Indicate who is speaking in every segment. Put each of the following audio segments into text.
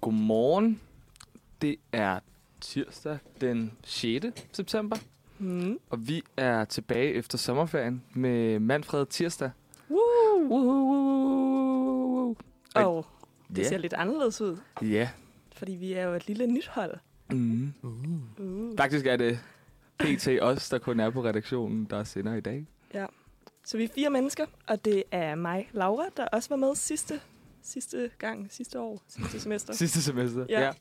Speaker 1: Godmorgen. Det er tirsdag den 6. september,
Speaker 2: Mm.
Speaker 1: og vi er tilbage efter sommerferien med Manfred Tirsdag.
Speaker 2: Woo!
Speaker 1: Ej,
Speaker 2: Og det
Speaker 1: ja.
Speaker 2: ser lidt anderledes ud,
Speaker 1: Ja.
Speaker 2: fordi vi er jo et lille nyt hold.
Speaker 1: Mm.
Speaker 2: Uh.
Speaker 1: Faktisk er det PT os, der kun er på redaktionen, der sender i dag.
Speaker 2: Så vi er fire mennesker, og det er mig, Laura, der også var med sidste, sidste gang, sidste år, sidste semester.
Speaker 1: Sidste semester.
Speaker 2: Ja.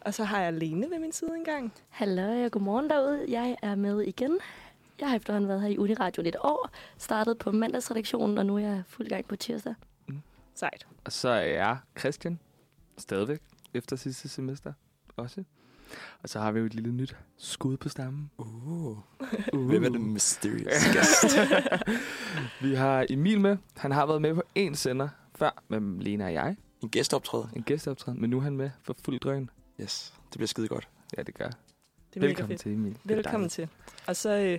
Speaker 2: Og så har jeg Lene ved min side engang.
Speaker 3: Hallo, og godmorgen derude. Jeg er med igen. Jeg har efterhånden været her i Uniradio lidt år, startet på mandagsredaktionen, og nu er jeg fuld gang på tirsdag.
Speaker 2: Sejt.
Speaker 1: Og så er jeg Christian, stadigvæk efter sidste semester også. Og så har vi jo et lille nyt skud på stammen.
Speaker 4: Uh.
Speaker 1: Uh.
Speaker 4: Hvem er den mysterious guest?
Speaker 1: Vi har Emil med. Han har været med på én sender før med Lena og jeg.
Speaker 4: en gæsteoptræden?
Speaker 1: En gæsteoptræden, men nu er han med for fuld drøn.
Speaker 4: Yes, det bliver skide godt.
Speaker 1: Ja, det gør.
Speaker 2: Det er mega
Speaker 1: Velkommen
Speaker 2: fedt.
Speaker 1: til, Emil.
Speaker 2: Velkommen til. Og så øh,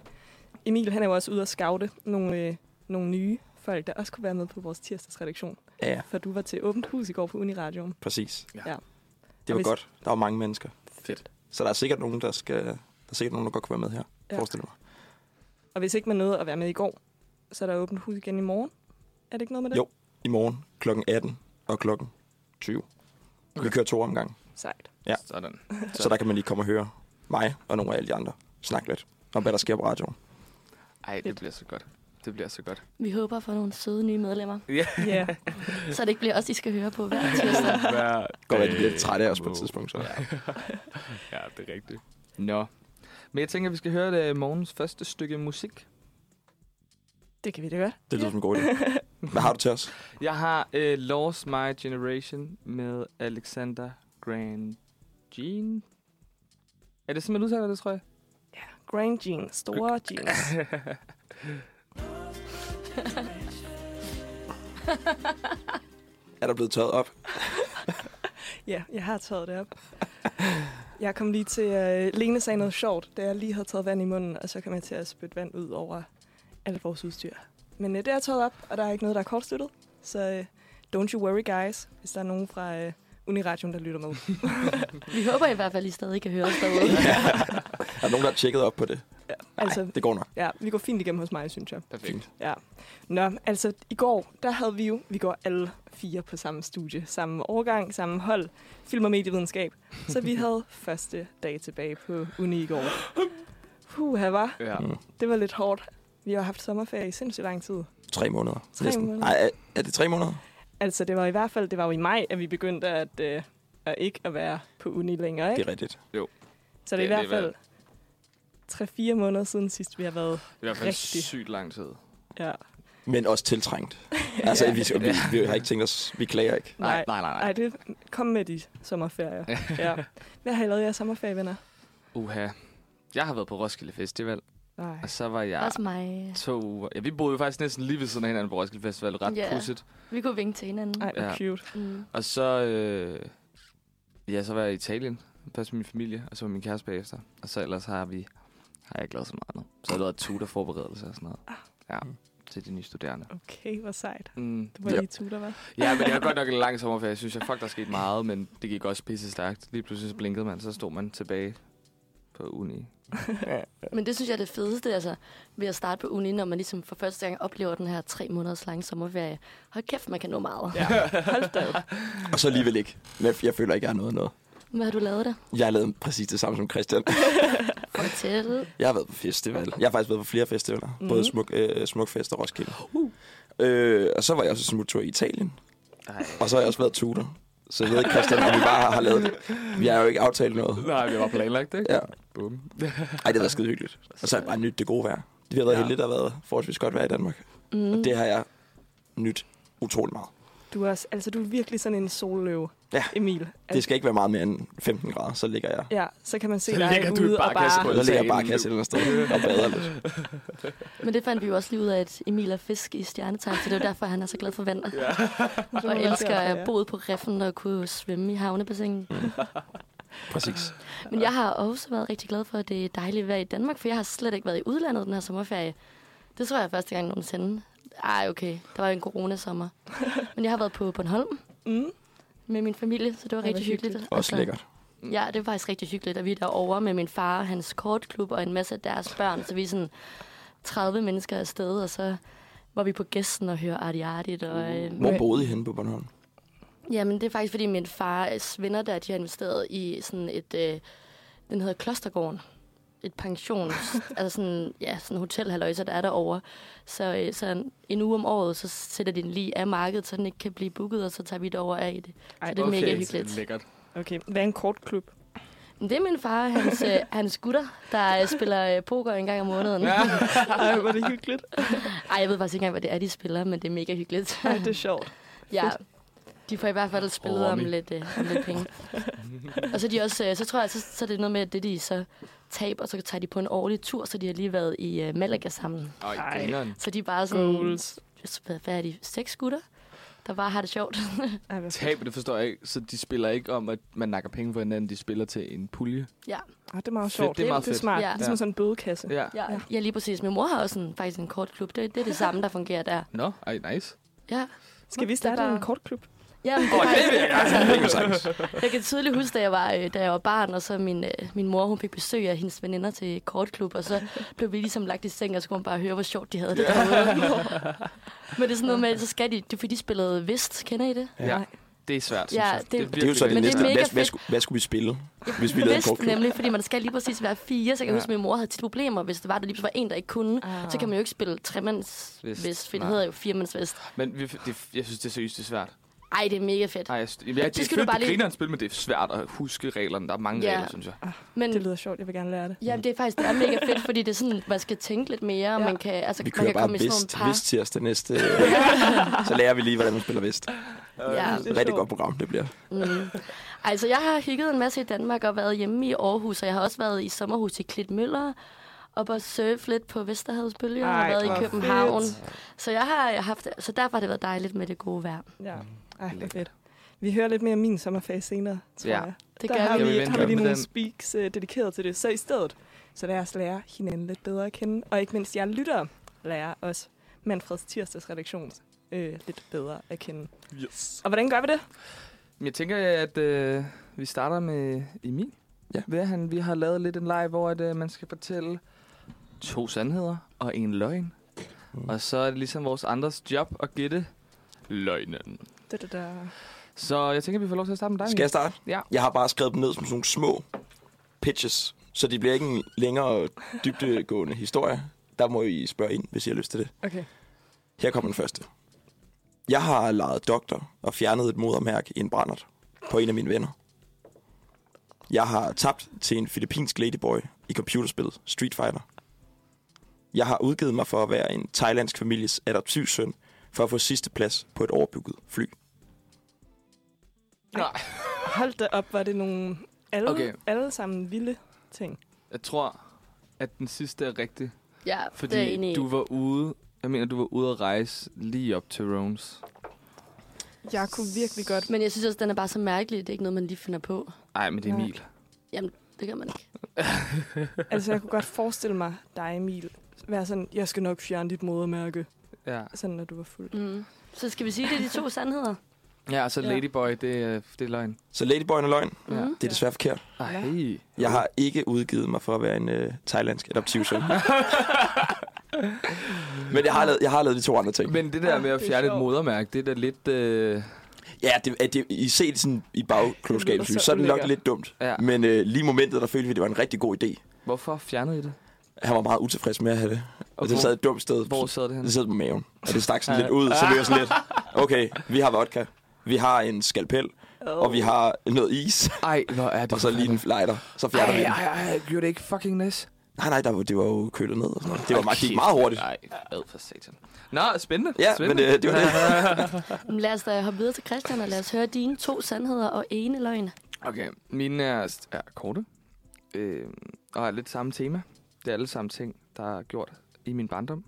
Speaker 2: Emil, han er jo også ude at scoute nogle, øh, nogle nye folk, der også kunne være med på vores tirsdagsredaktion.
Speaker 4: Ja, ja,
Speaker 2: For du var til åbent hus i går på Uniradioen.
Speaker 4: præcis.
Speaker 1: Ja.
Speaker 2: Ja.
Speaker 4: Det
Speaker 2: Og
Speaker 4: var
Speaker 2: hvis-
Speaker 4: godt. Der var mange mennesker.
Speaker 1: Fedt.
Speaker 4: Så der er sikkert nogen, der skal... Der er sikkert nogen, der godt kunne være med her.
Speaker 2: Ja.
Speaker 4: Forestil mig.
Speaker 2: Og hvis ikke man nåede at være med i går, så er der åbent hus igen i morgen. Er det ikke noget med det?
Speaker 4: Jo. I morgen kl. 18 og kl. 20. Vi kører to omgang.
Speaker 2: Sejt.
Speaker 4: Ja.
Speaker 1: Sådan.
Speaker 4: Så der kan man lige komme og høre mig og nogle af alle de andre snakke lidt om, hvad der sker på radioen.
Speaker 1: Ej, det bliver så godt. Det bliver så godt.
Speaker 3: Vi håber at få nogle søde nye medlemmer,
Speaker 1: Ja.
Speaker 2: Ja.
Speaker 3: så det ikke bliver os, de skal høre på hver tirsdag.
Speaker 1: Hver
Speaker 4: Godt være, at de bliver lidt trætte af os på et tidspunkt. Så.
Speaker 1: Ja, det er rigtigt. Nå. Men jeg tænker, at vi skal høre det morgens første stykke musik.
Speaker 2: Det kan vi da godt.
Speaker 4: Det lyder som en god idé. Hvad har du til os?
Speaker 1: Jeg har uh, Lost My Generation med Alexander Grant Jean. Er det sådan, man udtaler det, tror jeg?
Speaker 2: Grand jeans. Store jeans.
Speaker 4: Er der blevet tørret op?
Speaker 2: Ja, jeg har taget det op. Jeg kom lige til... Uh, Lene sagde noget sjovt, da jeg lige havde taget vand i munden, og så kom jeg til at spytte vand ud over alt vores udstyr. Men uh, det er taget op, og der er ikke noget, der er kortsluttet. Så uh, don't you worry, guys, hvis der er nogen fra uh, Uniradioen, der lytter med.
Speaker 3: Vi håber i hvert fald, I stadig kan høre os derude.
Speaker 4: Er der nogen, der har tjekket op på det? Nej,
Speaker 2: altså,
Speaker 4: det går nok.
Speaker 2: ja, vi går fint igennem hos mig, synes jeg.
Speaker 1: Perfekt.
Speaker 2: Ja. Nå, altså i går, der havde vi jo, vi går alle fire på samme studie, samme årgang, samme hold, film- og medievidenskab. Så vi havde første dag tilbage på uni i går. Puh, var.
Speaker 1: Ja.
Speaker 4: Mm.
Speaker 2: Det var lidt hårdt. Vi har haft sommerferie i sindssygt lang tid.
Speaker 4: Tre måneder.
Speaker 2: Tre
Speaker 4: næsten.
Speaker 2: måneder.
Speaker 4: Nej, er, er det tre måneder?
Speaker 2: Altså, det var i hvert fald, det var jo i maj, at vi begyndte at, øh, at ikke at være på uni længere,
Speaker 4: Det
Speaker 2: ikke?
Speaker 4: er rigtigt.
Speaker 2: Så det er i hvert
Speaker 1: det er
Speaker 2: fald 3-4 måneder siden sidst, vi har været.
Speaker 1: I hvert fald
Speaker 2: Rigtig.
Speaker 1: sygt lang tid.
Speaker 2: Ja.
Speaker 4: Men også tiltrængt. Altså,
Speaker 2: Ja.
Speaker 4: vi, vi, vi, har ikke tænkt os, vi klager ikke.
Speaker 1: Nej, nej, nej.
Speaker 2: Nej,
Speaker 1: nej.
Speaker 2: det kom med de sommerferier. ja. Hvad har I lavet i jeres sommerferie, venner?
Speaker 1: Uha. Jeg har været på Roskilde Festival,
Speaker 2: Nej.
Speaker 1: og så var jeg
Speaker 3: Også mig.
Speaker 1: to uger. Ja, vi boede jo faktisk næsten lige ved siden af hinanden på Roskilde Festival. Ret
Speaker 3: Ja.
Speaker 1: pudsigt.
Speaker 3: Vi kunne vinke til hinanden.
Speaker 2: Nej, hvor
Speaker 1: Ja.
Speaker 2: cute.
Speaker 3: Mm.
Speaker 1: Og så, øh, ja, så var jeg i Italien. Først med min familie, og så med min kæreste bagefter. Og så ellers har vi har jeg ikke lavet så meget andet. Så har jeg lavet tutorforberedelse og sådan noget. Ja, til de nye studerende.
Speaker 2: Okay, hvor sejt.
Speaker 1: Mm.
Speaker 2: Du var
Speaker 4: Ja.
Speaker 2: lige tutor, hva'?
Speaker 1: Ja, men det var godt nok en lang sommerferie. Jeg synes, jeg fuck, der skete meget, men det gik også pisse stærkt. Lige pludselig så blinkede man, så stod man tilbage på uni.
Speaker 3: Men det synes jeg er det fedeste, altså, ved at starte på uni, når man ligesom for første gang oplever den her tre måneders lange sommerferie. Hold kæft, man kan nå meget.
Speaker 2: Ja, hold da op.
Speaker 4: Og så alligevel ikke. Jeg føler ikke, jeg har noget noget.
Speaker 3: Hvad har du lavet der?
Speaker 4: Jeg har lavet præcis det samme som Christian.
Speaker 3: Fortæl.
Speaker 4: Jeg har været på festival. Jeg har faktisk været på flere festivaler. Mm. Både smuk, øh, Smukfest og Roskilde. Uh. Øh, og så var jeg også smuttur i Italien.
Speaker 1: Ej.
Speaker 4: Og så har jeg også været tutor. Så jeg ved ikke, Christian, om vi bare har lavet det. Vi har jo ikke aftalt noget.
Speaker 1: Nej, det var planlagt, ikke?
Speaker 4: Ja.
Speaker 1: Bum.
Speaker 4: Ej, det været skide hyggeligt. Og så har jeg bare nyt det gode vejr. Det har været
Speaker 1: Ja.
Speaker 4: heldigt, der har været forholdsvis godt vejr i Danmark.
Speaker 3: Mm.
Speaker 4: Og det har jeg nyt utrolig meget.
Speaker 2: Du er, altså, du er virkelig sådan en solløve,
Speaker 4: Ja.
Speaker 2: Emil.
Speaker 4: Det skal ikke være meget mere end 15 grader, så ligger jeg.
Speaker 2: Ja, så kan man se
Speaker 1: Så
Speaker 2: dig ude og
Speaker 1: barkasse
Speaker 2: bare...
Speaker 1: på
Speaker 4: Så ligger jeg bare kasse eller sted og bader lidt.
Speaker 3: Men det fandt vi jo også lige ud af, at Emil er fisk i stjernetegn, så det er jo derfor, han er så glad for vand.
Speaker 1: Ja.
Speaker 3: Og elsker at bo på reffen og kunne svømme i havnebassinet.
Speaker 4: Præcis.
Speaker 3: Men jeg har også været rigtig glad for, at det er dejligt vejr i Danmark, for jeg har slet ikke været i udlandet den her sommerferie. Det tror jeg første gang nogensinde. Ej, okay. Der var jo en coronasommer. Men jeg har været på Bornholm.
Speaker 2: Mm.
Speaker 3: med min familie, så det var
Speaker 2: Ej,
Speaker 3: rigtig hyggeligt.
Speaker 2: hyggeligt.
Speaker 4: Også lækkert.
Speaker 3: Ja, det var faktisk rigtig hyggeligt, at vi er derovre med min far og hans kortklub og en masse af deres børn. Så vi er sådan 30 mennesker afsted, og så var vi på gæsten og høre Arti Artit. Og, øh,
Speaker 4: Hvor boede I henne på Bornholm?
Speaker 3: Jamen, det er faktisk, fordi min fars venner der, de har investeret i sådan et, øh, den hedder Klostergården. Et pensions, altså sådan, ja, sådan en hotelhalløjse, der er derovre. Så, øh, så en, en uge om året, så sætter de den lige af markedet, så den ikke kan blive booket, og så tager vi derover af i det.
Speaker 2: Ej,
Speaker 3: Så det er okay. mega hyggeligt.
Speaker 1: Lækkert.
Speaker 2: Okay, hvad er en kortklub?
Speaker 3: Det er min far hans, øh, hans gutter, der øh, spiller poker en gang om måneden.
Speaker 1: Ja.
Speaker 2: Ej, hvor er det hyggeligt.
Speaker 3: Ej, jeg ved faktisk ikke engang, hvad det er, de spiller, men det er mega hyggeligt.
Speaker 2: Ej, det er sjovt.
Speaker 3: ja, de får i hvert fald spillet om
Speaker 1: Rummy.
Speaker 3: lidt, øh, om lidt penge. og så, er de også, øh, så tror jeg, så, så er det noget med, at det de så taber, så tager de på en årlig tur, så de har lige været i øh, Malaga sammen.
Speaker 1: Ej,
Speaker 2: Ej.
Speaker 3: Så de er bare sådan,
Speaker 2: Goals.
Speaker 3: hvad er de, seks gutter, der bare har det sjovt.
Speaker 1: Tab, det forstår jeg ikke. Så de spiller ikke om, at man nakker penge for hinanden. De spiller til en pulje.
Speaker 3: ja.
Speaker 2: Ah, det er meget
Speaker 1: Fedt,
Speaker 2: sjovt.
Speaker 1: det er meget
Speaker 2: det er
Speaker 1: fedt.
Speaker 2: smart.
Speaker 3: Ja.
Speaker 2: Ligesom sådan en bødekasse.
Speaker 1: Ja.
Speaker 3: Ja, ja, lige præcis. Min mor har også en, faktisk en kortklub. Det, det er det samme, der fungerer der.
Speaker 1: Nå, ej, nice.
Speaker 3: Ja.
Speaker 2: Skal vi starte
Speaker 3: Det er bare-
Speaker 2: en kortklub?
Speaker 3: Ja, men det, oh,
Speaker 4: det vil jeg. Det sagtens.
Speaker 3: Jeg kan tydeligt huske, da jeg var, øh, da jeg var barn, og så min, øh, min mor hun fik besøg af hendes veninder til kortklub, og så blev vi ligesom lagt i seng, og så kunne man bare høre, hvor sjovt de havde det derude. Men det er sådan noget med, så skal de, det er fordi de spillede Vist, kender I det?
Speaker 1: Ja. Det er svært,
Speaker 3: Ja,
Speaker 1: synes jeg.
Speaker 3: det-
Speaker 4: Det er jo så det
Speaker 3: Men det er
Speaker 4: næste.
Speaker 3: mega
Speaker 4: Hvad, hvad, skulle, hvad skulle vi spille, hvis vi lavede en
Speaker 3: Vist,
Speaker 4: kort klub?
Speaker 3: nemlig, fordi man skal lige præcis være fire, så jeg kan
Speaker 1: Ja.
Speaker 3: huske, at min mor havde tit problemer, hvis det var, der lige var en, der ikke kunne.
Speaker 2: Ah.
Speaker 3: Så kan man jo ikke spille tremands
Speaker 1: Vist.
Speaker 3: vist, for det
Speaker 1: Nej.
Speaker 3: hedder jo firemands vist.
Speaker 1: Men vi, det, jeg synes, det er seriøst, det er svært.
Speaker 3: Ej, det er mega fedt.
Speaker 1: Nej, jeg, jeg, jeg, det er
Speaker 3: skal du
Speaker 1: fedt,
Speaker 3: bare
Speaker 1: det
Speaker 3: lige-
Speaker 1: griner et spil, men det er svært at huske reglerne. Der er mange
Speaker 3: Ja.
Speaker 1: regler, synes jeg.
Speaker 3: Men
Speaker 2: Det lyder sjovt. Jeg vil gerne lære det.
Speaker 3: ja, det er faktisk det er mega fedt, fordi det er sådan, man skal tænke lidt mere, og
Speaker 2: Ja.
Speaker 3: man kan, altså,
Speaker 4: Vi
Speaker 3: man
Speaker 4: kører
Speaker 3: kan
Speaker 4: bare
Speaker 3: komme i sådan
Speaker 4: vist,
Speaker 3: par.
Speaker 4: vist tirsdag næste. så lærer vi lige, hvordan man spiller vist.
Speaker 3: Ja.
Speaker 2: Det er
Speaker 4: Rigtig
Speaker 2: sjovt.
Speaker 4: godt program, det bliver.
Speaker 3: Mm. Altså, jeg har hygget en masse i Danmark og været hjemme i Aarhus, og jeg har også været i sommerhus i Klitmøller, og på surf lidt på Vesterhavsbølger, og
Speaker 2: Ej,
Speaker 3: været i København.
Speaker 2: fedt.
Speaker 3: Så jeg har haft, så derfor har det været dejligt med det gode vejr.
Speaker 2: Ja. Ej, hvor fedt. Vi hører lidt mere om min sommerfase senere, tror
Speaker 1: Ja.
Speaker 2: jeg.
Speaker 3: Det
Speaker 2: der
Speaker 3: gør
Speaker 2: har
Speaker 3: vi.
Speaker 1: Vi
Speaker 2: har vi lige nogle
Speaker 1: den?
Speaker 2: speaks uh, dedikeret til det. Så i stedet, så lad os lære hinanden lidt bedre at kende. Og ikke mindst jer lyttere lærer os Manfreds tirsdags redaktion øh, lidt bedre at kende.
Speaker 1: Yes.
Speaker 2: Og hvordan gør vi det?
Speaker 1: Jeg tænker, at øh, vi starter med Emil.
Speaker 4: Ja.
Speaker 1: Ved at han, vi har lavet lidt en leg, hvor at, øh, man skal fortælle to sandheder og en løgn.
Speaker 4: Mm.
Speaker 1: Og så er det ligesom vores andres job at gætte løgnen.
Speaker 2: Da, da, da.
Speaker 1: Så jeg tænker, vi får lov til at starte med dig.
Speaker 4: Skal jeg starte?
Speaker 1: Ja.
Speaker 4: Jeg har bare skrevet dem ned som sådan nogle små pitches, så de bliver ikke en længere dybdegående historie. Der må I spørge ind, hvis I har lyst til det.
Speaker 2: Okay.
Speaker 4: Her kommer den første. Jeg har lejet doktor og fjernet et modermærke i en brændert på en af mine venner. Jeg har tabt til en filippinsk ladyboy i computerspillet Street Fighter. Jeg har udgivet mig for at være en thailandsk families adoptivsøn for at få sidste plads på et overbygget fly.
Speaker 1: Nej.
Speaker 2: Hold da op, var det nogle alle,
Speaker 1: Okay.
Speaker 2: alle sammen vilde ting.
Speaker 1: Jeg tror, at den sidste er rigtig.
Speaker 3: Ja, det er
Speaker 1: Fordi
Speaker 3: enig
Speaker 1: du var ude... Jeg mener, du var ude at rejse lige op til Rones.
Speaker 2: Jeg kunne virkelig godt...
Speaker 3: Men jeg synes også, den er bare så mærkelig. Det er ikke noget, man lige finder på.
Speaker 1: Nej, men det er. Emil.
Speaker 3: Det kan man ikke.
Speaker 2: Altså, jeg kunne godt forestille mig dig, Emil, være sådan, jeg skal nok fjerne dit modermærke,
Speaker 1: Ja,
Speaker 2: sådan når du var fuld.
Speaker 3: Mm. Så skal vi sige, det er de to sandheder?
Speaker 1: ja så
Speaker 2: Ja.
Speaker 1: Ladyboy, det, er- det er løgn.
Speaker 4: Så ladyboyen er løgn.
Speaker 1: Ja.
Speaker 3: Mm.
Speaker 4: Det er desværre forkert.
Speaker 1: Ej.
Speaker 4: Jeg har ikke udgivet mig for at være en øh, thailandsk adoptivsøn. Men jeg har, lavet, jeg har lavet de to andre ting.
Speaker 1: Men det der
Speaker 2: Ja,
Speaker 1: med at
Speaker 2: er
Speaker 1: fjerne et modermærke, det er da lidt... Øh...
Speaker 4: Ja, det, at det, I ser det sådan i
Speaker 2: lyder
Speaker 4: lys,
Speaker 2: så
Speaker 4: så er det nok lidt dumt.
Speaker 1: Ja.
Speaker 4: Men øh, lige i momentet, der følte vi, det var en rigtig god idé.
Speaker 1: Hvorfor fjernede I det?
Speaker 4: Han var meget utilfreds med at have det. Og
Speaker 1: Og
Speaker 4: det sad et dumt sted.
Speaker 1: Hvor sad det hen?
Speaker 4: Det sad på maven. Og det stak sådan
Speaker 1: Ja.
Speaker 4: lidt ud, så vi var sådan lidt, okay, vi har vodka, vi har en skalpel, og vi har noget is,
Speaker 1: Ej, hvor er det
Speaker 4: og så lige en lighter. Så fjerner vi den.
Speaker 1: ej, ej, gjorde det ikke fucking næs?
Speaker 4: Nej, nej, der, var- det var jo kølet ned og sådan noget. Det var meget, gik meget hurtigt.
Speaker 1: Nej, ad for satan. Nå, spændende.
Speaker 4: Ja, men
Speaker 1: spændende.
Speaker 4: det, det var det.
Speaker 3: Men Lad os da hoppe videre til Christian, og lad os høre dine to sandheder og ene løgn.
Speaker 1: Okay, mine er, er korte. Øh, og har lidt samme tema. Det er alle sammen ting, der er gjort i min barndom.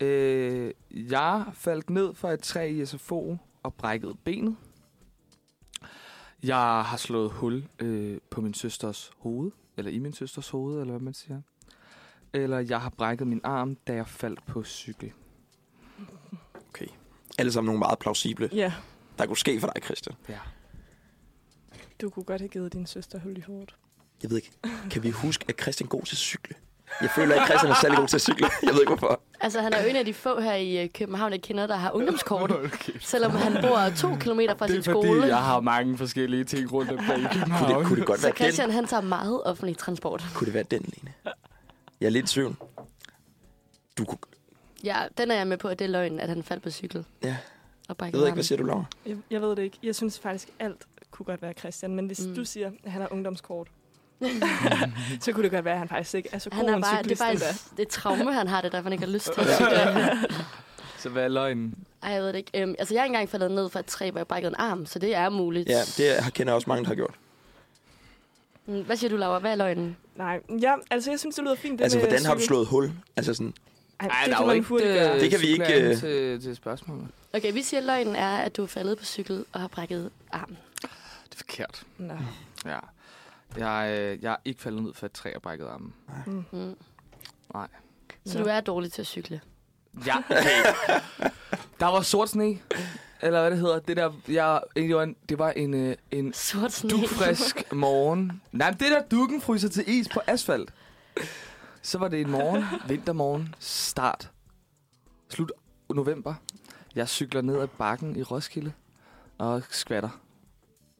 Speaker 1: Øh, jeg faldt ned fra et træ i SFO og brækkede benet. Jeg har slået hul øh, på min søsters hoved. Eller i min søsters hoved, eller hvad man siger. Eller jeg har brækket min arm, da jeg faldt på cykel.
Speaker 4: Alle sammen nogle meget plausible.
Speaker 2: Ja,
Speaker 4: der kunne ske for dig, Christian?
Speaker 1: Ja.
Speaker 2: Du kunne godt have givet din søster hul i hovedet.
Speaker 4: Jeg ved ikke, kan vi huske, at Christian god til cykle? Jeg føler ikke, at Christian er særlig god til at cykle. Jeg ved ikke, hvorfor.
Speaker 3: Altså, han er jo en af de få her i øh, København, jeg kender, der har ungdomskort. Selvom han bor to kilometer fra
Speaker 1: Det
Speaker 3: sin
Speaker 1: er fordi,
Speaker 3: skole.
Speaker 1: jeg har mange forskellige ting rundt omkring i
Speaker 4: Kunne
Speaker 1: København.
Speaker 4: det, kunne det godt
Speaker 3: Så
Speaker 4: være den?
Speaker 3: Christian, han tager meget offentlig transport.
Speaker 4: Kunne det være den, Lene? Jeg er lidt i tvivl. Du kunne...
Speaker 3: Ja, den er jeg med på, at det er løgn, at han faldt på cykel.
Speaker 4: Ja.
Speaker 3: Og
Speaker 4: Jeg ved ikke, hvad siger du, Laura?
Speaker 2: Jeg, jeg ved det ikke. Jeg synes faktisk, alt kunne godt være Christian. Men hvis
Speaker 3: mm.
Speaker 2: du siger, at han har ungdomskort, så kunne det godt være, at han faktisk ikke er så god
Speaker 3: Han er
Speaker 2: en
Speaker 3: bare, det er
Speaker 2: cyklist
Speaker 3: et, det et traume, han har det, derfor han ikke har lyst til at cykle.
Speaker 1: Så hvad er løgnen?
Speaker 3: Ej, jeg ved det ikke. Øhm, altså, jeg er ikke engang faldet ned fra et træ, hvor jeg brækkede en arm, så det er muligt.
Speaker 4: Ja, det har- kender jeg også mange, der har gjort.
Speaker 3: Mm, Hvad siger du, Laura? Hvad er løgnen?
Speaker 2: Nej, ja, altså jeg synes, det lyder fint. Det
Speaker 4: Altså,
Speaker 2: med
Speaker 4: hvordan har du slået hul? Altså sådan,
Speaker 2: Ej,
Speaker 1: Ej,
Speaker 2: det
Speaker 1: der er
Speaker 2: kan man
Speaker 1: ikke
Speaker 2: hurtigt
Speaker 1: øh,
Speaker 2: gøre.
Speaker 4: Det kan vi ikke, øh,
Speaker 1: til, til spørgsmålet.
Speaker 3: Okay, vi siger, at løgnen er, at du er faldet på cykel og har brækket armen.
Speaker 1: Det er forkert.
Speaker 2: Nå.
Speaker 1: Ja. Jeg, øh, jeg er ikke faldet ned for et træ og brækket armen.
Speaker 2: Mm.
Speaker 3: Mm.
Speaker 1: Nej.
Speaker 3: Så du er dårlig til at cykle.
Speaker 1: Ja, okay. Der var sort sne. Eller hvad det hedder. Det der, jeg, det var en, det var en, øh, en
Speaker 3: Sort sne.
Speaker 1: dugfrisk morgen. Nej, men det der dukken fryser til is på asfalt. Så var det en morgen, vintermorgen, start. Slut november. Jeg cykler ned ad bakken i Roskilde og skvatter,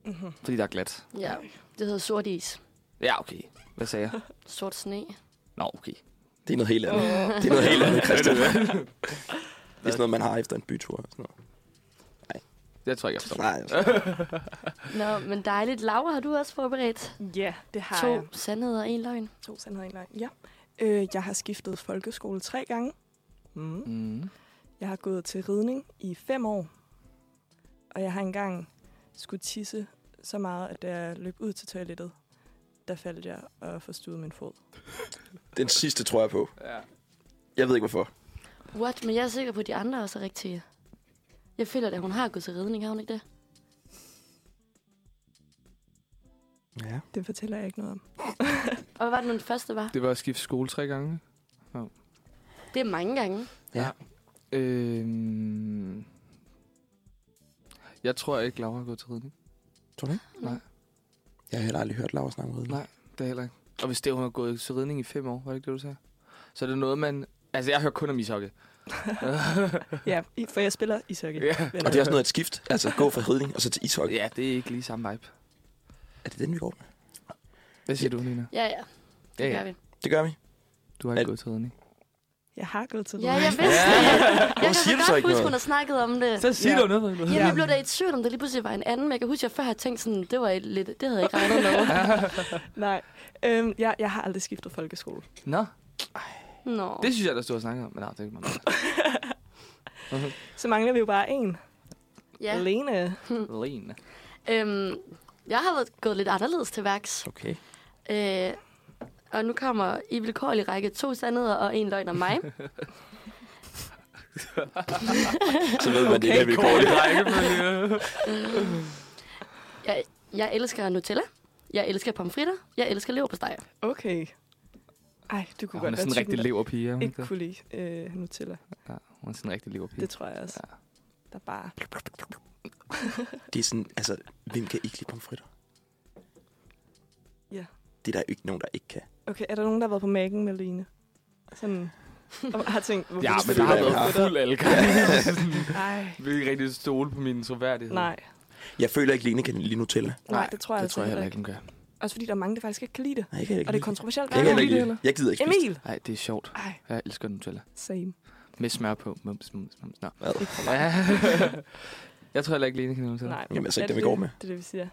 Speaker 2: Mm-hmm.
Speaker 1: fordi der er glat.
Speaker 3: Ja, det hedder sort is.
Speaker 1: Ja, okay. Hvad sagde jeg?
Speaker 3: Sort sne.
Speaker 1: Nå, okay.
Speaker 4: det er noget helt andet. Det er noget helt andet, Christian. Det er sådan noget, man har efter en bytur. og Sådan noget.
Speaker 1: Jeg tror ikke, jeg forstår.
Speaker 4: Nej.
Speaker 3: Nå, men dejligt. Laura, har du også forberedt
Speaker 2: Ja, det har
Speaker 3: to
Speaker 2: jeg.
Speaker 3: sandheder og en løgn?
Speaker 2: To sandheder en løgn. Ja. Øh, jeg har skiftet folkeskole tre gange. Mm.
Speaker 1: Mm.
Speaker 2: Jeg har gået til ridning i fem år. Og jeg har engang skulle tisse så meget, at da jeg løb ud til toilettet, der faldt jeg og forstod min fod.
Speaker 4: Den sidste tror jeg på.
Speaker 1: Ja.
Speaker 4: Jeg ved ikke, hvorfor.
Speaker 3: What? Men jeg er sikker på, at de andre også er rigtige. Jeg føler, at hun har gået til ridning, har hun ikke det?
Speaker 4: Ja.
Speaker 2: Det fortæller jeg ikke noget om.
Speaker 3: Og hvad var det nu, den første var?
Speaker 1: Det var at skifte skole tre gange.
Speaker 3: Det er mange gange.
Speaker 4: Ja.
Speaker 1: Øhm... Jeg tror ikke, Laura har gået til ridning.
Speaker 4: Tror du ikke?
Speaker 1: Nej.
Speaker 4: Jeg har heller aldrig hørt Laura snakke om ridning.
Speaker 1: Nej. Det er heller ikke. Og hvis det, hun har gået til ridning i fem år, var det ikke det, du sagde? Så er det noget, man... Altså, jeg hører kun om ishockey.
Speaker 2: Ja, for jeg spiller ishockey.
Speaker 1: Ja.
Speaker 4: Og det er også noget af et skift. Altså gå fra ridning og så til ishockey.
Speaker 1: ja, det er ikke lige samme vibe.
Speaker 4: Er det den, vi går med?
Speaker 1: Hvad siger du, Nina?
Speaker 3: Ja, ja. Det
Speaker 1: Ja,
Speaker 3: gør
Speaker 1: ja.
Speaker 3: vi.
Speaker 4: Det gør vi.
Speaker 1: Du har
Speaker 4: Er-
Speaker 1: ikke gået til ridning.
Speaker 2: Jeg har gået til
Speaker 3: Ja, jeg vidste det. Jeg kan så
Speaker 4: du
Speaker 3: godt huske,
Speaker 4: noget?
Speaker 3: hun har snakket om det.
Speaker 1: Så sig
Speaker 2: Ja.
Speaker 1: ja. noget.
Speaker 3: Jamen, jeg blev da i tvivl om, det lige pludselig var en anden, men jeg kan huske, at jeg før havde tænkt sådan, det var et lidt, det havde jeg ikke regnet med.
Speaker 2: Nej, øhm, jeg, jeg har aldrig skiftet folkeskole.
Speaker 1: Nå,
Speaker 3: Nå.
Speaker 1: det synes jeg, der stod og snakket om. Men nej, det er ikke mig.
Speaker 2: Så mangler vi jo bare en.
Speaker 3: ja.
Speaker 2: Lene.
Speaker 1: Lene.
Speaker 3: Øhm, jeg har været gået lidt anderledes til værks.
Speaker 4: Okay.
Speaker 3: Øh, og nu kommer i vilkårlig række to sandheder og en løgn om mig.
Speaker 4: Så ved man, det er
Speaker 2: Okay,
Speaker 4: vi
Speaker 1: Kort
Speaker 4: går
Speaker 1: i rækkefølge.
Speaker 3: Jeg, jeg elsker Nutella. Jeg elsker pomfritter. Jeg elsker leverpostej.
Speaker 2: Okay. Ej, du kunne
Speaker 1: Hun er
Speaker 2: godt
Speaker 1: sådan en rigtig leverpige. er hun
Speaker 2: ikke
Speaker 1: ikke det?
Speaker 2: kunne lide øh, Nutella.
Speaker 1: Ja, hun er sådan en rigtig leverpige.
Speaker 2: Det tror jeg også.
Speaker 1: Ja.
Speaker 2: Der bare...
Speaker 4: Det er sådan, altså, hvem kan ikke lide pomfritter?
Speaker 2: Ja.
Speaker 4: Det er der ikke nogen, der ikke kan.
Speaker 2: Okay, er der nogen, der har været på Mac'en med Line? Sådan... Og har tænkt,
Speaker 1: Ja, men der har været fuld
Speaker 2: det? Nej,
Speaker 1: Jeg vil ikke rigtig stole på min troværdighed.
Speaker 2: nej.
Speaker 4: Jeg føler ikke, Lene kan lide Nutella.
Speaker 2: Nej, det tror jeg
Speaker 1: det
Speaker 2: altså
Speaker 1: tror jeg
Speaker 2: heller
Speaker 1: ikke, hun kan.
Speaker 2: Også fordi der er mange, der faktisk ikke kan lide det.
Speaker 4: Nej, jeg kan ikke
Speaker 2: Og det er kontroversielt.
Speaker 4: Jeg kan heller ikke
Speaker 2: lide
Speaker 4: det. Jeg gider ikke
Speaker 2: Emil!
Speaker 1: Nej, det er sjovt.
Speaker 2: Ej,
Speaker 1: Jeg elsker Nutella.
Speaker 2: same.
Speaker 1: Med smør på. Mums, mums, mums. Nå.
Speaker 4: Hvad?
Speaker 1: Jeg tror heller ikke, Lene kan lide Nutella.
Speaker 2: Nej,
Speaker 4: Jamen, altså
Speaker 2: er
Speaker 4: ikke
Speaker 2: det
Speaker 4: dem, vi går
Speaker 2: det?
Speaker 4: med.
Speaker 2: Det er det, vi siger.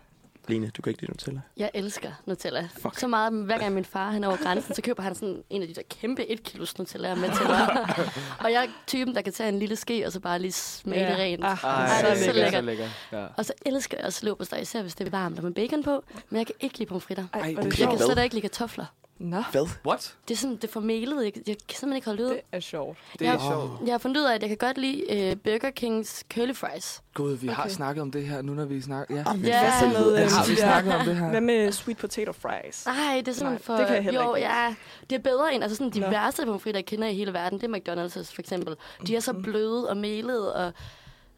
Speaker 4: Lene, du kan ikke lide Nutella.
Speaker 3: Jeg elsker Nutella.
Speaker 4: Fuck.
Speaker 3: Så meget, hver gang min far han er over grænsen, så køber han sådan en af de der kæmpe 1 kilos Nutella med til mig. og jeg er typen, der kan tage en lille ske, og så bare lige smage
Speaker 2: Ja.
Speaker 3: det rent.
Speaker 2: Ah,
Speaker 3: Ej, det er så lækkert.
Speaker 1: Så lækkert. Ja.
Speaker 3: Og så elsker jeg også leverpostej, især hvis det er varmt og med bacon på. Men jeg kan ikke lide pomfritter.
Speaker 2: Ej,
Speaker 1: Ej,
Speaker 2: er
Speaker 1: okay.
Speaker 3: Jeg kan slet ikke lide kartofler.
Speaker 2: Nå,
Speaker 4: Hvad?
Speaker 1: What?
Speaker 3: Det er sådan, det er for melet. Jeg, jeg kan simpelthen ikke holde det ud.
Speaker 2: det er sjovt.
Speaker 1: Det er
Speaker 3: Ja.
Speaker 1: sjovt.
Speaker 3: Jeg har fundet ud af, at jeg kan godt lide uh, Burger Kings curly fries.
Speaker 1: Gud, vi har
Speaker 2: Okay.
Speaker 1: snakket om det her, nu når vi snakker. Ja.
Speaker 4: Men
Speaker 3: Ja.
Speaker 2: Hvad med,
Speaker 4: altså.
Speaker 1: Har vi
Speaker 2: der-
Speaker 1: snakket om det her?
Speaker 2: Hvad med sweet potato fries?
Speaker 3: Nej, det er sådan
Speaker 2: Nej,
Speaker 3: for...
Speaker 2: det kan jeg heller
Speaker 3: jo,
Speaker 2: ikke.
Speaker 3: ja, det er bedre end altså sådan de
Speaker 2: Nå.
Speaker 3: værste pomfritter, jeg kender i hele verden. Det er McDonald's for eksempel. De er så
Speaker 2: Mhm.
Speaker 3: bløde og melede, og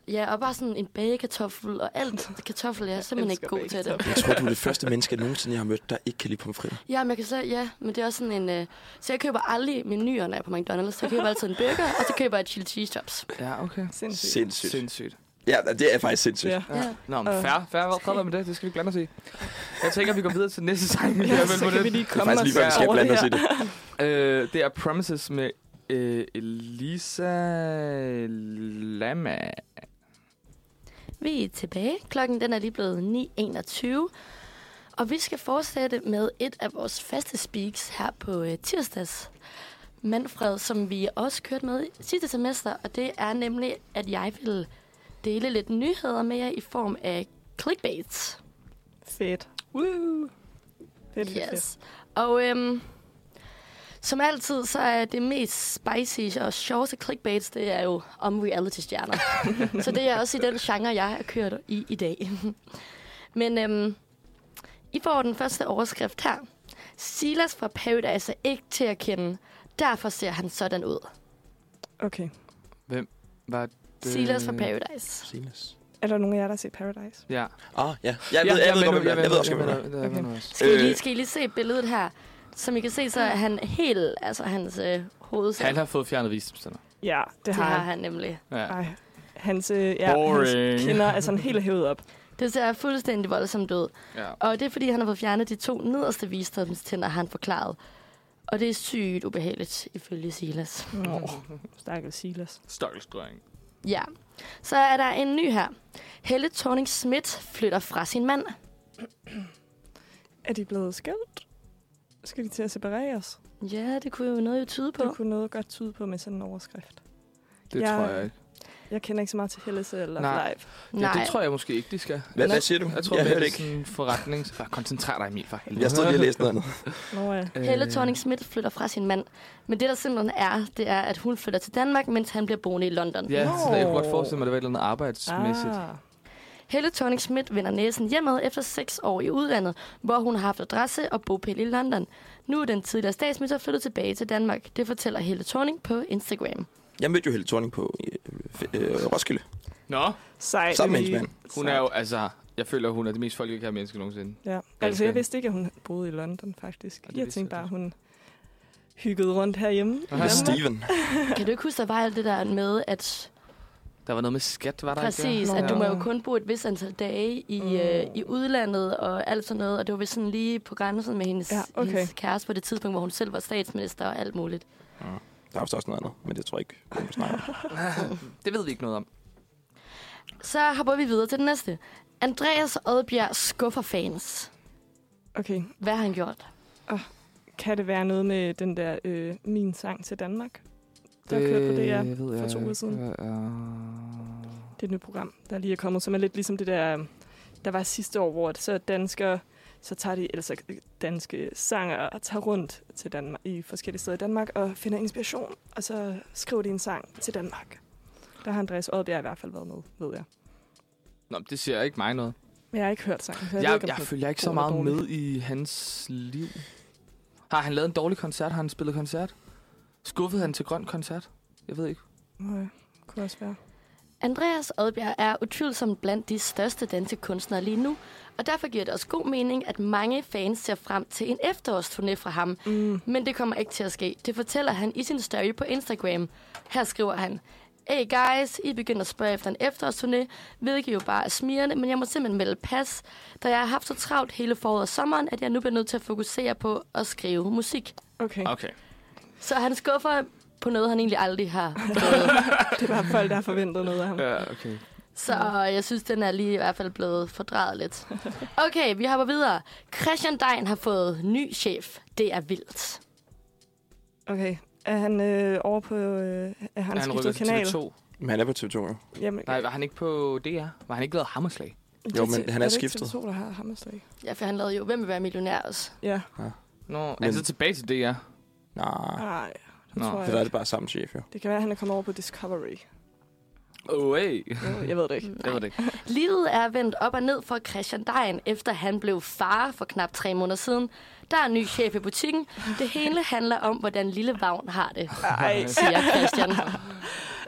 Speaker 3: Ja, og bare sådan en bagekartoffel og alt kartoffel. Jeg er simpelthen ikke
Speaker 2: elsker
Speaker 3: god til det.
Speaker 4: Jeg tror, du er det første menneske, jeg nogensinde jeg har mødt, der ikke kan lide pomfritter.
Speaker 3: Ja, men jeg kan slet, ja, men det er også sådan en... Øh, så jeg køber aldrig menuer, når jeg er på McDonald's. Så jeg køber altid en burger, og så køber jeg et chili cheese chops.
Speaker 1: Ja, okay.
Speaker 2: Sindssygt.
Speaker 4: Sindssygt.
Speaker 1: Sindssygt.
Speaker 4: Ja, det er faktisk sindssygt.
Speaker 2: Ja.
Speaker 3: Ja.
Speaker 1: Nå, men
Speaker 2: Øh.
Speaker 1: færre, færre, fred med det. Det skal vi ikke blande os i. Jeg tænker, at vi går videre til næste sang. vi
Speaker 2: Ja,
Speaker 1: kan
Speaker 2: så kan vi
Speaker 1: det.
Speaker 2: lige
Speaker 4: Det er
Speaker 2: komme
Speaker 4: faktisk lige vi skal blande
Speaker 2: det
Speaker 4: os i det.
Speaker 1: Øh, det er Promises med øh, Elisa Lama.
Speaker 3: Vi er tilbage. Klokken den er lige blevet 9.21. Og vi skal fortsætte med et af vores faste speaks her på øh, tirsdags. Manfred, som vi også kørte med sidste semester, og det er nemlig, at jeg vil dele lidt nyheder med jer i form af clickbaits.
Speaker 2: Fedt.
Speaker 1: Woo.
Speaker 2: Fedt, fedt, fedt.
Speaker 3: Yes. Og øhm, som altid, så er det mest spicy og sjoveste clickbaits, det er jo om reality-stjerner. så det er også i den genre, jeg har kørt i i dag. Men øhm, I får den første overskrift her. Silas fra Paradise er ikke til at kende. Derfor ser han sådan ud.
Speaker 2: Okay.
Speaker 1: Var det...
Speaker 3: Silas fra Paradise.
Speaker 4: Silas.
Speaker 2: Er der nogen af jer, der har set Paradise?
Speaker 1: Ja.
Speaker 4: Ah, ja. Jeg ved, jeg, ved, hvem er. jeg ved også, hvem det er.
Speaker 1: det er.
Speaker 2: Okay.
Speaker 1: Okay.
Speaker 3: Skal, I
Speaker 4: Øh.
Speaker 3: lige, skal I lige se billedet her? Som I kan se, så er han helt, altså hans øh, hoved.
Speaker 1: Han har fået fjernet visdomstænder.
Speaker 2: Ja, det,
Speaker 3: det
Speaker 2: har
Speaker 3: har
Speaker 2: han.
Speaker 3: han nemlig.
Speaker 1: Ja.
Speaker 2: Ej, hans, øh, ja, hans
Speaker 1: Boring.
Speaker 2: kinder er sådan helt hævet op.
Speaker 3: Det ser fuldstændig voldsomt ud.
Speaker 1: ja.
Speaker 3: Og det er, fordi han har fået fjernet de to nederste visdomstænder, han forklaret. Og det er sygt ubehageligt, ifølge Silas.
Speaker 2: Nå, stakkels Silas.
Speaker 1: Stakkels dreng.
Speaker 3: Ja. Så er der en ny her. Helle thorning Schmidt flytter fra sin mand.
Speaker 2: Er de blevet skilt? Skal de til at separeres?
Speaker 3: Ja, det kunne jo noget jo tyde på.
Speaker 2: Det kunne noget godt tyde på med sådan en overskrift.
Speaker 1: Det
Speaker 2: Ja.
Speaker 1: tror jeg ikke.
Speaker 2: Jeg kender ikke så meget til Helles eller
Speaker 1: Nej.
Speaker 2: Live.
Speaker 1: Ja, det tror jeg måske ikke, de skal.
Speaker 4: Hvad, hvad siger du?
Speaker 1: Jeg tror,
Speaker 4: jeg
Speaker 1: det er
Speaker 4: ikke.
Speaker 1: sådan en forretning. Bare koncentrer dig, Emil, for helvede.
Speaker 4: Jeg stod lige og læste noget andet.
Speaker 2: Nå ja.
Speaker 1: Øh,
Speaker 3: Helle thorning Schmidt flytter fra sin mand. Men det, der simpelthen er, det er, at hun flytter til Danmark, mens han bliver boende i London.
Speaker 1: Ja, så jeg kunne godt
Speaker 2: Nå.
Speaker 1: forestille mig, at det var et eller andet arbejdsmæssigt.
Speaker 2: Ah.
Speaker 3: Helle thorning Schmidt vender næsen hjemad efter seks år i udlandet, hvor hun har haft adresse og bopæl i London. Nu er den tidligere statsminister flyttet tilbage til Danmark. Det fortæller Helle Thorning på Instagram.
Speaker 4: Jeg mødte jo Helle Thorning på øh, øh, Roskilde.
Speaker 1: Nå,
Speaker 2: Sej.
Speaker 4: Sammen med hendes
Speaker 1: hun er jo, altså... Jeg føler, hun er det mest folkekære menneske nogensinde.
Speaker 2: Ja, altså jeg vidste ikke, at hun boede i London, faktisk. Jeg tænkte bare, hun hyggede rundt herhjemme.
Speaker 1: Aha.
Speaker 2: Danmark.
Speaker 4: Steven.
Speaker 3: Kan du ikke huske, der var alt det der med, at
Speaker 1: Der var noget med skat, var der
Speaker 3: præcis,
Speaker 1: ikke?
Speaker 2: Nå.
Speaker 3: at du må jo kun bo et vis antal dage i,
Speaker 2: Mm.
Speaker 3: øh, i udlandet og alt sådan noget. Og det var vist sådan lige på grænsen med hendes,
Speaker 2: Ja, okay.
Speaker 3: hendes kæreste på det tidspunkt, hvor hun selv var statsminister og alt muligt.
Speaker 4: Der er også noget andet, men det tror jeg ikke, vi snakker om.
Speaker 1: Det ved vi ikke noget om.
Speaker 3: Så hopper vi videre til den næste. Andreas Oddbjerg skuffer fans.
Speaker 2: Okay,
Speaker 3: Hvad har han gjort?
Speaker 2: kan det være noget med den der øh, Min sang til Danmark? Der er kørt på DR
Speaker 1: ved
Speaker 2: for to uger siden.
Speaker 1: Ja, ja.
Speaker 2: Det er et nyt program, der lige er kommet, som er lidt ligesom det der, der var sidste år, hvor så danskere, så tager de, altså danske sanger og tager rundt til Danmark, i forskellige steder i Danmark og finder inspiration, og så skriver de en sang til Danmark. Der har Andreas Oddbjerg i hvert fald været med, ved jeg.
Speaker 1: Nå, det siger ikke mig noget.
Speaker 2: Men jeg har ikke hørt sangen, jeg,
Speaker 1: Jeg, jeg,
Speaker 2: ikke,
Speaker 1: jeg
Speaker 2: er
Speaker 1: følger ikke så meget med i hans liv. Har han lavet en dårlig koncert? Har han spillet koncert? Skuffede han til grøn koncert? Jeg ved ikke.
Speaker 2: Nå ja, kunne også være.
Speaker 3: Andreas Oddbjerg er utvivlsomt blandt de største danske kunstnere lige nu, og derfor giver det også god mening, at mange fans ser frem til en efterårsturné fra ham.
Speaker 2: Mm.
Speaker 3: Men det kommer ikke til at ske. Det fortæller han i sin story på Instagram. Her skriver han, Hey guys, I begynder at spørge efter en efterårsturné, hvilket jo bare er smirende, men jeg må simpelthen melde pas, da jeg har haft så travlt hele foråret og sommeren, at jeg nu bliver nødt til at fokusere på at skrive musik.
Speaker 2: Okay,
Speaker 1: Okay.
Speaker 3: Så han skuffer på noget, han egentlig aldrig har prøvet.
Speaker 2: det var folk, der har forventet noget af ham.
Speaker 1: Ja, okay.
Speaker 3: Så jeg synes, den er lige i hvert fald blevet fordrejet lidt. Okay, vi hopper videre. Christian Dein har fået ny chef. Det er vildt.
Speaker 2: Okay, er han øh, over på... Øh, er han,
Speaker 1: Er han
Speaker 2: skiftet
Speaker 1: til
Speaker 2: kanal?
Speaker 1: TV2?
Speaker 4: Men han er på TV2, jo.
Speaker 2: Jamen,
Speaker 1: Nej, var han ikke på DR? Var han ikke lavet Hammerslag?
Speaker 2: det
Speaker 4: Jo, men han er
Speaker 2: det ikke
Speaker 4: skiftet.
Speaker 2: TV2, der har Hammerslag?
Speaker 3: Ja, for han lavede jo Hvem vil være millionær også.
Speaker 2: Ja.
Speaker 1: Nå, er
Speaker 4: Men-
Speaker 1: han så tilbage til DR?
Speaker 4: Nej,
Speaker 2: Nej, det
Speaker 1: Nå,
Speaker 2: tror jeg
Speaker 4: der er det bare samme chef, jo.
Speaker 2: Det kan være, at han er kommet over på Discovery.
Speaker 1: Oh, hey.
Speaker 2: Jo, Jeg ved det ikke.
Speaker 1: Det var det ikke.
Speaker 3: Livet er vendt op og ned for Christian Dein, efter han blev far for knap tre måneder siden. Der er en ny chef i butikken. Det hele handler om, hvordan lille Vagn har det,
Speaker 2: Ej,
Speaker 3: siger Christian.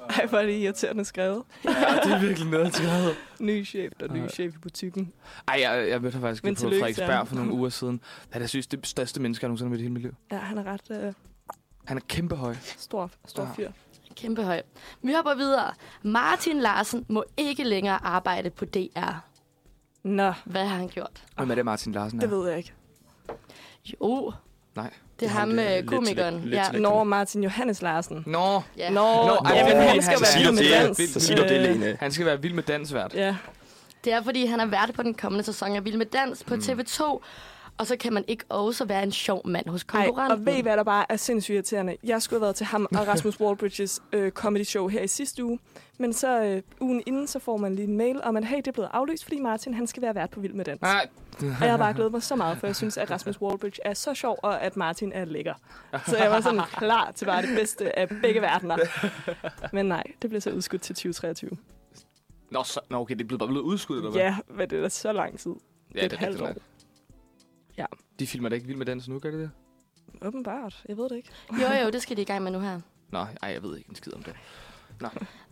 Speaker 2: Ej, hvor er det irriterende skrevet.
Speaker 1: Ja, det er virkelig noget skrevet.
Speaker 2: Ny chef og ny
Speaker 1: Ej.
Speaker 2: chef i butikken.
Speaker 1: Ej, jeg, jeg mødte ham faktisk
Speaker 2: Men
Speaker 1: på Frederiksberg for nogle uger siden. Han er synes, det største menneske, jeg nogensinde har mødt i hele mit liv.
Speaker 2: Ja, han er ret øh,
Speaker 1: Han er kæmpe høj.
Speaker 2: stor, stor
Speaker 1: Ja.
Speaker 2: fyr.
Speaker 3: Kæmpe høj. Vi hopper videre. Martin Larsen må ikke længere arbejde på DR.
Speaker 2: Nå,
Speaker 3: Hvad har han gjort?
Speaker 1: Hvem er det, Martin Larsen
Speaker 2: det
Speaker 1: er?
Speaker 2: ved jeg ikke.
Speaker 3: Jo,
Speaker 1: Nej.
Speaker 3: Det er ham,
Speaker 4: ham, er
Speaker 3: øh,
Speaker 4: lidt
Speaker 3: komikeren.
Speaker 4: lidt
Speaker 3: ja.
Speaker 4: slægt.
Speaker 2: Nå, Martin Johannes Larsen.
Speaker 1: Nå,
Speaker 3: ja.
Speaker 2: Nå,
Speaker 1: Nå,
Speaker 2: Nå
Speaker 1: ej,
Speaker 2: jamen,
Speaker 1: det er
Speaker 2: han skal være vild med dans.
Speaker 4: Så du det, Lene.
Speaker 1: han skal være vild med dansvært.
Speaker 2: Ja,
Speaker 3: Det er, fordi han er vært på den kommende sæson af Vild med Dans på
Speaker 1: Mm.
Speaker 3: TV2. Og så kan man ikke også være en sjov mand hos
Speaker 2: Ej,
Speaker 3: konkurrenten.
Speaker 2: og ved I, hvad der bare er sindssygt irriterende? Jeg skulle have været til ham og Rasmus Wallbridges øh, comedy show her i sidste uge. Men så øh, ugen inden, så får man lige en mail om, at hey, det er blevet aflyst, fordi Martin han skal være vært på Vild med Dans.
Speaker 1: Nej.
Speaker 2: Og jeg har bare glædet mig så meget, for jeg synes, at Rasmus Wallbridge er så sjov, og at Martin er lækker. Så jeg var sådan klar til bare det bedste af begge verdener. Men nej, det blev så udskudt til 2023.
Speaker 1: Nå, så, nå, okay, det er blevet bare blevet udskudt, eller hvad?
Speaker 2: Ja, men det er da så lang tid.
Speaker 1: ja
Speaker 2: et halvt år.
Speaker 1: Ja. De filmer da ikke vild med dans nu, gør det det?
Speaker 2: Åbenbart. Jeg ved det ikke.
Speaker 3: Jo, jo, det skal de i gang med nu her.
Speaker 1: Nå, ej, jeg ved ikke en skid om det.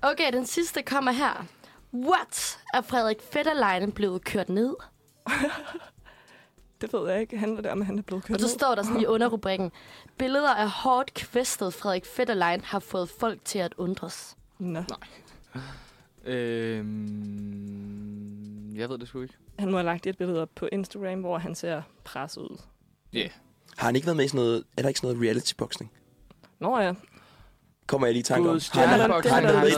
Speaker 3: Okay, den sidste kommer her. What? Er Frederik Fetterlein blevet kørt ned?
Speaker 2: Det ved jeg ikke. Handler det om, at han er blevet kørt
Speaker 3: Og så står der sådan i underrubrikken. Billeder af hårdt kvæstet Frederik Fetterlein har fået folk til at undres.
Speaker 2: Nå.
Speaker 1: Øhm, jeg ved det sgu ikke.
Speaker 2: Han må have lagt et billede op på Instagram, hvor han ser presset ud.
Speaker 4: Har han ikke været med i sådan noget, er der ikke sådan noget reality-boxing?
Speaker 2: Nå ja.
Speaker 4: Kommer jeg lige i tanke om. Har han,
Speaker 2: har
Speaker 1: Han
Speaker 4: været
Speaker 1: med i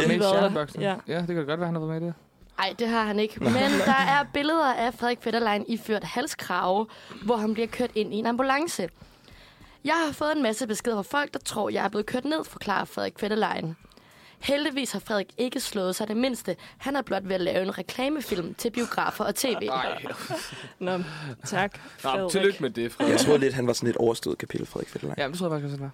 Speaker 2: det. Ja.
Speaker 1: Ja, det kan godt være, han har været med i det.
Speaker 3: Nej, det har han ikke. Men der er billeder af Frederik Fetterlein iført halskrave, hvor han bliver kørt ind i en ambulance. Jeg har fået en masse beskeder fra folk, der tror, jeg er blevet kørt ned, forklarer Frederik Fetterlein. Heldigvis har Frederik ikke slået sig det mindste. Han er blot ved at lave en reklamefilm til biografer og tv.
Speaker 1: Nej.
Speaker 2: Nå, tak.
Speaker 1: Nå,
Speaker 2: Frederik.
Speaker 1: tillykke med det, Frederik.
Speaker 4: jeg tror lidt, han var sådan et overstået kapitel, Frederik Fetterlein.
Speaker 1: Ja, det tror jeg faktisk også, han var.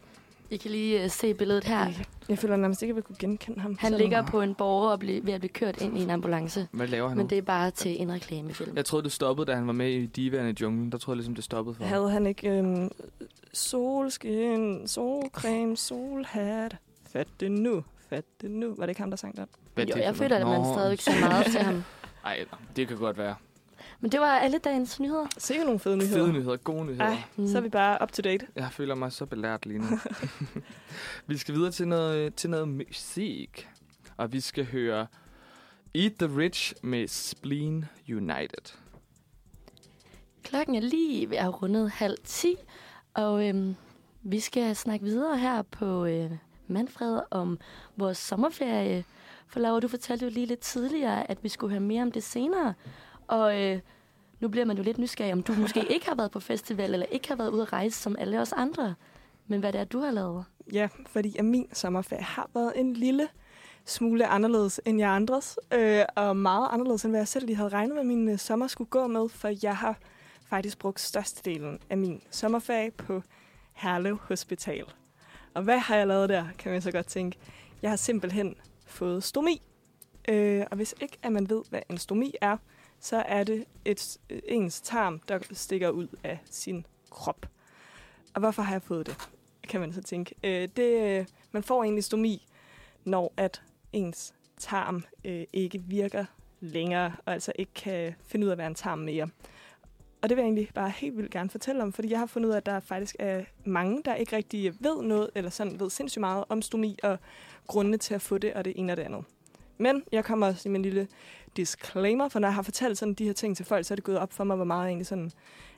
Speaker 3: I kan lige uh, se billedet her.
Speaker 2: Jeg føler nærmest ikke, at jeg vil kunne genkende ham.
Speaker 3: Han ligger på en borger og bliver ved at blive kørt ind i en ambulance.
Speaker 1: Hvad laver han nu?
Speaker 3: Men det er bare til en reklamefilm.
Speaker 1: Jeg troede, det stoppede, da han var med i Divaerne i junglen. Der troede jeg ligesom, det stoppede for ham.
Speaker 2: Havde han ikke øhm, solskin, solcreme, solhat? Fat det nu, fat det nu. Var det ikke ham, der sang den?
Speaker 3: Jo, jeg føler, at man stadigvæk ser meget til ham.
Speaker 1: Ej, det kan godt være.
Speaker 3: Men det var alle dagens nyheder.
Speaker 2: Sikke nogle fede nyheder.
Speaker 1: Fede nyheder, gode nyheder.
Speaker 2: Ej, så er vi bare up to date.
Speaker 1: Jeg føler mig så belært lige nu. vi skal videre til noget, til noget musik. Og vi skal høre Eat the Rich med Spleen United.
Speaker 3: Klokken er lige ved at rundet halv ti, og øhm, vi skal snakke videre her på øh, Manfred om vores sommerferie. For Laura, du fortalte jo lige lidt tidligere, at vi skulle høre mere om det senere. Og øh, nu bliver man jo lidt nysgerrig, om du måske ikke har været på festival, eller ikke har været ude at rejse som alle os andre. Men hvad det er, du har lavet?
Speaker 2: Ja, fordi at min sommerferie har været en lille smule anderledes end jeg andres, øh, og meget anderledes end hvad jeg selv lige havde regnet med, min øh, sommer skulle gå med, for jeg har faktisk brugt størstedelen af min sommerferie på Herlev Hospital. Og hvad har jeg lavet der, kan man så godt tænke. Jeg har simpelthen fået stomi. Øh, og hvis ikke at man ved, hvad en stomi er, så er det et, ens tarm, der stikker ud af sin krop. Og hvorfor har jeg fået det? kan man så tænke. Øh, det, øh, man får egentlig stomi, når at ens tarm øh, ikke virker længere, og altså ikke kan finde ud af at være en tarm mere. Og det vil jeg egentlig bare helt vildt gerne fortælle om, fordi jeg har fundet ud af, at der faktisk er mange, der ikke rigtig ved noget, eller sådan ved sindssygt meget om stomi og grundene til at få det, og det ene og det andet. Men jeg kommer også i min lille disclaimer, for når jeg har fortalt sådan de her ting til folk, så er det gået op for mig, hvor meget egentlig sådan,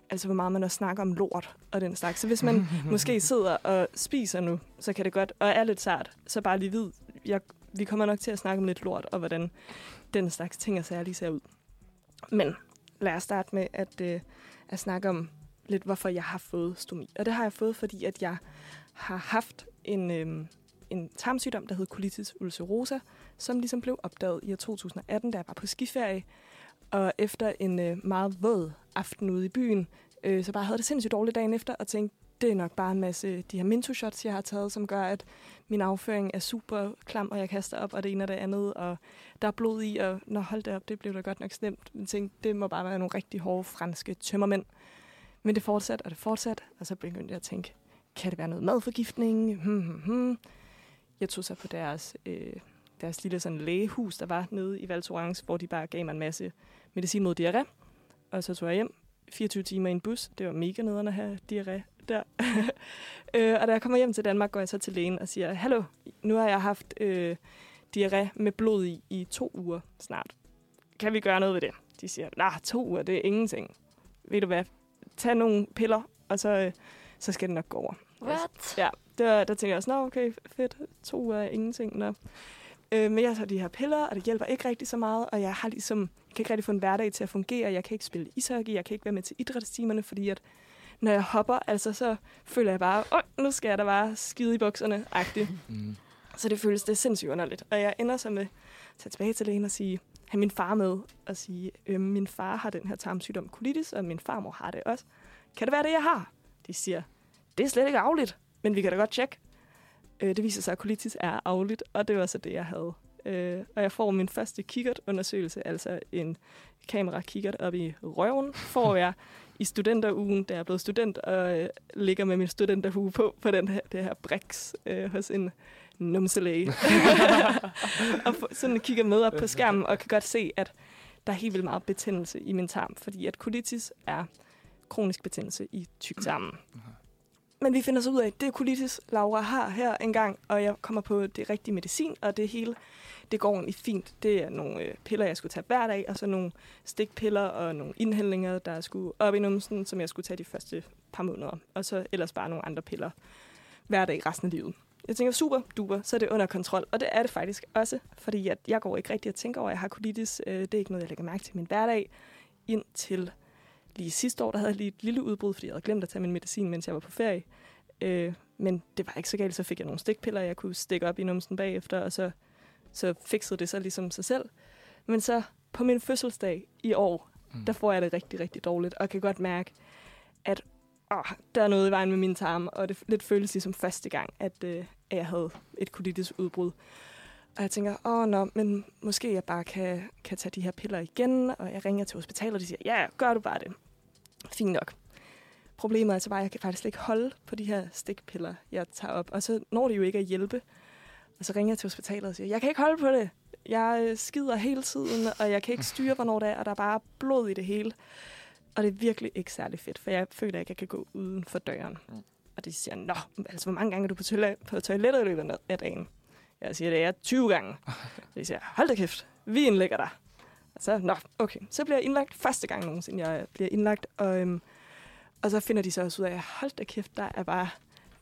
Speaker 2: altså hvor meget man også snakker om lort og den slags. Så hvis man måske sidder og spiser nu, så kan det godt, og er lidt sart, så bare lige vid, jeg, vi kommer nok til at snakke om lidt lort, og hvordan den slags ting og sager lige ser ud. Men lad os starte med at, øh, at snakke om lidt, hvorfor jeg har fået stomi. Og det har jeg fået, fordi at jeg har haft en, øh, en tarmsygdom, der hed colitis ulcerosa, som ligesom blev opdaget i år 2018, da jeg var på skiferie. Og efter en øh, meget våd aften ude i byen, øh, så bare havde det sindssygt dårligt dagen efter, og tænkte, det er nok bare en masse øh, de her minto-shots, jeg har taget, som gør, at min afføring er super klam, og jeg kaster op, og det ene og det andet, og der er blod i, og når holdt det op, det blev da godt nok slemt. Men tænkte, det må bare være nogle rigtig hårde franske tømmermænd. Men det fortsatte, og det fortsatte, og så begyndte jeg at tænke, kan det være noget madforgiftning? Hmm, hmm, hmm. Jeg tog så på deres øh, deres lille sådan lægehus, der var nede i Val Thorens, hvor de bare gav mig en masse medicin mod diarré. Og så tog jeg hjem 24 timer i en bus. Det var mega nederen at have diarré der. øh, og da jeg kommer hjem til Danmark, går jeg så til lægen og siger, Hallo, nu har jeg haft øh, diarré med blod i i to uger snart. Kan vi gøre noget ved det? De siger, nej, to uger, det er ingenting. Ved du hvad? Tag nogle piller, og så, øh, så skal det nok gå over.
Speaker 3: What?
Speaker 2: Ja, der, der tænker jeg også, nå okay, fedt, to er ingenting. Nå. Øh, men jeg tager de her piller, og det hjælper ikke rigtig så meget, og jeg har ligesom, jeg kan ikke rigtig få en hverdag til at fungere. Jeg kan ikke spille ishockey, jeg kan ikke være med til idrætstimerne, fordi at når jeg hopper, altså så føler jeg bare, åh, nu skal jeg da bare skide i bukserne, agtigt.
Speaker 1: Mm.
Speaker 2: Så det føles det sindssygt underligt. Og jeg ender så med at tage tilbage til lægen og sige, have min far med og sige, øh, min far har den her tarmsygdom colitis, og min farmor har det også. Kan det være det, jeg har? De siger, det er slet ikke afligt, men vi kan da godt tjekke. Øh, det viser sig, at colitis er afligt, og det var så det, jeg havde. Øh, og jeg får min første kikkertundersøgelse, altså en kamera-kikkert op i røven, får jeg i studenterugen, da jeg er blevet student, og øh, ligger med min studenterhue på, på den her, det her Brix øh, hos en numselæge. og for, sådan kigger med op på skærmen, og kan godt se, at der er helt vildt meget betændelse i min tarm, fordi at colitis er kronisk betændelse i tyktarmen. Men vi finder så ud af, at det er colitis, Laura har her engang, og jeg kommer på det rigtige medicin, og det hele, det går egentlig fint. Det er nogle øh, piller, jeg skulle tage hver dag, og så nogle stikpiller og nogle indhældninger, der skulle op i numsen, som jeg skulle tage de første par måneder. Og så ellers bare nogle andre piller hver dag resten af livet. Jeg tænker, super duper, så er det under kontrol. Og det er det faktisk også, fordi at jeg går ikke rigtig at tænke over, at jeg har colitis. Øh, Det er ikke noget, jeg lægger mærke til i min hverdag. Indtil lige sidste år, der havde jeg lige et lille udbrud, fordi jeg havde glemt at tage min medicin, mens jeg var på ferie. Øh, men det var ikke så galt, så fik jeg nogle stikpiller, jeg kunne stikke op i numsen bagefter, og så, så fikset det så ligesom sig selv. Men så på min fødselsdag i år,
Speaker 1: Mm.
Speaker 2: der får jeg det rigtig, rigtig dårligt, og kan godt mærke, at åh, der er noget i vejen med min tarm, og det lidt føles ligesom første gang, at, øh, at jeg havde et colitis-udbrud. Og jeg tænker, åh nå, men måske jeg bare kan, kan tage de her piller igen, og jeg ringer til hospitalet, og de siger, ja, gør du bare det. Fint nok. Problemet er altså bare, at jeg kan faktisk ikke holde på de her stikpiller, jeg tager op. Og så når det jo ikke at hjælpe. Og så ringer jeg til hospitalet og siger, jeg kan ikke holde på det. Jeg øh, skider hele tiden, og jeg kan ikke styre, hvornår det er, og der er bare blod i det hele. Og det er virkelig ikke særlig fedt, for jeg føler ikke, at jeg kan gå uden for døren.
Speaker 1: Mm.
Speaker 2: Og de siger, nå, altså hvor mange gange er du på, toilet, på toilettet i løbet af dagen? Jeg siger, det er 20 gange. De siger, hold da kæft, vi indlægger dig. Så, nå, okay. Så bliver jeg indlagt første gang nogensinde, jeg bliver indlagt. Og, øhm, og så finder de så også ud af, hold da kæft, der er bare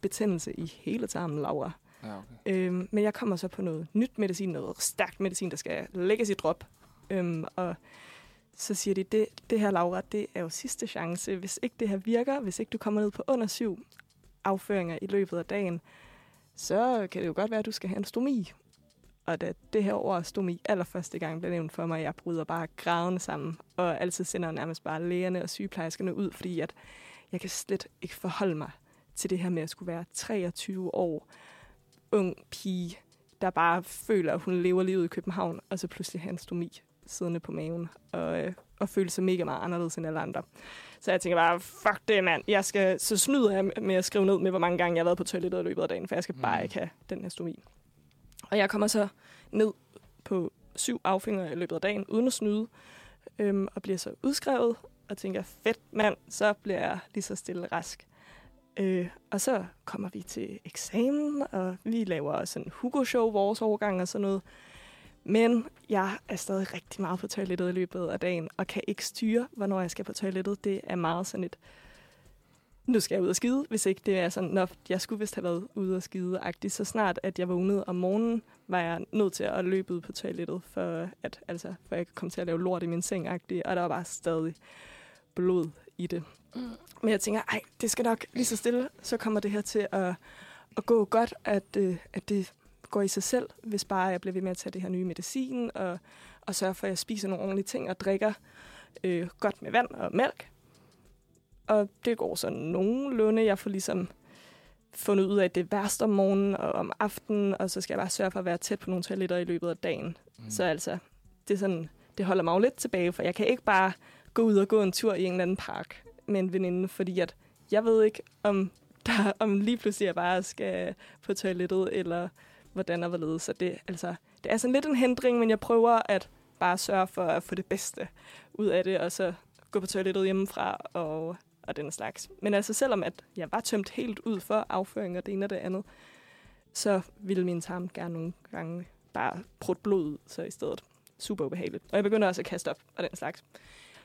Speaker 2: betændelse i hele tarmen, Laura.
Speaker 1: Ja, okay.
Speaker 2: Øhm, men jeg kommer så på noget nyt medicin, noget stærkt medicin, der skal lægges i drop. Øhm, og så siger de, det, det her, Laura, det er jo sidste chance. Hvis ikke det her virker, hvis ikke du kommer ned på under syv afføringer i løbet af dagen, så kan det jo godt være, at du skal have en stomi. Og da det her ord stomi allerførste gang blev nævnt for mig, jeg bryder bare grædende sammen, og altid sender nærmest bare lægerne og sygeplejerskerne ud, fordi at jeg kan slet ikke forholde mig til det her med at skulle være 23 år, ung pige, der bare føler, at hun lever livet i København, og så pludselig have en stomi siddende på maven, og, øh, og føle sig mega meget anderledes end alle andre. Så jeg tænker bare, fuck det, mand. Jeg skal, så snyder jeg med at skrive ned med, hvor mange gange jeg har været på toilettet i løbet af dagen, for jeg skal bare
Speaker 1: Mm.
Speaker 2: ikke have den her stomi. Og jeg kommer så ned på syv affinger i løbet af dagen, uden at snyde, øhm, og bliver så udskrevet, og tænker, fedt mand, så bliver jeg lige så stille rask. Øh, og så kommer vi til eksamen, og vi laver sådan Hugo-show, vores årgang og sådan noget. Men jeg er stadig rigtig meget på toilettet i løbet af dagen, og kan ikke styre, hvornår jeg skal på toilettet. Det er meget sådan et, nu skal jeg ud og skide, hvis ikke det er sådan, nå, jeg skulle vist have været ude og skide -agtigt. Så snart, at jeg vågnede om morgenen, var jeg nødt til at løbe ud på toilettet, for at, altså, for jeg komme til at lave lort i min seng -agtigt, og der var bare stadig blod i det.
Speaker 3: Mm.
Speaker 2: Men jeg tænker, ej, det skal nok lige så stille, så kommer det her til at, at gå godt, at, øh, at det går i sig selv, hvis bare jeg bliver ved med at tage det her nye medicin, og, og sørge for, at jeg spiser nogle ordentlige ting, og drikker øh, godt med vand og mælk. Og det går så nogenlunde. Jeg får ligesom fundet ud af, at det er værst om morgenen og om aftenen, og så skal jeg bare sørge for at være tæt på nogle toiletter i løbet af dagen.
Speaker 1: Mm.
Speaker 2: Så altså, det, er sådan, det holder mig jo lidt tilbage, for jeg kan ikke bare gå ud og gå en tur i en eller anden park med en veninde, fordi at jeg ved ikke, om, der, om lige pludselig jeg bare skal på toilettet, eller hvordan og hvorledes. Så det, altså, det er sådan lidt en hindring, men jeg prøver at bare sørge for at få det bedste ud af det, og så gå på toilettet hjemmefra og, og den slags. Men altså selvom at jeg var tømt helt ud for afføring og det ene og det andet, så ville min tarm gerne nogle gange bare prutte blod ud, så i stedet super ubehageligt. Og jeg begynder også at kaste op og den slags.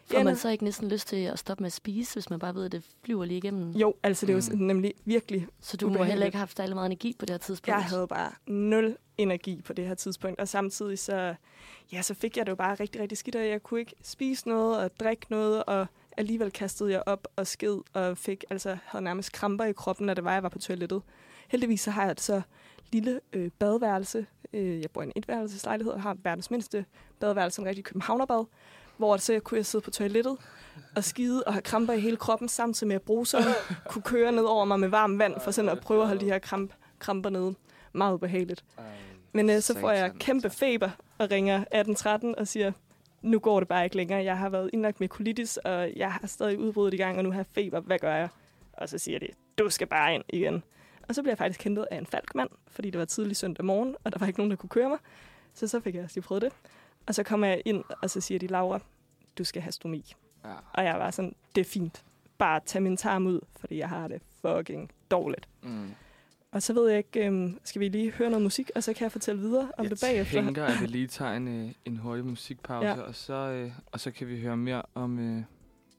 Speaker 3: Får man så ikke næsten lyst til at stoppe med at spise, hvis man bare ved, at det flyver lige igennem?
Speaker 2: Jo, altså det er jo
Speaker 1: Mm.
Speaker 2: nemlig virkelig
Speaker 3: Så du må heller ikke have haft særlig meget energi på det her tidspunkt?
Speaker 2: Jeg havde bare nul energi på det her tidspunkt, og samtidig så, ja, så fik jeg det jo bare rigtig, rigtig skidt, og jeg kunne ikke spise noget og drikke noget, og alligevel kastede jeg op og sked, og fik, altså, havde nærmest kramper i kroppen, når det var, jeg var på toilettet. Heldigvis så har jeg et så lille øh, badeværelse. Øh, jeg bor i en etværelseslejlighed og har verdens mindste badeværelse, en rigtig københavnerbad, hvor så kunne jeg sidde på toilettet og skide og have kramper i hele kroppen, samtidig med at bruseren kunne køre ned over mig med varmt vand, for sådan at prøve at holde de her kramp, kramper nede. Meget ubehageligt. Men øh, så får jeg
Speaker 1: Satan,
Speaker 2: kæmpe
Speaker 1: altså.
Speaker 2: feber og ringer 1813 og siger, nu går det bare ikke længere. Jeg har været indlagt med colitis, og jeg har stadig udbruddet i gang, og nu har jeg feber. Hvad gør jeg? Og så siger de, du skal bare ind igen. Og så blev jeg faktisk hentet af en falkmand, fordi det var tidlig søndag morgen, og der var ikke nogen, der kunne køre mig. Så så fik jeg også lige prøvet det. Og så kommer jeg ind, og så siger de, Laura, du skal have stomi.
Speaker 1: Ja.
Speaker 2: Og jeg var sådan, det er fint. Bare tag min tarm ud, fordi jeg har det fucking dårligt.
Speaker 1: Mm.
Speaker 2: Og så ved jeg ikke, øhm, skal vi lige høre noget musik, og så kan jeg fortælle videre om
Speaker 1: jeg
Speaker 2: det bagefter.
Speaker 1: tænker, at vi lige tager en, øh, en hurtig musikpause,
Speaker 2: Ja.
Speaker 1: og, så, øh, og så kan vi høre mere om, øh,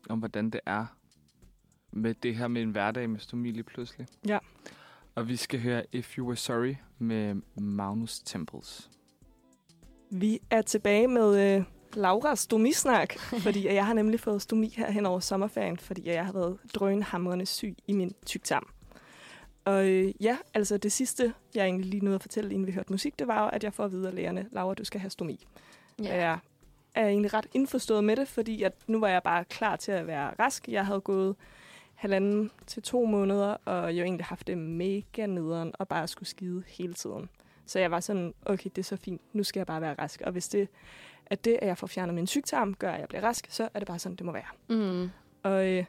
Speaker 1: om, hvordan det er med det her med en hverdag med stomi pludselig.
Speaker 2: Ja.
Speaker 1: Og vi skal høre If You Were Sorry med Magnus Temples.
Speaker 2: Vi er tilbage med øh, Lauras stomisnak, fordi jeg har nemlig fået stomi her hen over sommerferien, fordi jeg har været drønhamrende syg i min tyktarm. Og øh, ja, altså det sidste, jeg egentlig lige nåede at fortælle, inden vi hørte musik, det var jo, at jeg får at vide af lægerne, Laura, du skal have stomi. Ja. Jeg er egentlig ret indforstået med det, fordi at nu var jeg bare klar til at være rask. Jeg havde gået halvanden til to måneder, og jeg egentlig haft det mega nederen, og bare skulle skide hele tiden. Så jeg var sådan, okay, det er så fint, nu skal jeg bare være rask. Og hvis det at det, at jeg får fjernet min sygtarm, gør, at jeg bliver rask, så er det bare sådan, det må være.
Speaker 3: Mm.
Speaker 2: Og øh,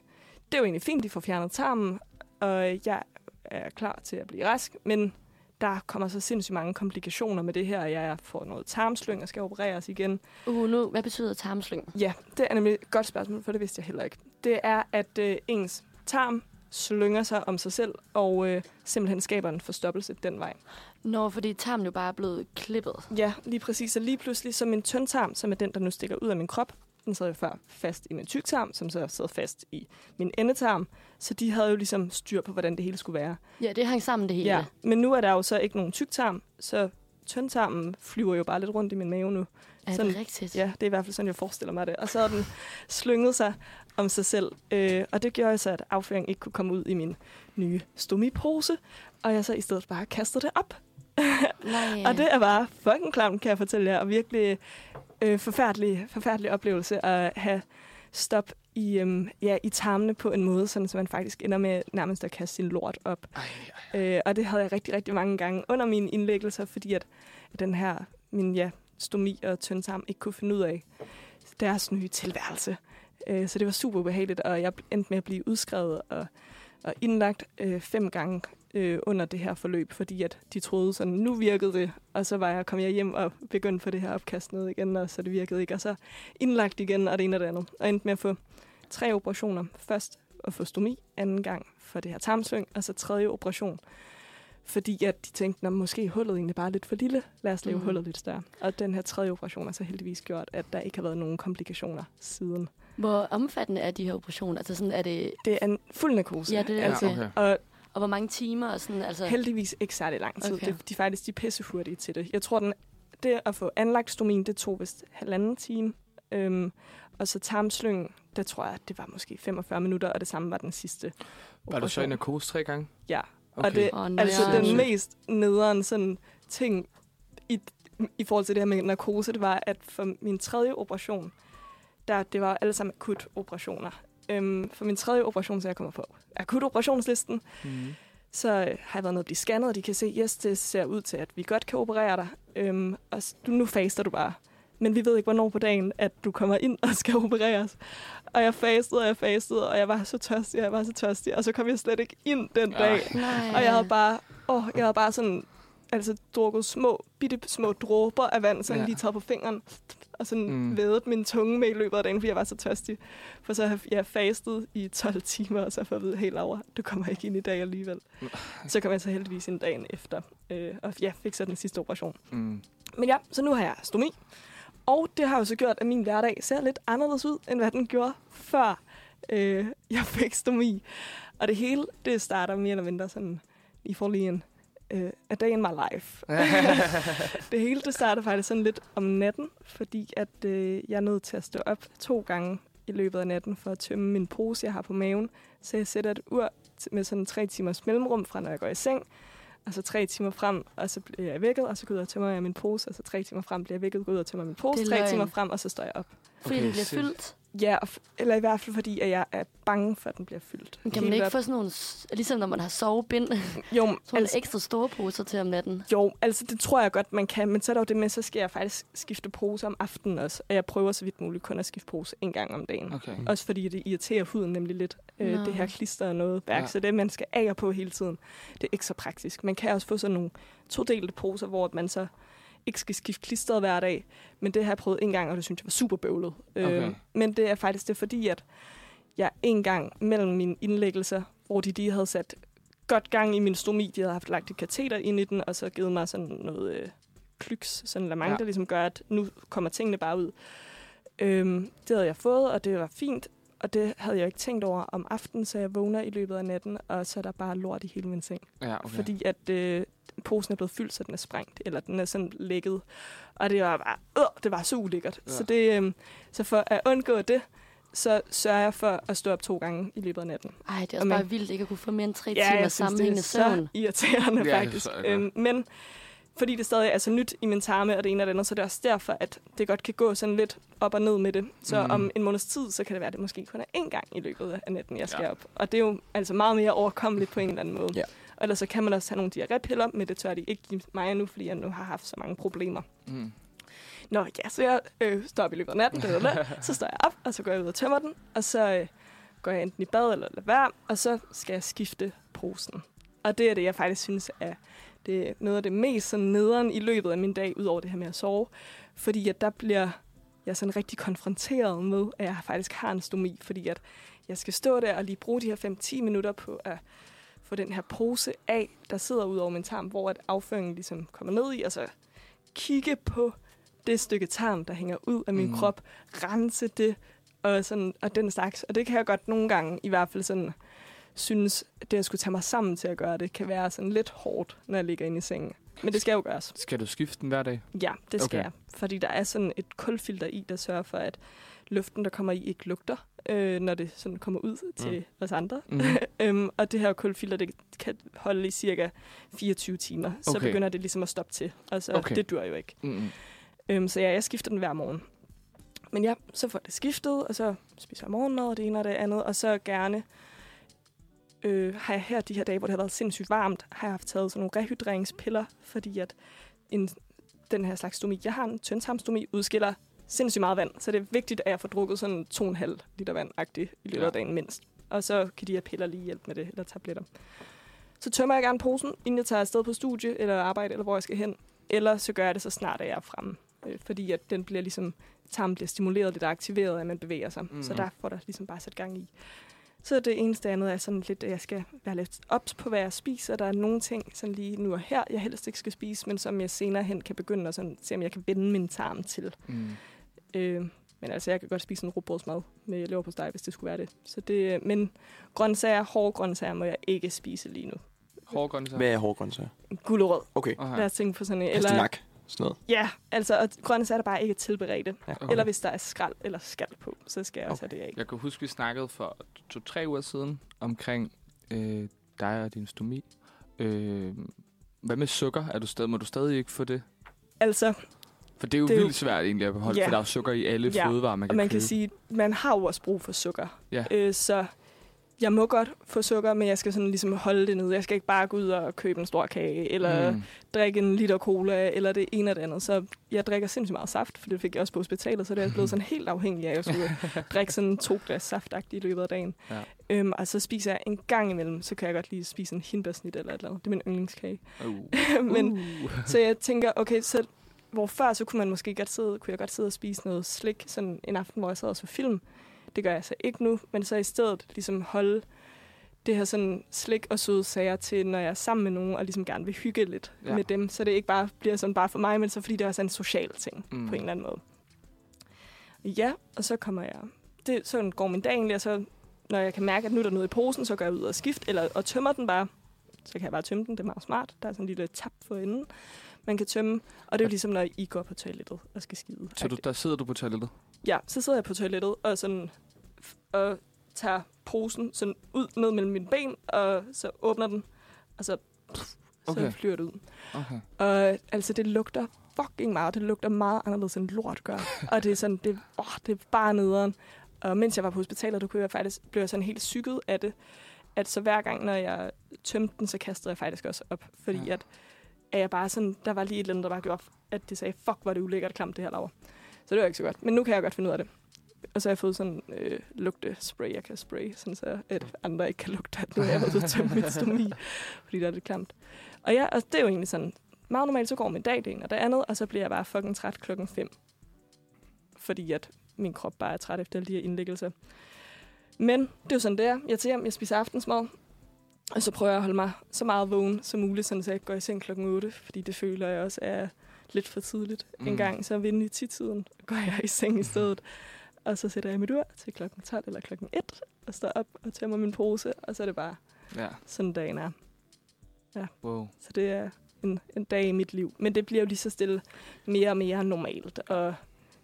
Speaker 2: det er jo egentlig fint, at de får fjernet tarmen, og jeg er klar til at blive rask, men der kommer så sindssygt mange komplikationer med det her. Jeg får noget tarmslyng og skal opereres igen.
Speaker 3: Uh, nu, hvad betyder tarmslyng?
Speaker 2: Ja, det er nemlig et godt spørgsmål, for det vidste jeg heller ikke. Det er, at øh, ens tarm slynger sig om sig selv, og øh, simpelthen skaber en forstoppelse den vej.
Speaker 3: Nå, fordi tarmen jo bare er blevet klippet.
Speaker 2: Ja, lige præcis. Og lige pludselig, så min tyndtarm, som er den, der nu stikker ud af min krop, den sad jo før fast i min tyktarm, som så sad fast i min endetarm. Så de havde jo ligesom styr på, hvordan det hele skulle være.
Speaker 3: Ja, det hang sammen det hele.
Speaker 2: Ja, men nu er der jo så ikke nogen tyktarm, så tyndtarmen flyver jo bare lidt rundt i min mave nu.
Speaker 3: Er
Speaker 2: Sådan-
Speaker 3: det rigtigt?
Speaker 2: Ja, det er i hvert fald sådan, jeg forestiller mig det. Og så har den slynget sig om sig selv. Øh, og det gjorde så, at afføringen ikke kunne komme ud i min nye stomipose. Og jeg så i stedet bare kastede det op.
Speaker 3: Nej.
Speaker 2: Og det er bare fucking klamt, kan jeg fortælle jer. Og virkelig øh, forfærdelig, forfærdelig oplevelse at have stop i, øhm, ja, i tarmene på en måde, sådan, så man faktisk ender med nærmest at kaste sin lort op.
Speaker 1: Ej,
Speaker 2: Øh, og det havde jeg rigtig, rigtig mange gange under mine indlæggelser, fordi at den her, min ja, stomi og tyndtarm ikke kunne finde ud af deres nye tilværelse. Øh, så det var super ubehageligt, og jeg endte med at blive udskrevet og, og indlagt øh, fem gange øh, under det her forløb, fordi at de troede sådan, nu virkede det, og så var jeg, kom jeg hjem og begyndte på det her opkast ned igen, og så det virkede ikke, og så indlagt igen, og det ene og det andet. Og endte med at få tre operationer. Først at få stomi, anden gang for det her tarmslyng, og så tredje operation. Fordi at de tænkte, at måske er hullet egentlig bare lidt for lille. Lad os lave mm. hullet lidt større. Og den her tredje operation har så heldigvis gjort, at der ikke har været nogen komplikationer siden.
Speaker 3: Hvor omfattende er de her operationer? Altså sådan, er det...
Speaker 2: Det er en fuld narkose.
Speaker 3: Ja, det er
Speaker 2: altså,
Speaker 3: okay.
Speaker 2: Og
Speaker 3: Og hvor mange timer? Og sådan, altså...
Speaker 2: heldigvis ikke særlig lang tid.
Speaker 3: Okay.
Speaker 2: Det, de er faktisk de er pissehurtige til det. Jeg tror, den, det at få anlagt stomin, det tog vist halvanden time. Øhm, og så tarmslyngen, der tror jeg, at det var måske 45 minutter, og det samme var den sidste
Speaker 1: Var du så i narkose tre gange?
Speaker 2: Ja.
Speaker 1: Okay.
Speaker 2: Og det er
Speaker 3: nej.
Speaker 2: altså den mest nederen sådan ting i, i forhold til det her med narkose, det var, at for min tredje operation, der, det var alle sammen akut operationer. Øhm, for min tredje operation, så jeg kommer på akut operationslisten,
Speaker 1: Mm.
Speaker 2: så øh, har jeg været nede og blive scannet, og de kan se, yes, det ser ud til, at vi godt kan operere dig. Øhm, og du, nu faster du bare. Men vi ved ikke, hvornår på dagen, at du kommer ind og skal opereres. Og jeg fastede, og jeg fastede, og jeg var så tørstig, og jeg var så tørstig. Og så kom jeg slet ikke ind den dag.
Speaker 3: Nej.
Speaker 2: Og jeg havde bare, åh, jeg havde bare sådan altså drukket små, bitte små dråber af vand, sådan
Speaker 1: Ja.
Speaker 2: ja. lige taget på fingeren, og sådan
Speaker 1: Mm.
Speaker 2: vædet min tunge med i løbet af dagen, fordi jeg var så tørstig. For så har jeg fastet i 12 timer, og så får jeg vide helt over, du kommer ikke ind i dag alligevel. Så kom jeg så heldigvis ind dagen efter, øh, og ja, fik så den sidste operation.
Speaker 1: Mm.
Speaker 2: Men ja, så nu har jeg stomi. Og det har jo så gjort, at min hverdag ser lidt anderledes ud, end hvad den gjorde før øh, jeg fik stomi. Og det hele, det starter mere eller mindre sådan, I får lige en øh, a day in my life. det hele, det starter faktisk sådan lidt om natten, fordi at øh, jeg er nødt til at stå op to gange i løbet af natten for at tømme min pose, jeg har på maven. Så jeg sætter et ur med sådan tre timers mellemrum fra, når jeg går i seng, og så tre timer frem, og så bliver jeg vækket, og så går jeg ud og tømmer jeg min pose, og så tre timer frem bliver jeg vækket, går ud og tømmer min pose, tre timer frem, og så står jeg op.
Speaker 3: Fordi
Speaker 1: Okay,
Speaker 3: den bliver fyldt.
Speaker 2: Ja, eller i hvert fald fordi, at jeg er bange for, at den bliver fyldt.
Speaker 3: Men Kan man ikke
Speaker 2: op.
Speaker 3: få sådan nogle, ligesom når man har sovebind, sådan
Speaker 2: Jo,
Speaker 3: nogle
Speaker 2: altså,
Speaker 3: ekstra store poser til om natten?
Speaker 2: jo, altså det tror jeg godt, man kan, men så er der jo det med, så skal jeg faktisk skifte pose om aftenen også, og jeg prøver så vidt muligt kun at skifte pose en gang om dagen.
Speaker 1: Okay.
Speaker 2: Også fordi det irriterer huden nemlig lidt, øh, det her klister og noget værk,
Speaker 1: Ja.
Speaker 2: så det man skal af på hele tiden, det er ikke så praktisk. Man kan også få sådan nogle todelte poser, hvor man så ikke skal skifte klistret hver dag, men det har jeg prøvet en gang, og det synes jeg var super bøvlet.
Speaker 1: Okay.
Speaker 2: Øh, men det er faktisk det, fordi at jeg en gang mellem mine indlæggelser, hvor de lige havde sat godt gang i min stomi, de havde haft lagt et kateter ind i den, og så givet mig sådan noget øh, klyks, sådan en lamang,
Speaker 1: Ja.
Speaker 2: der ligesom gør, at nu kommer tingene bare ud. Øhm, det havde jeg fået, og det var fint, og det havde jeg ikke tænkt over om aftenen, så jeg vågner i løbet af natten, og så er der bare lort i hele min seng.
Speaker 1: Ja,
Speaker 2: Okay.
Speaker 1: okay.
Speaker 2: Fordi at øh, posen er blevet fyldt, så den er sprængt, eller den er sådan lækket. Og det var bare, øh, det var så ulækkert.
Speaker 1: Ja.
Speaker 2: Så, det, øh, så for at undgå det, så sørger jeg for at stå op to gange i løbet af natten.
Speaker 3: Ej, det er
Speaker 2: Og
Speaker 3: også
Speaker 2: man-
Speaker 3: bare vildt ikke at kunne få mere end tre
Speaker 2: Ja,
Speaker 3: timer
Speaker 2: jeg synes, det er
Speaker 3: sammenhængende
Speaker 2: så
Speaker 3: søvn.
Speaker 2: irriterende
Speaker 1: Ja,
Speaker 2: faktisk.
Speaker 1: så er.
Speaker 2: Øhm, men fordi det stadig er så nyt i min tarme og det ene og det andet, så er det også derfor, at det godt kan gå sådan lidt op og ned med det. Så mm. om en måneds tid, så kan det være, at det måske kun er én gang i løbet af natten, jeg skal
Speaker 1: ja.
Speaker 2: op. Og det er jo altså meget mere overkommeligt på en eller anden måde.
Speaker 4: Ja.
Speaker 2: Og ellers så kan man også have nogle diarrépiller, men det tør de ikke give mig nu, fordi jeg nu har haft så mange problemer.
Speaker 1: Mm.
Speaker 2: Nå ja, så jeg øh, står op i løbet af natten, det der, så står jeg op, og så går jeg ud og tømmer den, og så øh, går jeg enten i bad eller lader være, og så skal jeg skifte posen. Og det er det, jeg faktisk synes er det er noget af det mest sådan nederen i løbet af min dag, udover det her med at sove. Fordi at der bliver jeg sådan rigtig konfronteret med, at jeg faktisk har en stomi, fordi at jeg skal stå der og lige bruge de her 5-10 minutter på at få den her pose af, der sidder ud over min tarm, hvor at afføringen ligesom kommer ned i, og så kigge på det stykke tarm, der hænger ud af min
Speaker 1: Mm.
Speaker 2: krop, rense det, og, sådan, og den slags. Og det kan jeg godt nogle gange, i hvert fald sådan, synes, det at skulle tage mig sammen til at gøre det, kan være sådan lidt hårdt, når jeg ligger inde i sengen. Men det skal jo gøres.
Speaker 1: Skal du skifte den hver dag?
Speaker 2: Ja, det skal
Speaker 1: okay.
Speaker 2: jeg. Fordi der er sådan et kulfilter i, der sørger for, at luften, der kommer i, ikke lugter, øh, når det sådan kommer ud til
Speaker 4: Mm.
Speaker 2: os andre.
Speaker 1: Mhm.
Speaker 2: øhm, og det her kulfilter, det kan holde i cirka 24 timer. Så
Speaker 1: Okay.
Speaker 2: begynder det ligesom at stoppe til. Altså,
Speaker 1: Okay.
Speaker 2: det dur jo ikke.
Speaker 1: Mm.
Speaker 2: Øhm, så ja, jeg skifter den hver morgen. Men ja, så får det skiftet, og så spiser jeg morgenmad og det ene og det andet. Og så gerne øh, har jeg her de her dage, hvor det har været sindssygt varmt, har jeg haft taget sådan nogle rehydreringspiller, fordi at en, den her slags stomi, jeg har en tyndtarmstomi, udskiller sindssygt meget vand. Så det er vigtigt, at jeg får drukket sådan 2,5 liter vand i løbet af dagen mindst. Og så kan de her piller lige hjælpe med det, eller tabletter. Så tømmer jeg gerne posen, inden jeg tager afsted på studie eller arbejde, eller hvor jeg skal hen. Eller så gør jeg det så snart, at jeg er fremme. Øh, fordi at den bliver ligesom, tarmen bliver stimuleret lidt og aktiveret, at man bevæger sig. Mm. Så
Speaker 1: Mhm.
Speaker 2: der får der ligesom bare sat gang i. Så det eneste andet er sådan lidt, at jeg skal være lidt ops på, hvad jeg spiser. Der er nogle ting sådan lige nu og her, jeg helst ikke skal spise, men som jeg senere hen kan begynde at sådan, se, om jeg kan vende min tarm til.
Speaker 1: Mm.
Speaker 2: Øh, men altså, jeg kan godt spise en rugbrødsmad med leverpostej, hvis det skulle være det. Så det men grøntsager, hårde grøntsager, må jeg ikke spise lige nu.
Speaker 1: Hårde grøntsager?
Speaker 4: Hvad er hårdgrøntsager?
Speaker 2: Gulerød.
Speaker 4: Okay.
Speaker 1: Aha.
Speaker 2: Lad os tænke på sådan en. Eller,
Speaker 4: Pastinak. Sådan noget.
Speaker 2: ja, altså, og grøntsager er der bare ikke tilberedte.
Speaker 4: Ja.
Speaker 1: Okay.
Speaker 2: Eller hvis der er skrald eller skal på, så skal jeg også
Speaker 4: Okay.
Speaker 2: have det af.
Speaker 1: Jeg kan huske, vi snakkede for to-tre uger siden omkring øh, dig og din stomi. Øh, hvad med sukker? Er du stadig, må du stadig ikke få det?
Speaker 2: Altså,
Speaker 1: For det er jo
Speaker 2: Det er jo-
Speaker 1: vildt svært egentlig at beholde,
Speaker 2: Ja.
Speaker 1: for der er sukker i alle
Speaker 2: Ja,
Speaker 1: fødevarer, man
Speaker 2: og
Speaker 1: kan
Speaker 2: man kan
Speaker 1: købe.
Speaker 2: sige, man har jo også brug for sukker.
Speaker 1: Ja.
Speaker 2: Øh, så jeg må godt få sukker, men jeg skal sådan ligesom holde det nede. Jeg skal ikke bare gå ud og købe en stor kage, eller mm. drikke en liter cola, eller det ene eller det andet. Så jeg drikker sindssygt meget saft, for det fik jeg også på hospitalet, så det er blevet sådan helt afhængig af, at jeg skulle drikke sådan to glas saft i løbet af dagen. Ja. Øhm, og så spiser jeg en gang imellem, så kan jeg godt lige spise en hindbærsnit eller et eller andet. Det er min yndlingskage. Uh. men, uh. Så jeg tænker, okay, så hvor før så kunne man måske godt sidde, kunne jeg godt sidde og spise noget slik sådan en aften, hvor jeg sad og så film. Det gør jeg så ikke nu, men så i stedet ligesom holde det her sådan slik og søde sager til, når jeg er sammen med nogen, og ligesom gerne vil hygge lidt ja. med dem. Så det ikke bare bliver sådan bare for mig, men så fordi det er også en social ting mm. på en eller anden måde. Ja, og så kommer jeg... Det, sådan går min dag egentlig, og så når jeg kan mærke, at nu er der noget i posen, så går jeg ud og skifte, eller og tømmer den bare. Så kan jeg bare tømme den, det er meget smart. Der er sådan en lille tap for enden, man kan tømme. Og det er jo ligesom, når I går på toilettet og skal skide.
Speaker 1: Så du, der sidder du på toilettet?
Speaker 2: Ja, så sidder jeg på toilettet og sådan og tager posen sådan ud ned mellem mine ben, og så åbner den, og så, pff, okay. så flyver det ud. Okay. Og altså, det lugter fucking meget. Det lugter meget anderledes end lort gør. og det er sådan, det, åh, det er bare nederen. Og mens jeg var på hospitalet, der kunne jeg faktisk, blev jeg sådan helt psyket af det, at så hver gang, når jeg tømte den, så kastede jeg faktisk også op. Fordi ja. at, at jeg bare sådan, der var lige et eller andet, der bare gjorde, at det sagde, fuck, hvor det ulækkert klamt, det her laver. Så det var ikke så godt. Men nu kan jeg godt finde ud af det. Og så har jeg fået sådan øh, lugtespray, jeg kan spray, sådan så at andre ikke kan lugte, at nu er jeg været tømme mit stomi, fordi der er lidt klamt. Og ja, og det er jo egentlig sådan, meget normalt så går min dag det ene og det andet, og så bliver jeg bare fucking træt klokken 5. Fordi at min krop bare er træt efter alle de her indlæggelser. Men det er jo sådan, det er. Jeg tager hjem, jeg spiser aftensmad, og så prøver jeg at holde mig så meget vågen som muligt, sådan så jeg går i seng klokken 8, fordi det føler jeg også er lidt for tidligt. Mm. En gang så ved 9-tiden går jeg i seng i stedet. Og så sætter jeg mit ur til klokken 12 eller klokken 1, og står op og tømmer min pose, og så er det bare ja. sådan dagen er. Ja. Wow. Så det er en, en dag i mit liv. Men det bliver jo lige så stille mere og mere normalt, og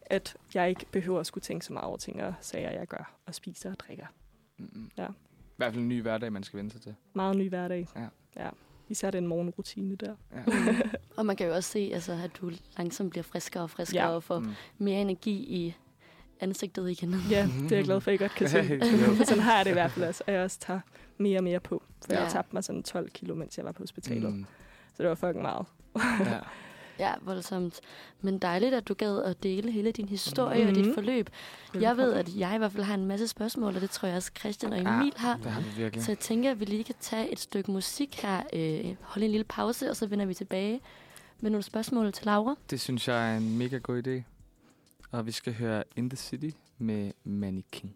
Speaker 2: at jeg ikke behøver at skulle tænke så meget over ting og sager, jeg gør, og spiser og drikker.
Speaker 1: Mm-hmm. Ja. I hvert fald en ny hverdag, man skal vende sig til.
Speaker 2: Meget ny hverdag. Ja. ja. Især den morgenrutine der. Ja.
Speaker 3: og man kan jo også se, altså, at du langsomt bliver friskere og friskere ja. og får mm. mere energi i ansigtet igen.
Speaker 2: Ja, det er jeg glad for, at I godt kan se. sådan har jeg det i hvert fald også, og jeg også tager mere og mere på. For ja. jeg tabte mig sådan 12 kilo, mens jeg var på hospitalet. Mm. Så det var fucking meget.
Speaker 3: ja. Ja, voldsomt. Men dejligt, at du gad at dele hele din historie mm-hmm. og dit mhm. forløb. Jeg ved, at jeg i hvert fald har en masse spørgsmål, og det tror jeg også Christian og Emil ja, har.
Speaker 1: Det har vi virkelig.
Speaker 3: Så jeg tænker, at vi lige kan tage et stykke musik her, øh, holde en lille pause, og så vender vi tilbage med nogle spørgsmål til Laura.
Speaker 1: Det synes jeg er en mega god idé. Og vi skal høre In the City med Mannequin.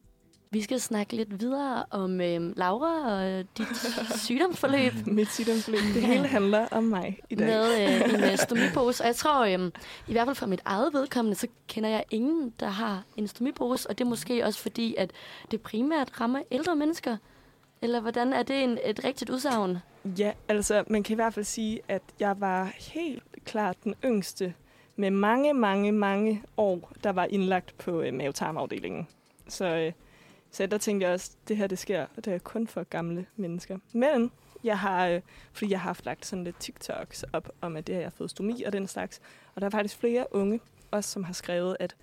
Speaker 3: Vi skal snakke lidt videre om øh, Laura og dit sygdomsforløb.
Speaker 2: Mit sygdomsforløb. Det hele handler om mig i dag.
Speaker 3: Med øh, en øh, stomipose. Og jeg tror, øh, i hvert fald fra mit eget vedkommende, så kender jeg ingen, der har en stomipose. Og det er måske også fordi, at det primært rammer ældre mennesker. Eller hvordan er det en, et rigtigt udsagn?
Speaker 2: Ja, altså man kan i hvert fald sige, at jeg var helt klart den yngste med mange, mange, mange år, der var indlagt på øh, mavetarmafdelingen. Så, øh, så der tænkte jeg også, det her det sker, og det er kun for gamle mennesker. Men jeg har, øh, fordi jeg har haft lagt sådan lidt TikToks op om, at det her jeg har fået stomi og den slags. Og der er faktisk flere unge, også som har skrevet, at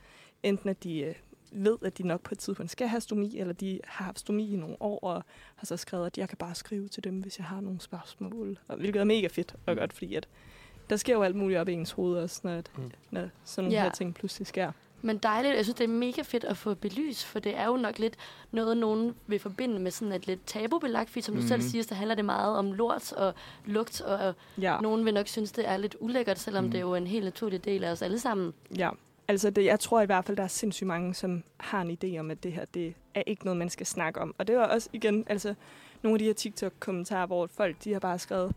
Speaker 2: enten at de øh, ved, at de nok på et tidspunkt skal have stomi, eller de har haft stomi i nogle år, og har så skrevet, at jeg kan bare skrive til dem, hvis jeg har nogle spørgsmål. Og, hvilket er mega fedt og godt, fordi at der sker jo alt muligt op i ens hoved også, når, mm. når sådan nogle ja. her ting pludselig sker.
Speaker 3: Men dejligt. Jeg synes, det er mega fedt at få belyst, for det er jo nok lidt noget, nogen vil forbinde med sådan et lidt tabubelagt, fordi som mm-hmm. du selv mhm. siger, så handler det meget om lort og lugt, og ja. nogen vil nok synes, det er lidt ulækkert, selvom mm. det er jo en helt naturlig del af os alle sammen.
Speaker 2: Ja, altså det, jeg tror i hvert fald, der er sindssygt mange, som har en idé om, at det her, det er ikke noget, man skal snakke om. Og det var også igen, altså nogle af de her TikTok-kommentarer, hvor folk, de har bare skrevet,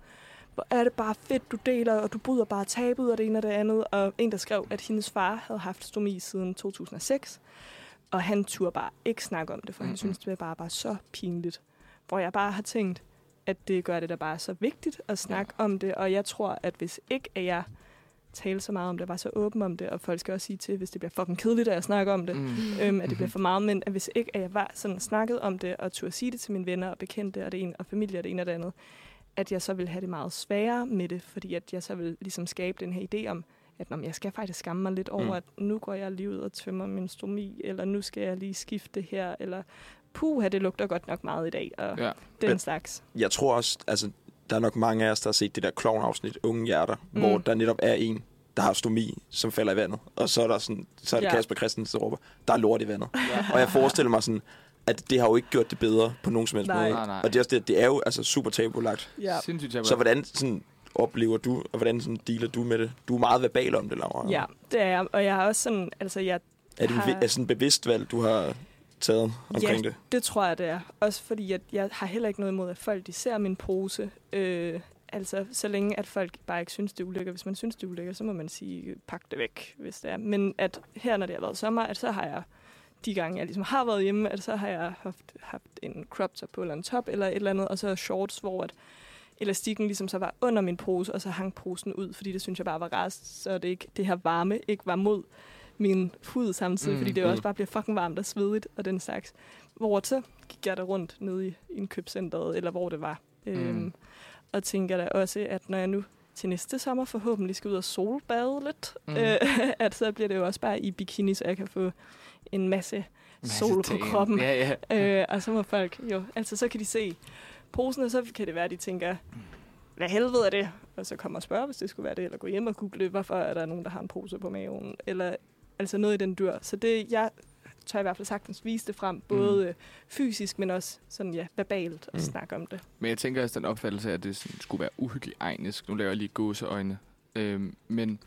Speaker 2: hvor er det bare fedt, du deler, og du bryder bare tabet og det ene og det andet. Og en, der skrev, at hendes far havde haft stomi siden 2006, og han turde bare ikke snakke om det, for mm-hmm. han synes, det var bare, bare så pinligt. Hvor jeg bare har tænkt, at det gør det da bare så vigtigt at snakke ja. om det, og jeg tror, at hvis ikke at jeg tale så meget om det, var så åben om det, og folk skal også sige til, hvis det bliver fucking kedeligt, at jeg snakker om det, mm. øhm, at det bliver for meget, men at hvis ikke at jeg var sådan snakket om det, og turde sige det til mine venner og bekendte, og det ene, og familie og det ene og det andet, at jeg så vil have det meget sværere med det, fordi at jeg så vil ligesom skabe den her idé om, at når jeg skal faktisk skamme mig lidt over, mm. at nu går jeg lige ud og tømmer min stomi, eller nu skal jeg lige skifte det her, eller puha, det lugter godt nok meget i dag, og
Speaker 1: Ja.
Speaker 2: den
Speaker 4: Men-
Speaker 2: slags.
Speaker 4: Jeg tror også, altså, der er nok mange af os, der har set det der klovn-afsnit, Unge Hjerter,
Speaker 2: Mm.
Speaker 4: mm. hvor der netop er en, der har stomi, som falder i vandet. Og så er, der sådan, så er det
Speaker 2: Ja.
Speaker 4: ja. Kasper Christensen, der råber, der er lort i vandet. og jeg forestiller mig sådan, at det har jo ikke gjort det bedre på nogen som helst
Speaker 2: Nej.
Speaker 4: måde.
Speaker 1: Nej, nej.
Speaker 4: Og det er, også det, det er jo altså super tabulagt.
Speaker 2: Ja.
Speaker 1: Sindssygt tabu.
Speaker 4: Så hvordan sådan, oplever du, og hvordan sådan, dealer du med det? Du er meget verbal om det, Laura.
Speaker 2: ja, det er jeg. Og jeg har også sådan, altså jeg,
Speaker 4: Er det har- er sådan bevidst valg, du har taget omkring det?
Speaker 2: det tror jeg, det er. Også fordi, at jeg har heller ikke noget imod, at folk de ser min pose. Øh, altså, så længe at folk bare ikke synes, det er ulækkert. Hvis man synes, det er ulækkert, så må man sige, pak det væk, hvis det er. Men at her, når det har været sommer, at så har jeg de gange, jeg ligesom har været hjemme, at så har jeg haft, haft en crop top på, eller en top, eller et eller andet, og så shorts, hvor at elastikken ligesom så var under min pose, og så hang posen ud, fordi det synes jeg bare var rart, så det, ikke, det her varme ikke var mod min hud samtidig,
Speaker 1: Mm,
Speaker 2: fordi det jo
Speaker 4: mm.
Speaker 2: også bare bliver fucking varmt og svedigt og den slags. Hvor så gik jeg der rundt nede i indkøbscenteret, eller hvor det var. Mm. Øhm, og tænker da også, at når jeg nu til næste sommer forhåbentlig skal ud og solbade lidt,
Speaker 1: mm.
Speaker 2: øh, at så bliver det jo også bare i bikini, så jeg kan få en masse sol på
Speaker 1: tan.
Speaker 2: kroppen.
Speaker 1: Ja, ja.
Speaker 2: Øh, og så må folk jo, altså så kan de se posen, og så kan det være, at de tænker, hvad helvede er det? Og så kommer og spørge, hvis det skulle være det, eller gå hjem og google, hvorfor er der nogen, der har en pose på maven, eller altså noget i den dur. Så det, jeg tør i hvert fald sagtens vise det frem, både mm. fysisk, men også sådan, ja, verbalt at
Speaker 4: Mm.
Speaker 2: snakke om det.
Speaker 1: Men jeg tænker også den opfattelse af, at det sådan skulle være uhygiejnisk. Nu laver jeg lige gåseøjne. Øhm, men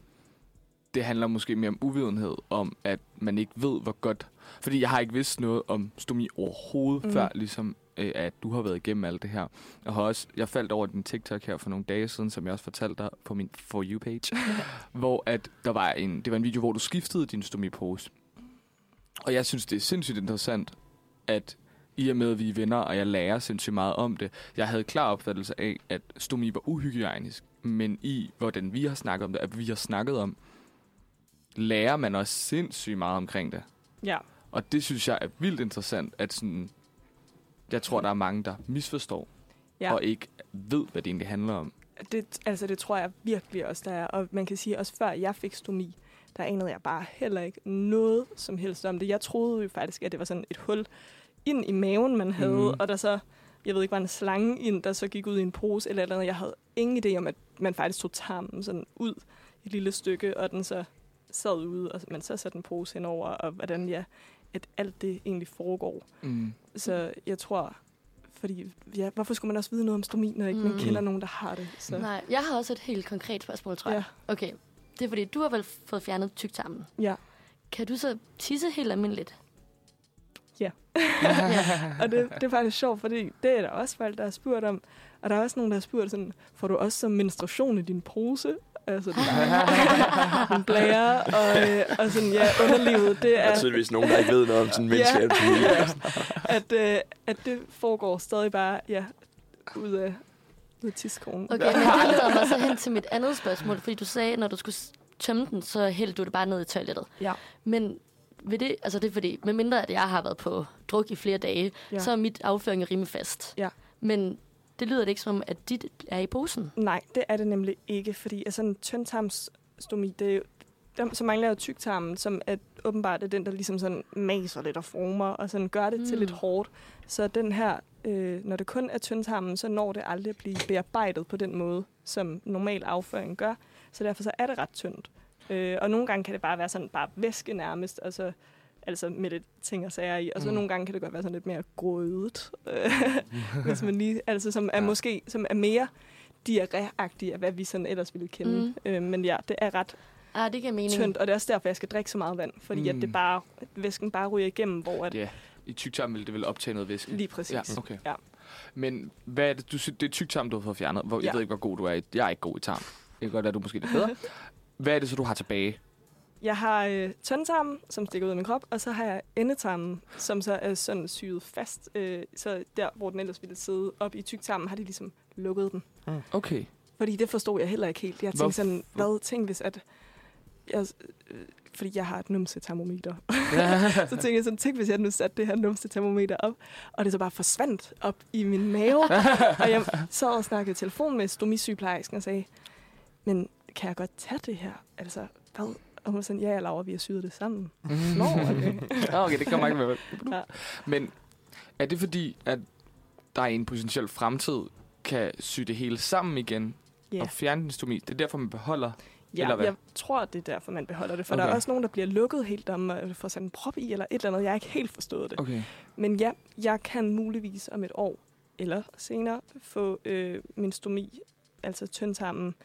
Speaker 1: det handler måske mere om uvidenhed, om at man ikke ved, hvor godt... Fordi jeg har ikke vidst noget om stomi overhovedet,
Speaker 2: Mm.
Speaker 1: før ligesom, øh, at du har været igennem alt det her. Jeg har også, jeg faldt over din TikTok her for nogle dage siden, som jeg også fortalte dig på min For You-page, hvor at der var en, det var en video, hvor du skiftede din stomipose. Og jeg synes, det er sindssygt interessant, at i og med, at vi er venner, og jeg lærer sindssygt meget om det, jeg havde klar opfattelse af, at stomi var uhygiejnisk, men i, hvordan vi har snakket om det, at vi har snakket om, lærer man også sindssygt meget omkring det.
Speaker 2: Ja,
Speaker 1: Og det synes jeg er vildt interessant, at sådan, jeg tror, der er mange, der misforstår,
Speaker 2: ja.
Speaker 1: og ikke ved, hvad det egentlig handler om.
Speaker 2: Det, altså, det tror jeg virkelig også, der er. Og man kan sige, også før jeg fik stomi, der anede jeg bare heller ikke noget som helst om det. Jeg troede jo faktisk, at det var sådan et hul ind i maven, man havde, mm. og der så, jeg ved ikke, var en slange ind, der så gik ud i en pose eller eller andet. Jeg havde ingen idé om, at man faktisk tog tarmen sådan ud et lille stykke, og den så sad ude, og man så satte en pose henover, og hvordan ja, at alt det egentlig foregår.
Speaker 1: Mm.
Speaker 2: Så jeg tror, fordi, ja, hvorfor skulle man også vide noget om stomi, når ikke mm. man kender nogen, der har det? Så.
Speaker 3: Nej, jeg har også et helt konkret spørgsmål, tror jeg.
Speaker 2: Ja.
Speaker 3: Okay, det er fordi, du har vel fået fjernet tyktarmen.
Speaker 2: Ja.
Speaker 3: Kan du så tisse helt almindeligt?
Speaker 2: Og det, det er faktisk sjovt, fordi det er der også folk, der har spurgt om. Og der er også nogen, der har spurgt sådan, får du også som menstruation i din pose? Altså, din blære, og, øh, og sådan, ja, underlivet, det
Speaker 4: Der er
Speaker 2: er,
Speaker 4: tydeligvis nogen, der ikke ved noget om sådan
Speaker 2: Ja.
Speaker 4: menneskelig anatomi.
Speaker 2: at, øh, at det foregår stadig bare, ja, ud af, ud af tidskronen.
Speaker 3: Okay, men det leder mig så hen til mit andet spørgsmål, fordi du sagde, når du skulle tømme den, så hældte du det bare ned i toilettet.
Speaker 2: Ja.
Speaker 3: Men ved det, altså det er fordi, med mindre at jeg har været på druk i flere dage,
Speaker 2: Ja.
Speaker 3: ja. så er mit afføring rimelig fast.
Speaker 2: Ja.
Speaker 3: Men det lyder det ikke som, om, at dit er i posen.
Speaker 2: Nej, det er det nemlig ikke, fordi altså, en tyndtarmsstomi, det er jo, der, så mangler jeg tyktarmen, som er åbenbart er den, der ligesom sådan maser lidt og former, og sådan gør det mm. til lidt hårdt. Så den her, øh, når det kun er tyndtarmen, så når det aldrig at blive bearbejdet på den måde, som normal afføring gør. Så derfor så er det ret tyndt. Øh, og nogle gange kan det bare være sådan bare væske nærmest, og så, altså med lidt ting og sager i. Og så
Speaker 1: Mm.
Speaker 2: mm. nogle gange kan det godt være sådan lidt mere grødet, hvis man lige, altså som er
Speaker 1: Ja.
Speaker 2: måske, som er mere diarréagtig af, hvad vi sådan ellers ville kende.
Speaker 3: Mm.
Speaker 2: Mm. Øh, men ja, det er ret
Speaker 3: Ah, det giver mening.
Speaker 2: tyndt, og det er også derfor, jeg skal drikke så meget vand, fordi mm. at
Speaker 1: Mm.
Speaker 2: det bare, væsken bare ryger igennem, hvor at,
Speaker 1: Ja, i tyktarmen vil det vel optage noget væske.
Speaker 2: lige præcis.
Speaker 1: Ja, okay.
Speaker 2: Ja.
Speaker 1: Men hvad er det, du synes, det er tyktarm, du har fået fjernet? Hvor, jeg
Speaker 2: Ja.
Speaker 1: ved ikke, hvor god du er i. Jeg er ikke god i tarm. Det kan godt være, du er måske lidt bedre. Hvad er det så, du har tilbage?
Speaker 2: Jeg har øh, tyndtarmen, som stikker ud af min krop, og så har jeg endetarmen, som så er sådan syet fast. Øh, så der, hvor den ellers ville sidde op i tyktarmen, har de ligesom lukket den.
Speaker 1: Okay.
Speaker 2: Fordi det forstod jeg heller ikke helt. Jeg
Speaker 1: Hvor-
Speaker 2: tænkte sådan, hvad tænk hvis at... Jeg, øh, fordi jeg har et numse-termometer. så tænkte jeg sådan, tænk hvis jeg nu satte det her numse-termometer op, og det så bare forsvandt op i min mave. og jeg sad og snakkede i telefon med stomisygeplejersken og sagde, men kan jeg godt tage det her? Altså, hvad? Og hun var sådan, ja, Laura, vi har syet det sammen. Nå, okay.
Speaker 1: Okay, det kommer ikke med.
Speaker 2: Ja.
Speaker 1: Men Er det fordi, at der i en potentiel fremtid kan sy det hele sammen igen
Speaker 2: Ja.
Speaker 1: og fjerne den stomi? Det er derfor, man beholder...
Speaker 2: Ja,
Speaker 1: Eller hvad?
Speaker 2: jeg tror, det er derfor, man beholder det. For okay. der er også nogen, der bliver lukket helt om at få sat en prop i, eller et eller andet. Jeg har ikke helt forstået det.
Speaker 1: Okay.
Speaker 2: Men ja, jeg kan muligvis om et år eller senere få øh, min stomi, altså tyndtarmen,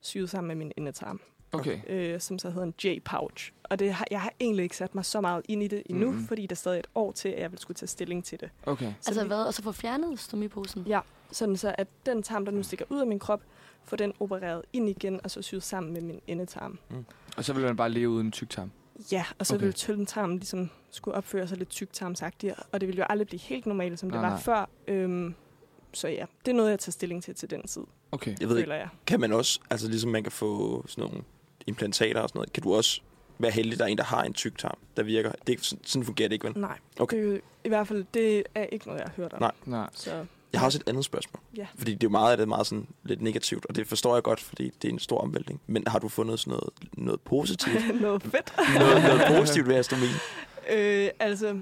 Speaker 2: syet sammen med min endetarm,
Speaker 1: Okay.
Speaker 2: øh, som så hedder en J-pouch. Og det har, jeg har egentlig ikke sat mig så meget ind i det endnu,
Speaker 1: Mhm.
Speaker 2: mm-hmm. fordi der er stadig et år til, at jeg vil skulle tage stilling til det.
Speaker 1: Okay.
Speaker 2: Så
Speaker 3: Altså
Speaker 2: det-
Speaker 3: hvad? Og så få fjernet stomiposen?
Speaker 2: Ja, sådan så at den tarm, der nu stikker ud af min krop, får den opereret ind igen, og så syet sammen med min endetarm.
Speaker 1: Og så vil man bare leve uden tyktarm.
Speaker 2: Ja, og så
Speaker 1: Okay.
Speaker 2: ville tyndtarmen ligesom skulle opføre sig lidt tyktarmsagtigt, og det ville jo aldrig blive helt normalt, som det
Speaker 1: Nej,
Speaker 2: var
Speaker 1: nej.
Speaker 2: før. Øhm, så ja, det er noget, jeg tager stilling til til den tid,
Speaker 1: Okay.
Speaker 4: Jeg ved ikke,
Speaker 2: jeg.
Speaker 4: kan man også, altså ligesom man kan få sådan nogle implantater og sådan noget, kan du også være heldig, at der er en, der har en tyktarm, der virker. Det er, sådan- sådan fungerer det ikke, vel?
Speaker 2: Nej,
Speaker 4: Okay.
Speaker 2: det er jo, i hvert fald, det er ikke noget, jeg har hørt om.
Speaker 4: Nej.
Speaker 1: Nej.
Speaker 2: Så
Speaker 4: Jeg har også et andet spørgsmål.
Speaker 2: Ja.
Speaker 4: Fordi det er jo meget af det er meget sådan lidt negativt, og det forstår jeg godt, fordi det er en stor omvæltning. Men har du fundet sådan noget, noget positivt?
Speaker 2: noget fedt.
Speaker 4: noget, noget positivt ved astomi?
Speaker 2: Øh, altså,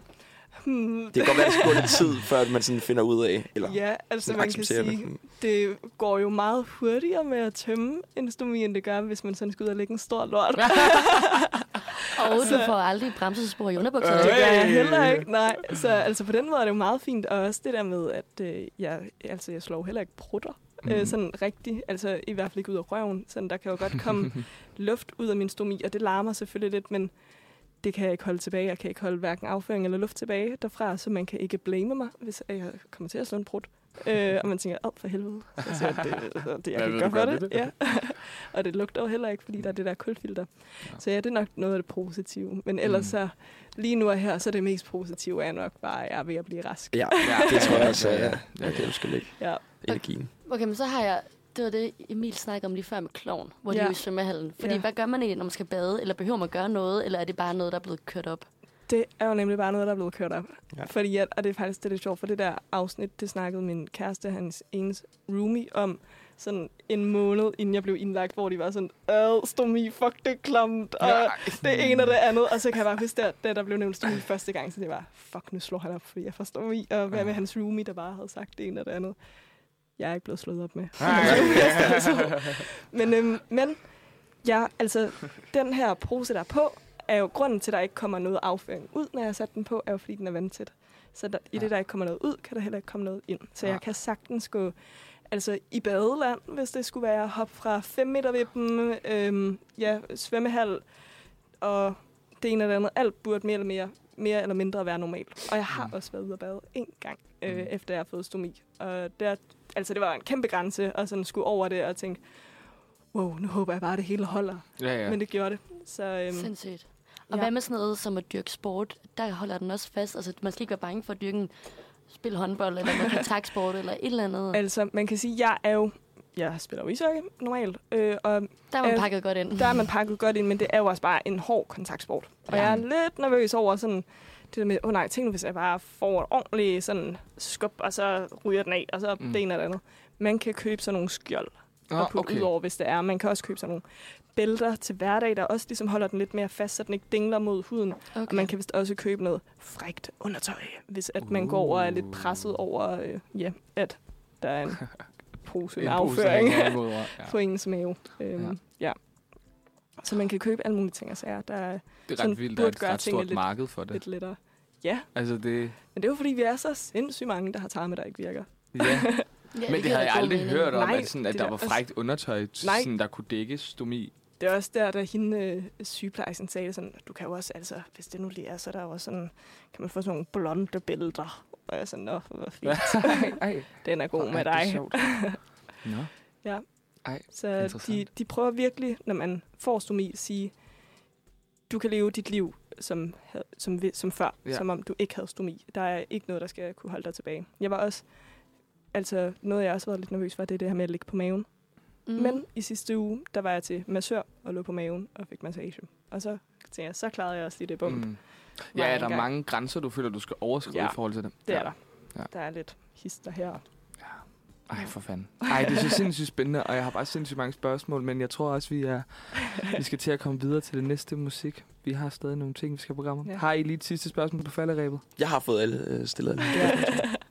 Speaker 2: hmm,
Speaker 4: Det kan godt være, at det skal gå lidt tid, før man sådan finder ud af, eller
Speaker 2: ja, altså
Speaker 4: sådan
Speaker 2: man kan sige,
Speaker 4: det.
Speaker 2: det går jo meget hurtigere med at tømme en stomi, end det gør, hvis man sådan skal ud og lægge en stor lort.
Speaker 3: Og du får aldrig bremsespor i underbukserne.
Speaker 2: Det gør jeg heller ikke, nej. Så altså på den måde er det jo meget fint, og også det der med, at øh, jeg, altså, jeg slår heller ikke prutter. Mm.
Speaker 1: Mhm.
Speaker 2: Øh, sådan rigtigt, altså i hvert fald ikke ud af røven. Sådan, der kan jo godt komme luft ud af min stomi, og det larmer selvfølgelig lidt, men det kan jeg ikke holde tilbage. Jeg kan ikke holde hverken afføring eller luft tilbage derfra, så man kan ikke blame mig, hvis jeg kommer til at slå en prut. Øh, og man tænker, åh, for helvede. Så jeg siger, det, det, jeg kan
Speaker 1: du
Speaker 2: for det.
Speaker 1: det?
Speaker 2: Ja. og det lugter jo heller ikke, fordi der er det der kulfilter.
Speaker 1: Ja.
Speaker 2: Så ja, det er nok noget af det positive. Men ellers
Speaker 1: Mm.
Speaker 2: så, lige nu og her, så er det mest positive er nok bare, at jeg er ved at blive rask.
Speaker 4: Ja,
Speaker 1: Ja,
Speaker 4: det tror jeg også,
Speaker 1: ja, ja,
Speaker 4: ja, det du skal lægge
Speaker 2: Ja.
Speaker 4: energien.
Speaker 3: Okay, men så har jeg... Det var det, Emil snakkede om lige før med klovn, hvor ja. de er jo i svømmehallen. Fordi
Speaker 2: Ja.
Speaker 3: hvad gør man egentlig, når man skal bade? Eller behøver man gøre noget? Eller er det bare noget, der er blevet kørt op?
Speaker 2: Det er jo nemlig bare noget, der er blevet kørt op.
Speaker 4: Ja.
Speaker 2: Fordi, at, og det er faktisk det, er lidt sjovt, for det der afsnit, det snakkede min kæreste, hans ens roomie, om sådan en måned, inden jeg blev indlagt, hvor de var sådan, øh, stomi, fuck, det er klamt, og det ene og det andet. Og så kan jeg bare huske, at da der blev nævnt stomi første gang, så det var, fuck, nu slår han op, fordi jeg får stomi. Og hvad med hans roomie, der bare havde sagt det ene og det andet. Jeg er ikke blevet slået op med. Men, øhm, men ja, altså, den her pose, der er på, er jo grunden til, at der ikke kommer noget afføring ud, når jeg har sat den på, er jo, fordi den er vandtæt. Så der, i det, der ikke kommer noget ud, kan der heller ikke komme noget ind. Så jeg kan sagtens gå altså i badeland, hvis det skulle være hop fra 5 meter vippen, øhm, ja, svømmehal, og det ene eller andet. Alt burde mere eller, mere, mere eller mindre være normalt. Og jeg har
Speaker 1: Mm.
Speaker 2: også været ude at bade en gang, øh,
Speaker 1: Mm.
Speaker 2: efter jeg har fået stomi. Og der, altså, det var en kæmpe grænse, og sådan skulle over det og tænke, wow, nu håber jeg bare, at det hele holder.
Speaker 1: Ja,
Speaker 2: Ja. Men det gjorde det. Så øhm,
Speaker 3: Sindssygt. Og
Speaker 2: ja.
Speaker 3: hvad med sådan noget som at dyrke sport? Der holder den også fast. Altså, man skal ikke være bange for at dyrke en spil håndbold, eller noget kontaktsport, eller et eller andet.
Speaker 2: altså, man kan sige, jeg er jo... Jeg spiller jo ishockey normalt, øh, og
Speaker 3: Der er man
Speaker 2: øh,
Speaker 3: pakket godt ind.
Speaker 2: der er man pakket godt ind, men det er jo også bare en hård kontaktsport. Og
Speaker 3: Ja.
Speaker 2: jeg er lidt nervøs over sådan, det der med, åh oh nej, tænk nu, hvis jeg bare får et ordentligt sådan skub, og så ryger den af, og så
Speaker 1: Mm.
Speaker 2: det ene eller andet. Man kan købe sådan nogle skjold
Speaker 1: Nå,
Speaker 2: og putte okay. ud over, hvis det er. Man kan også købe sådan nogle bælter til hverdag, der også ligesom holder den lidt mere fast, så den ikke dingler mod huden.
Speaker 3: Okay.
Speaker 2: Og man kan vist også købe noget frægt undertøj, hvis at man går over og er lidt presset over, øh, ja, at der er en pose med
Speaker 1: En
Speaker 2: afføring
Speaker 1: ja.
Speaker 2: på ens mave. Øhm,
Speaker 1: Ja.
Speaker 2: Så man kan købe alle mulige ting og sager, der er
Speaker 1: Det er
Speaker 2: sådan
Speaker 1: ret vildt, der er
Speaker 2: burde
Speaker 1: et
Speaker 2: gøre
Speaker 1: ret
Speaker 2: tingene
Speaker 1: stort
Speaker 2: lidt-
Speaker 1: marked for det.
Speaker 2: lidt lettere. Ja,
Speaker 1: Altså, det...
Speaker 2: men det er jo fordi, vi er så sindssygt mange, der har tarme, der ikke virker.
Speaker 1: Ja.
Speaker 3: ja,
Speaker 1: Men det
Speaker 3: giver
Speaker 1: havde jeg aldrig
Speaker 3: mening.
Speaker 1: hørt om,
Speaker 2: Nej,
Speaker 1: at, sådan, at
Speaker 2: det
Speaker 1: der
Speaker 2: der
Speaker 1: var
Speaker 2: også-
Speaker 1: frækt undertøj, sådan, der kunne dække stomi.
Speaker 2: Det er også der, da hende øh, sygeplejersken sagde sådan, du kan jo også, altså, hvis det nu lige er, så er der jo også sådan, kan man få sådan nogle blonde billeder. Og jeg er sådan, nå, hvor fint. Den er god
Speaker 1: Ej,
Speaker 2: med
Speaker 1: det er
Speaker 2: dig.
Speaker 1: sjovt. Nå.
Speaker 2: Ja.
Speaker 1: Ej,
Speaker 2: Så de, de prøver virkelig, når man får stomi, at sige, du kan leve dit liv som, som, som før,
Speaker 1: Ja.
Speaker 2: som om du ikke havde stomi. Der er ikke noget, der skal kunne holde dig tilbage. Jeg var også, altså noget jeg også været lidt nervøs for, det er det her med at ligge på maven.
Speaker 3: Mm.
Speaker 2: Men i sidste uge, der var jeg til massør og lå på maven og fik massage. Og så tænkte jeg, så klarede jeg også lige det bump. Mm. Var
Speaker 1: Ja, er der
Speaker 2: gang.
Speaker 1: mange grænser, du føler, du skal overskride
Speaker 2: Ja,
Speaker 1: i forhold til det?
Speaker 2: Det er der.
Speaker 1: Ja.
Speaker 2: Der er lidt hister her.
Speaker 1: Ej, for fanden. Ej, det er så sindssygt spændende, og jeg har bare sindssygt mange spørgsmål, men jeg tror også, vi er vi skal til at komme videre til det næste musik. Vi har stadig nogle ting, vi skal programme.
Speaker 2: Ja.
Speaker 1: Ja. Har I lige et sidste spørgsmål på falderæbet?
Speaker 4: Jeg har fået alle øh, stillet.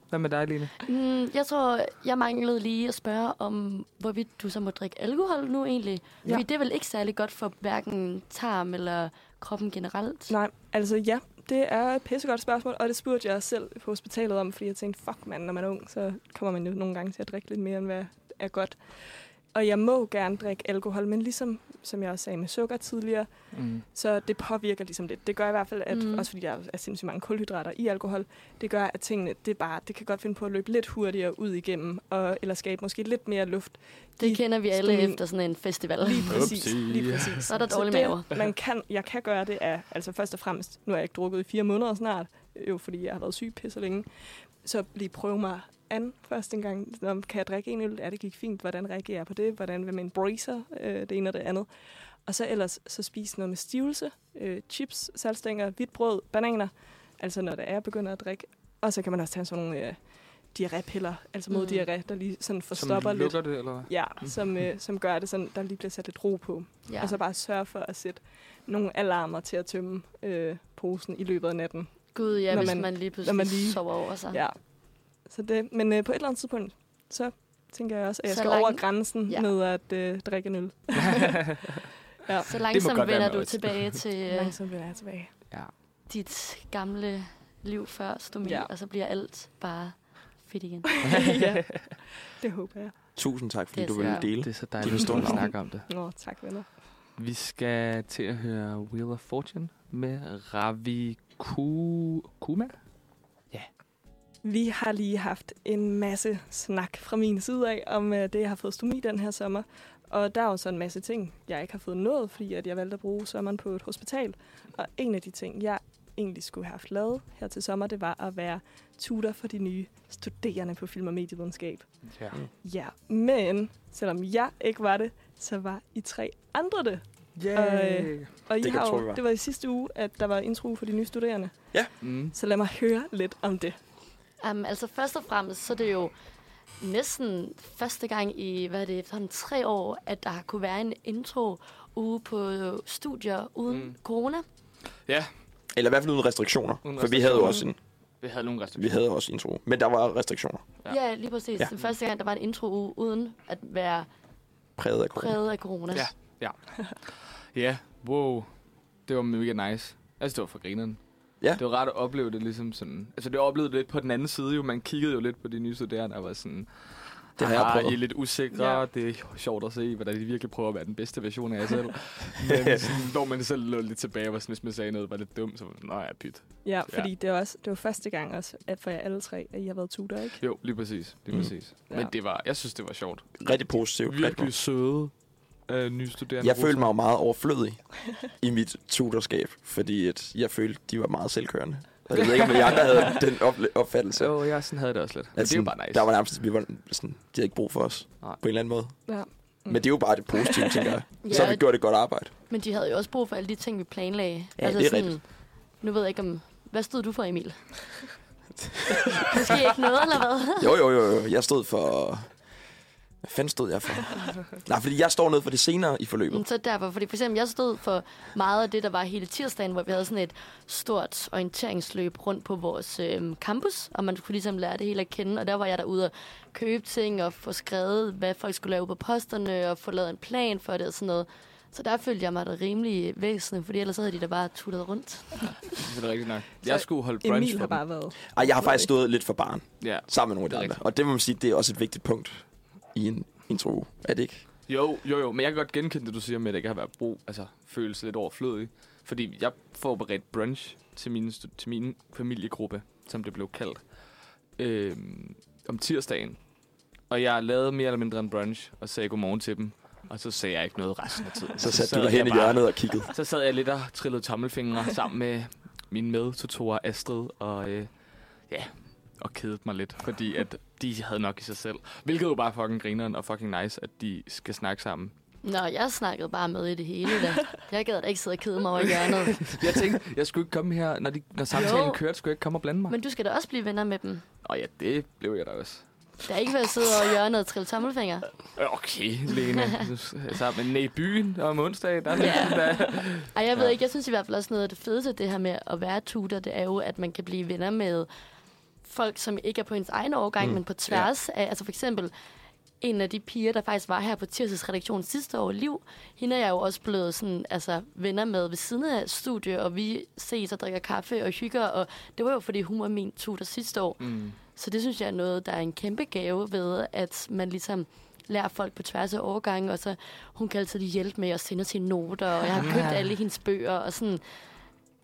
Speaker 1: Hvad med dig, Line?
Speaker 3: Mm, jeg tror, jeg manglede lige at spørge om, hvorvidt du så må drikke alkohol nu egentlig.
Speaker 2: Ja.
Speaker 3: Ja. Fordi det er vel ikke særlig godt for hverken tarm eller kroppen generelt.
Speaker 2: Nej, altså ja, det er et pissegodt spørgsmål, og det spurgte jeg selv på hospitalet om, fordi jeg tænkte, fuck mand, når man er ung, så kommer man jo nogle gange til at drikke lidt mere, end hvad er godt. Og jeg må gerne drikke alkohol, men ligesom som jeg også sagde med sukker tidligere,
Speaker 1: Mm.
Speaker 2: så det påvirker ligesom lidt. Det gør i hvert fald, at,
Speaker 3: Mm.
Speaker 2: også fordi der er sindssygt mange kulhydrater i alkohol, det gør, at tingene, det, bare, det kan godt finde på at løbe lidt hurtigere ud igennem, og, eller skabe måske lidt mere luft.
Speaker 3: Det
Speaker 2: i
Speaker 3: kender vi alle
Speaker 2: sådan-
Speaker 3: efter sådan en festival.
Speaker 2: Lige præcis.
Speaker 1: Upsi.
Speaker 2: Lige præcis.
Speaker 3: Så er der
Speaker 2: Så
Speaker 3: dårlig
Speaker 2: det,
Speaker 3: mave.
Speaker 2: Man kan, jeg kan gøre det af, altså først og fremmest, nu har jeg ikke drukket i fire måneder snart, jo fordi jeg har været syg pisse længe, så lige prøve mig an først en gang. Nå, kan jeg drikke en øl? Ja, det gik fint. Hvordan reagerer jeg på det? Hvordan vil min bracer? Øh, det ene og det andet. Og så ellers så spise noget med stivelse, øh, chips, saltstænger, hvidt brød, bananer. Altså når det er, begynder at drikke. Og så kan man også tage sådan nogle øh, diarrépiller, altså mod
Speaker 3: Mm.
Speaker 2: mm. diarré, der lige sådan
Speaker 1: Som
Speaker 2: forstopper lidt.
Speaker 1: lukker det, eller hvad?
Speaker 2: Ja, som, øh, som gør det sådan, der lige bliver sat lidt ro på.
Speaker 3: Ja.
Speaker 2: Og så bare sørge for at sætte nogle alarmer til at tømme øh, posen i løbet af natten.
Speaker 3: Gud, ja,
Speaker 2: når
Speaker 3: hvis
Speaker 2: man-
Speaker 3: man, lige pludselig
Speaker 2: når man lige-
Speaker 3: sover over sig.
Speaker 2: Ja. Så det, men øh, på et eller andet tidspunkt, så tænker jeg også, at jeg
Speaker 3: Så
Speaker 2: skal
Speaker 3: langt-
Speaker 2: over grænsen
Speaker 3: Ja.
Speaker 2: med at øh, drikke en øl. ja.
Speaker 3: Så langsomt vender du tilbage til øh,
Speaker 2: Langsomt vender jeg tilbage.
Speaker 1: ja.
Speaker 3: dit gamle liv før stomi,
Speaker 2: Ja.
Speaker 3: og så bliver alt bare fedt igen.
Speaker 2: ja, det håber jeg.
Speaker 4: Tusind tak, fordi
Speaker 3: Det er
Speaker 4: du ville dele.
Speaker 1: det er så dejligt at snakke om det.
Speaker 2: Nå, tak venner.
Speaker 1: Vi skal til at høre Wheel of Fortune med Ravi Ku- Kuma.
Speaker 2: Vi har lige haft en masse snak fra min side af om øh, det, jeg har fået stomi den her sommer. Og der er jo så en masse ting, jeg ikke har fået nået, fordi at jeg valgte at bruge sommeren på et hospital. Og en af de ting, jeg egentlig skulle have haft lavet her til sommer, det var at være tutor for de nye studerende på film- og medievidenskab.
Speaker 1: Ja.
Speaker 2: Ja, men selvom jeg ikke var det, så var I tre andre det.
Speaker 1: Yay!
Speaker 2: Og I
Speaker 4: Det
Speaker 2: har jo,
Speaker 4: vi var.
Speaker 2: det var i sidste uge, at der var intro for de nye studerende.
Speaker 1: Mm.
Speaker 2: Så lad mig høre lidt om det.
Speaker 3: Um, altså først og fremmest, så er det jo næsten første gang i, hvad er det, efterhånden tre år, at der har kunne være en intro uge på studier uden
Speaker 1: Mm.
Speaker 3: corona.
Speaker 1: Ja,
Speaker 4: Eller i hvert fald uden restriktioner.
Speaker 1: Uden
Speaker 4: for vi havde jo også en,
Speaker 1: vi havde nogle
Speaker 4: vi
Speaker 1: restriktioner.
Speaker 4: havde også intro. Men der var restriktioner.
Speaker 1: Ja.
Speaker 3: Ja, ja lige præcis.
Speaker 4: Ja.
Speaker 3: Ja. Den første gang, der var en intro uge uden at være
Speaker 4: Præget af corona.
Speaker 3: præget af corona.
Speaker 1: Ja. Ja, wow. Det var mega nice. Altså, det var for grineren.
Speaker 4: Ja.
Speaker 1: Det var rart at opleve det ligesom sådan... Altså, det oplevede lidt på den anden side jo. Man kiggede jo lidt på de nye studerende og var sådan...
Speaker 4: Det har jeg
Speaker 1: "Haha,
Speaker 4: prøvet."
Speaker 1: I er lidt usikre.
Speaker 2: Ja.
Speaker 1: Ja. Det er sjovt at se, hvordan de virkelig prøver at være den bedste version af jer selv. Men sådan, hvor man selv lå lidt tilbage, var sådan, hvis man sagde noget, var lidt dumt, så var det, nå ja, pyt.
Speaker 2: Ja, fordi det var, også, det var første gang også, at for jer alle tre, at I har været tutor, ikke?
Speaker 1: Jo, lige præcis. Lige
Speaker 4: Mm.
Speaker 1: præcis.
Speaker 2: Ja.
Speaker 1: Men det var, jeg synes, det var sjovt.
Speaker 4: Rigtig positivt.
Speaker 1: Virkelig søde øh, nye studerende.
Speaker 4: Jeg følte mig jo meget overflødig i mit tutorskab, fordi at jeg følte, de var meget selvkørende. Og jeg ved ikke, om I andre havde den opfattelse.
Speaker 1: Jo, jeg sådan havde det også lidt. Men
Speaker 4: at
Speaker 1: det er jo
Speaker 4: sådan,
Speaker 1: bare nice.
Speaker 4: Der var nærmest, vi var sådan, de havde ikke brug for os
Speaker 1: Nej.
Speaker 4: på en eller anden måde.
Speaker 2: Ja.
Speaker 4: Men det er jo bare det positive, tænker jeg.
Speaker 3: Ja,
Speaker 4: Så har vi gjort et godt arbejde.
Speaker 3: Men de havde jo også brug for alle de ting, vi planlagde.
Speaker 4: Ja, det er rigtigt.
Speaker 3: Nu ved jeg ikke om... Hvad stod du for, Emil? Måske ikke noget, eller hvad?
Speaker 4: Jo, jo, jo, jo. Jeg stod for... Hvad fanden stod jeg for? Nej, fordi jeg står ned for det senere i forløbet.
Speaker 3: Så derfor, fordi for eksempel, jeg stod for meget af det, der var hele tirsdagen, hvor vi havde sådan et stort orienteringsløb rundt på vores øh, campus, og man kunne ligesom lære det hele at kende, og der var jeg derude og købe ting og få skrevet, hvad folk skulle lave på posterne, og få lavet en plan for det og sådan noget. Så der følte jeg mig da rimelig væsentlig, fordi ellers havde de da bare tuttet rundt.
Speaker 1: Det er rigtigt nok.
Speaker 2: Så
Speaker 1: Jeg skulle holde brunch
Speaker 2: Emil
Speaker 1: for
Speaker 2: har
Speaker 1: dem.
Speaker 2: bare været...
Speaker 4: Ej, jeg har faktisk stået lidt for barn,
Speaker 1: Ja.
Speaker 4: sammen med nogle af de andre. Og det må man sige, det er også et vigtigt punkt i en intro. Er det ikke?
Speaker 1: Jo, jo, jo. Men jeg kan godt genkende det, du siger med, at det ikke har været brug, altså følelse lidt overflødig. Fordi jeg forberedte brunch til min, til min familiegruppe, som det blev kaldt, øhm, om tirsdagen. Og jeg lavede mere eller mindre en brunch, og sagde godmorgen til dem. Og så sagde jeg ikke noget resten af tiden.
Speaker 4: Så satte
Speaker 1: sad
Speaker 4: du dig
Speaker 1: jeg
Speaker 4: hen i hjørnet og kiggede.
Speaker 1: Så sad jeg lidt og trillede tommelfingre sammen med mine medtutorer Astrid og, øh, ja, og kedede mig lidt, fordi at de havde nok i sig selv. Hvilket jo bare fucking grineren og fucking nice, at de skal snakke sammen.
Speaker 3: Nå, jeg snakkede bare med i det hele da. Jeg gad da ikke sidde og kede mig over i hjørnet.
Speaker 1: Jeg tænkte, jeg skulle ikke komme her, når, de, når samtalen
Speaker 3: Jo.
Speaker 1: kørte, skulle jeg ikke komme og blande mig.
Speaker 3: Men du skal da også blive venner med dem.
Speaker 1: Og ja, det blev jeg da også.
Speaker 3: Det er ikke ved at sidde over hjørnet og trille tommelfinger.
Speaker 1: Okay, Lena. Så, men i byen om onsdag, der er
Speaker 3: Ja.
Speaker 1: der...
Speaker 3: Ej, jeg ved
Speaker 1: Ja.
Speaker 3: ikke, jeg synes i hvert fald også noget af det fedeste, det her med at være tutor, det er jo, at man kan blive venner med folk, som ikke er på ens egen årgang,
Speaker 4: Mm.
Speaker 3: men på tværs af, altså for eksempel, en af de piger, der faktisk var her på Tirsdags redaktion sidste år, Liv, hende er jeg jo også blevet sådan, altså, venner med ved siden af studie, og vi ses og drikker kaffe og hygger, og det var jo, fordi hun var min tutor sidste år.
Speaker 1: Mm.
Speaker 3: Så det synes jeg er noget, der er en kæmpe gave ved, at man ligesom lærer folk på tværs af årgange, og så hun kan altid hjælpe med at sende sine noter, og jeg har købt alle hendes bøger, og sådan,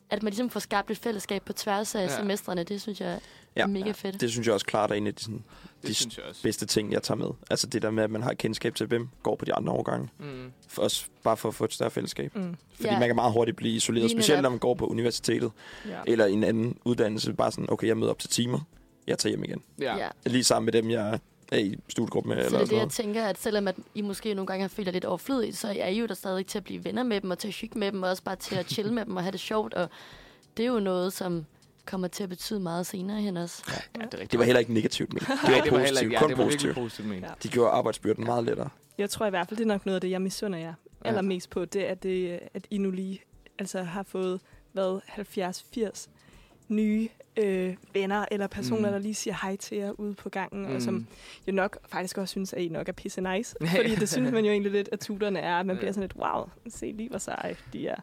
Speaker 3: at man ligesom får skabt et fællesskab på tværs af
Speaker 1: Ja.
Speaker 3: ja. semestrene, det synes jeg
Speaker 4: Ja.
Speaker 3: mega fedt.
Speaker 4: Det synes jeg også klart er en af de sådan,
Speaker 1: Det
Speaker 4: De
Speaker 1: synes jeg også.
Speaker 4: bedste ting, jeg tager med. Altså det der med, at man har et kendskab til, hvem går på de andre årgange.
Speaker 1: Mm.
Speaker 4: For også bare for at få et større fællesskab.
Speaker 2: Mm.
Speaker 4: Fordi
Speaker 3: Ja.
Speaker 4: man kan meget hurtigt blive isoleret,
Speaker 3: Lige
Speaker 4: specielt
Speaker 3: netop.
Speaker 4: når man går på universitetet.
Speaker 2: Ja.
Speaker 4: Eller en anden uddannelse. Bare sådan, okay, jeg møder op til timer. Jeg tager hjem igen.
Speaker 1: Ja.
Speaker 3: Ja.
Speaker 4: Lige sammen med dem, jeg er i studiegruppe med.
Speaker 3: Så
Speaker 4: eller
Speaker 3: det er det, jeg
Speaker 4: noget.
Speaker 3: tænker, at selvom at I måske nogle gange har følt jer lidt overflødigt, så er I jo der stadig til at blive venner med dem, og til at hygge med dem, og også bare til at chille med dem og have det sjovt. Og det er jo noget, som kommer til at betyde meget senere hen også.
Speaker 1: ja, det er rigtigt.
Speaker 4: Det var heller ikke negativt, men det var
Speaker 1: det
Speaker 4: positivt.
Speaker 1: ikke, ja,
Speaker 4: Kun
Speaker 1: det var virkelig
Speaker 4: positivt.
Speaker 1: positivt.
Speaker 2: Ja.
Speaker 4: De gjorde arbejdsbyrden meget lettere.
Speaker 2: Jeg tror i hvert fald, det er nok noget af det, jeg misunder jer
Speaker 1: Ja.
Speaker 2: allermest på, det er, det, at I nu lige altså, har fået, hvad, 70-80 nye øh, venner eller personer,
Speaker 1: Mm.
Speaker 2: der lige siger hej til jer ude på gangen, mm. og som
Speaker 1: Mm.
Speaker 2: jo nok faktisk også synes, at I nok er pisse nice.
Speaker 1: Ja.
Speaker 2: Fordi det synes man jo egentlig lidt, at tuterne er, at man
Speaker 1: Ja.
Speaker 2: bliver sådan lidt, wow, se lige hvor seje de er.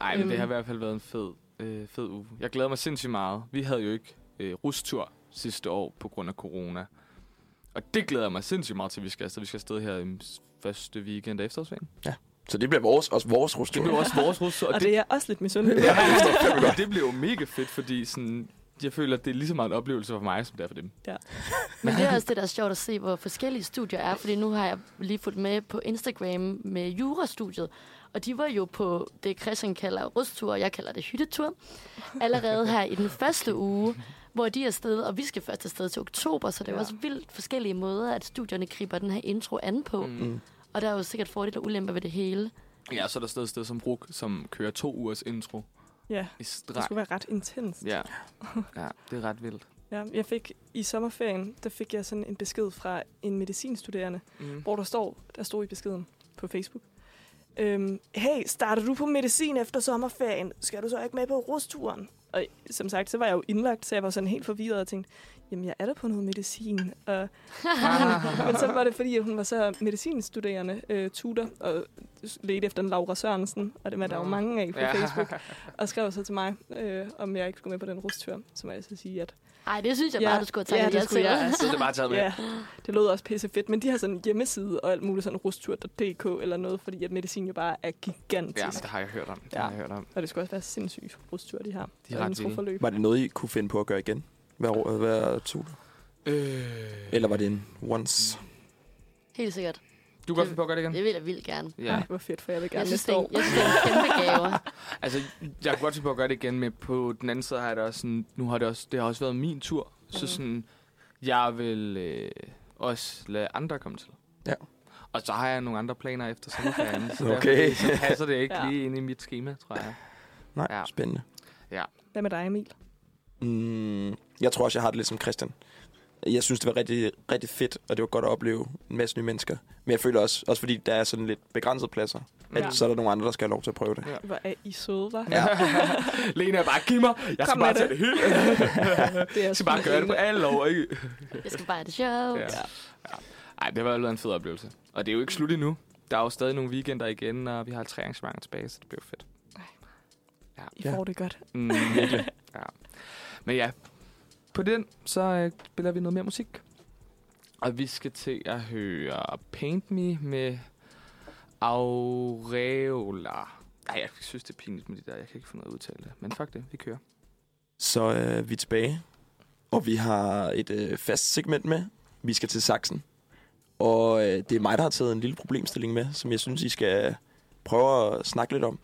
Speaker 1: Ej, men det
Speaker 2: Øhm.
Speaker 1: har i hvert fald været en fed, øh, fed uge. Jeg glæder mig sindssygt meget. Vi havde jo ikke øh, rustur sidste år på grund af corona. Og det glæder jeg mig sindssygt meget til, vi skal afsted. Vi skal afsted her i første weekend af efterårsferien.
Speaker 4: Så det bliver vores, også vores
Speaker 1: Det
Speaker 4: rustur.
Speaker 1: bliver også vores rustur.
Speaker 2: Og, og det er jeg også lidt misundelig.
Speaker 1: ja,
Speaker 2: Ja.
Speaker 1: det, det bliver jo mega fedt, fordi sådan, jeg føler, at det er lige så meget en oplevelse for mig, som det er for dem.
Speaker 3: Men det er også det, der er sjovt at se, hvor forskellige studier er. Fordi nu har jeg lige fulgt med på Instagram med jurastudiet. Og de var jo på det, Christian kalder rustur, og jeg kalder det hyttetur. Allerede her i den første uge, hvor de er afsted, og vi skal først afsted til oktober, så det er
Speaker 2: Ja.
Speaker 3: også vildt forskellige måder, at studierne griber den her intro an på. Mm.
Speaker 4: Mm.
Speaker 3: Og der er jo sikkert fordele og ulemper ved det hele.
Speaker 1: Ja, så er der stadig sted som Brug, som kører to ugers intro
Speaker 2: ja,
Speaker 1: i
Speaker 2: det skulle være ret intens.
Speaker 1: Ja. ja, det er ret vildt.
Speaker 2: Ja, jeg fik i sommerferien, der fik jeg sådan en besked fra en medicinstuderende,
Speaker 1: Mm.
Speaker 2: hvor der står, der stod i beskeden på Facebook. Øhm, hey, starter du på medicin efter sommerferien? Skal du så ikke med på rusturen? Og som sagt, så var jeg jo indlagt, så jeg var sådan helt forvirret og tænkte, jamen jeg er der på noget medicin. Og, men så var det fordi, at hun var så medicinstuderende øh, tutor og ledte efter en Laura Sørensen, og det var der jo mange af på
Speaker 1: Ja.
Speaker 2: Facebook, og skrev så til mig, øh, om jeg ikke skulle med på den rustur. Så må jeg så sige, at
Speaker 3: Ej, det synes jeg
Speaker 2: Ja,
Speaker 3: bare, du skulle have
Speaker 2: ja,
Speaker 3: taget
Speaker 2: det
Speaker 3: ja,
Speaker 2: skulle
Speaker 3: til.
Speaker 2: jeg, altså.
Speaker 1: Så er det bare taget med.
Speaker 2: Ja, det lød også pisse fedt, men de har sådan en hjemmeside og alt muligt sådan rustur.dk eller noget, fordi at medicin jo bare er gigantisk.
Speaker 1: Ja, det har jeg hørt om. Det
Speaker 2: Ja.
Speaker 1: har jeg hørt om.
Speaker 2: Og det skulle også være sindssygt rustur, de har.
Speaker 1: De er
Speaker 2: Og
Speaker 1: ret.
Speaker 4: Var det noget, I kunne finde på at gøre igen? Hver, hver tur?
Speaker 1: Øh.
Speaker 4: Eller var det en once?
Speaker 3: Helt sikkert.
Speaker 1: Du kan godt på at gøre det igen?
Speaker 3: Det vil jeg vildt gerne.
Speaker 2: Ja.
Speaker 1: Ja.
Speaker 2: Ej, hvor fedt, for jeg vil gerne
Speaker 3: Jeg synes,
Speaker 2: næste
Speaker 3: er,
Speaker 2: år.
Speaker 3: jeg synes, det er en kæmpe gave.
Speaker 1: Altså, jeg kunne godt tænke på at gøre det igen, men på den anden side har jeg det også sådan, nu har det også, det har også været min tur, så
Speaker 2: Mhm.
Speaker 1: sådan, jeg vil øh, også lade andre komme til.
Speaker 4: Ja.
Speaker 1: Og så har jeg nogle andre planer efter sommerferien, så
Speaker 4: Okay.
Speaker 1: derfor, så passer det ikke
Speaker 2: Ja.
Speaker 1: lige ind i mit schema, tror jeg.
Speaker 4: Nej,
Speaker 1: Ja.
Speaker 4: spændende.
Speaker 2: Hvad med dig, Emil?
Speaker 4: Mm, jeg tror også, jeg har det lidt som Christian. Jeg synes, det var rigtig, rigtig fedt, og det var godt at opleve en masse nye mennesker. Men jeg føler også, også fordi der er sådan lidt begrænsede pladser, at
Speaker 2: Ja.
Speaker 4: så er der nogle andre, der skal have lov til at prøve det.
Speaker 1: Ja.
Speaker 2: Hvor er I søde, var?
Speaker 4: Ja.
Speaker 1: Lena er bare, giv mig, jeg skal
Speaker 2: Kom
Speaker 1: bare
Speaker 2: med
Speaker 1: tage
Speaker 2: det.
Speaker 1: det hele.
Speaker 2: Det er
Speaker 1: Jeg skal bare gøre det på alle år, ikke?
Speaker 3: Jeg skal bare have det sjovt.
Speaker 1: Ja. Ej, det har været en fed oplevelse. Og det er jo ikke slut endnu. Der er jo stadig nogle weekender igen, og vi har tre arrangementer tilbage, så det bliver fedt.
Speaker 2: I
Speaker 4: Ja.
Speaker 2: får det godt.
Speaker 1: Mm, virkelig. ja. Men ja, på den, så øh, spiller vi noget mere musik. Og vi skal til at høre Paint Me med Aureola. Ej, jeg synes, det er pinligt med de der. Jeg kan ikke finde ud af at udtale det. Men fuck det, vi kører.
Speaker 4: Så øh, er vi tilbage, og vi har et øh, fast segment med. Vi skal til Saxen. Og øh, det er mig, der har taget en lille problemstilling med, som jeg synes, I skal prøve at snakke lidt om.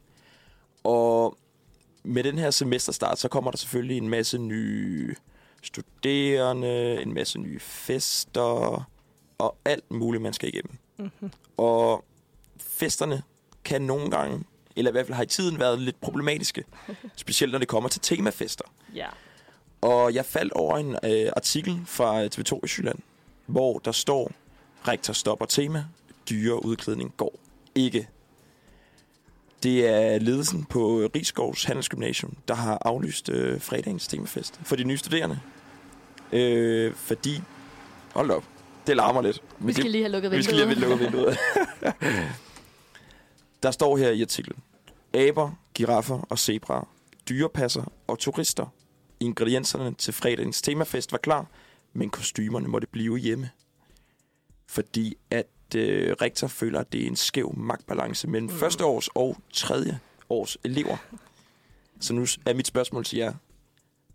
Speaker 4: Og med den her semesterstart, så kommer der selvfølgelig en masse nye studerende, en masse nye fester og alt muligt, man skal igennem.
Speaker 2: Mm-hmm.
Speaker 4: Og festerne kan nogle gange, eller i hvert fald har i tiden været lidt problematiske. Specielt når det kommer til temafester.
Speaker 2: Ja.
Speaker 4: Og jeg faldt over en øh, artikel fra TV2 i Jylland, hvor der står, rektor stopper tema, dyre udklædning går ikke. Det er ledelsen på Rigskovs Handelsgymnasium, der har aflyst øh, fredagens temafest for de nye studerende. Øh, fordi, hold op, det larmer lidt.
Speaker 3: Vi skal lige have lukket
Speaker 4: vi skal lige
Speaker 3: vinduet.
Speaker 4: have lukket vinduet. der står her i artiklen, aber, giraffer og zebraer, dyrepasser og turister. Ingredienserne til fredagens temafest var klar, men kostymerne måtte blive hjemme. Fordi at øh, rektor føler, at det er en skæv magtbalance mellem mm. første års og tredje års elever. Så nu er mit spørgsmål til jer.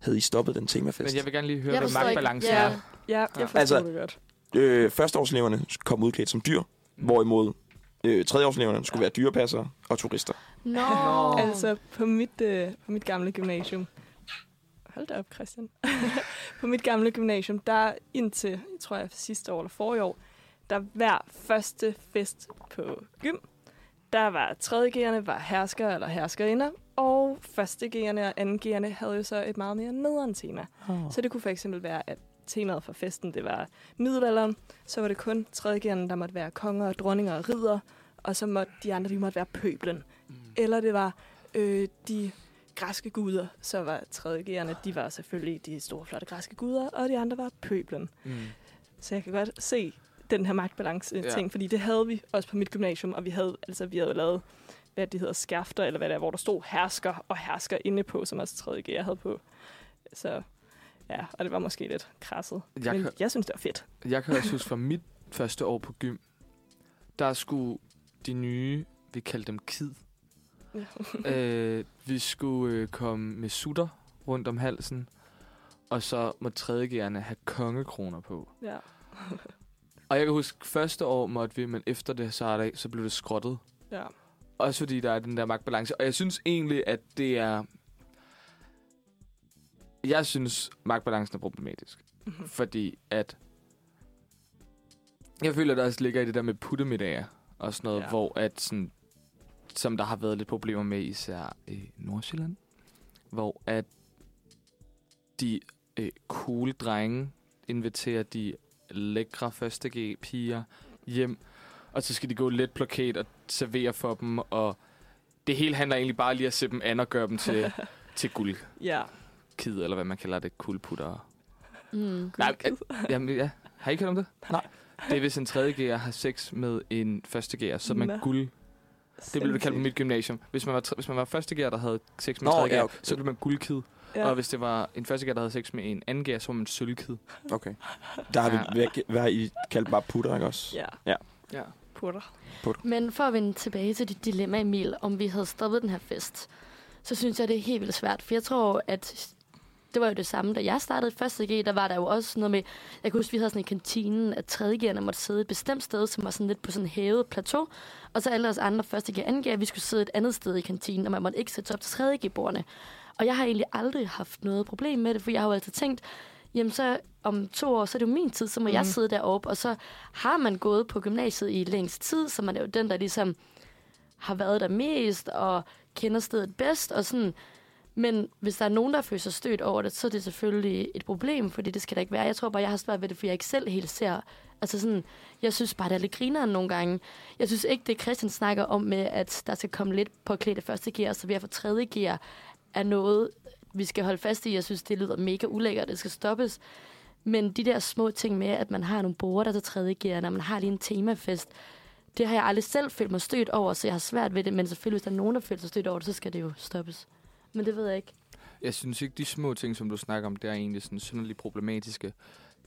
Speaker 4: Havde I stoppet den temafest?
Speaker 1: Men jeg vil gerne lige høre,
Speaker 3: Jeg
Speaker 1: hvad
Speaker 3: forstår ikke-
Speaker 1: magtbalance
Speaker 3: ja.
Speaker 1: er.
Speaker 2: Ja, jeg
Speaker 1: Ja.
Speaker 2: forstår
Speaker 4: Altså-
Speaker 2: det godt.
Speaker 4: øh, førsteårseleverne kom udklædt som dyr,
Speaker 1: Mm.
Speaker 4: hvorimod øh, tredjeårseleverne skulle være dyrepassere og turister.
Speaker 3: Nå.
Speaker 2: Altså, på mit, øh, på mit gamle gymnasium... Hold da op, Christian. på mit gamle gymnasium, der indtil, jeg tror jeg sidste år eller forrige år, der hver første fest på gym, der var 3.G'erne var hersker eller herskerinder, og første G'erne og anden G'erne havde jo så et meget mere nederen tema.
Speaker 4: Oh.
Speaker 2: Så det kunne for eksempel være, at temaet for festen, det var middelalderen. Så var det kun 3.G'erne, der måtte være konger og dronninger og ridder, og så måtte de andre, de måtte være pøblen.
Speaker 1: Mm.
Speaker 2: Eller det var øh, de græske guder, så var 3.G'erne, de var selvfølgelig de store, flotte græske guder, og de andre var pøblen.
Speaker 1: Mm.
Speaker 2: Så jeg kan godt se den her magtbalance
Speaker 1: Ja.
Speaker 2: ting, fordi det havde vi også på mit gymnasium, og vi havde, altså, vi havde lavet, hvad de hedder, skærfter, eller hvad det er, hvor der stod hersker og hersker inde på, som også 3.G jeg havde på. Så ja, og det var måske lidt krasset.
Speaker 1: Jeg
Speaker 2: Men
Speaker 1: kan-
Speaker 2: jeg synes, det var fedt.
Speaker 1: Jeg kan også huske fra mit første år på gym, der skulle de nye, vi kaldte dem kid,
Speaker 2: Ja.
Speaker 1: øh, vi skulle øh, komme med sutter rundt om halsen, og så må tredjegerne have kongekroner på.
Speaker 2: ja.
Speaker 1: Og jeg kan huske, første år måtte vi, men efter det, så, der, så blev det skrottet.
Speaker 2: ja.
Speaker 1: Også fordi der er den der magtbalance. Og jeg synes egentlig, at det er... Jeg synes, magtbalancen er problematisk.
Speaker 2: Mhm.
Speaker 1: Fordi at... Jeg føler, der også ligger i det der med puttemiddager og sådan noget, ja.
Speaker 2: Ja.
Speaker 1: hvor at sådan, som der har været lidt problemer med, især i Nordsjælland, hvor at de øh, cool drenge inviterer de lækre første G-piger hjem, og så skal de gå lidt plakat og servere for dem, og det hele handler egentlig bare lige at se dem an og gøre dem til, til guldkid,
Speaker 2: ja.
Speaker 1: eller hvad man kalder det, guldputter.
Speaker 3: Mm.
Speaker 1: Nej, jamen, ja. Har I ikke hørt om det?
Speaker 4: Nej.
Speaker 1: Det er, hvis en tredje G'er har sex med en første G'er, så er man
Speaker 2: Nå.
Speaker 1: guld. Det blev det kaldt på mit gymnasium. Hvis man var, hvis man var første G'er, der havde sex med en
Speaker 4: Nå,
Speaker 1: tredje G'er,
Speaker 4: ja, okay.
Speaker 1: så blev man guldkid. Ja.
Speaker 2: Ja.
Speaker 1: Og hvis det var en første G'er, der havde sex med en anden G'er, så var man sølvkid.
Speaker 4: Okay. Der har vi,
Speaker 1: Ja.
Speaker 4: hvad, hvad har I kaldt bare putter, ikke også?
Speaker 2: Ja,
Speaker 1: Ja.
Speaker 2: Putter.
Speaker 3: Men for at vende tilbage til dit dilemma, Emil, om vi havde stoppet den her fest, så synes jeg, det er helt vildt svært. For jeg tror, at det var jo det samme, da jeg startede i første G, der var der jo også noget med, jeg kan huske, vi havde sådan en kantinen, at 3. G'erne måtte sidde et bestemt sted, som var sådan lidt på sådan en hævet plateau, og så alle os andre første G og anden G, vi skulle sidde et andet sted i kantinen, og man måtte ikke sætte sig op til 3. G-bordene. Og jeg har egentlig aldrig haft noget problem med det, for jeg har jo altid tænkt, jamen så om to år, så er det jo min tid, så må mm. jeg sidde deroppe, og så har man gået på gymnasiet i længst tid, så man er jo den, der ligesom har været der mest, og kender stedet bedst, og sådan. Men hvis der er nogen, der føler sig stødt over det, så er det selvfølgelig et problem, fordi det skal der ikke være. Jeg tror bare, jeg har svært ved det, fordi jeg ikke selv helt ser... Altså sådan, jeg synes bare, det er lidt grineren nogle gange. Jeg synes ikke, det Christian snakker om med, at der skal komme lidt på klæde første gear, og så vi er for tredje gear, er noget, vi skal holde fast i. Jeg synes, det lyder mega ulækkert, det skal stoppes. Men de der små ting med, at man har nogle borger, der tager tredje gear, når man har lige en temafest, det har jeg aldrig selv følt mig stødt over, så jeg har svært ved det. Men selvfølgelig, hvis der er nogen, der føler sig stødt over det, så skal det jo stoppes. Men det ved jeg ikke.
Speaker 1: Jeg synes ikke, de små ting, som du snakker om, det er egentlig sådan synderligt problematiske.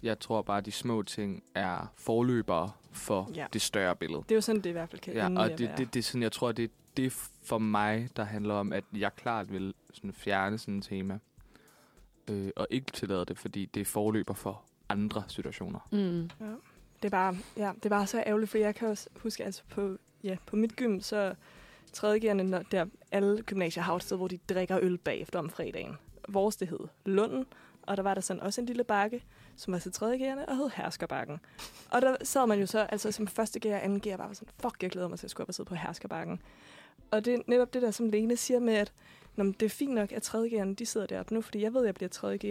Speaker 1: Jeg tror bare, at de små ting er forløbere for ja.
Speaker 2: Ja.
Speaker 1: det større billede.
Speaker 2: Det er jo sådan, det i hvert fald kan
Speaker 1: Ja, og det, det, det er sådan, jeg tror, det er det for mig, der handler om, at jeg klart vil sådan fjerne sådan et tema. Øh, og ikke tillade det, fordi det er forløber for andre situationer.
Speaker 3: Mm.
Speaker 2: Det er bare, ja, det er bare så ærgerligt, for jeg kan også huske, altså på, ja, på mit gym, så tredjegerne, når der alle gymnasier har et sted, hvor de drikker øl bagefter om fredagen. Vores, det hed Lunden, og der var der sådan også en lille bakke, som var til tredjegerne, og hed Herskerbakken. Og der sad man jo så, altså som første gear og anden gear, bare var sådan, fuck, jeg glæder mig til at skulle op og sidde på Herskerbakken. Og det er netop det der, som Lene siger med, at Nå, men det er fint nok, at 3.G'erne, de sidder deroppe nu, fordi jeg ved, at jeg bliver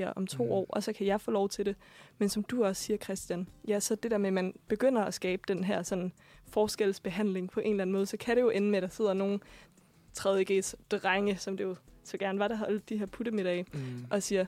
Speaker 2: 3.G'er om to
Speaker 1: Mhm.
Speaker 2: år, og så kan jeg få lov til det. Men som du også siger, Christian, ja, så det der med, at man begynder at skabe den her sådan forskelsbehandling på en eller anden måde, så kan det jo ende med, at der sidder nogle 3.G's drenge, som det jo så gerne var, der holdt de her puttemiddage,
Speaker 1: Mm.
Speaker 2: og siger,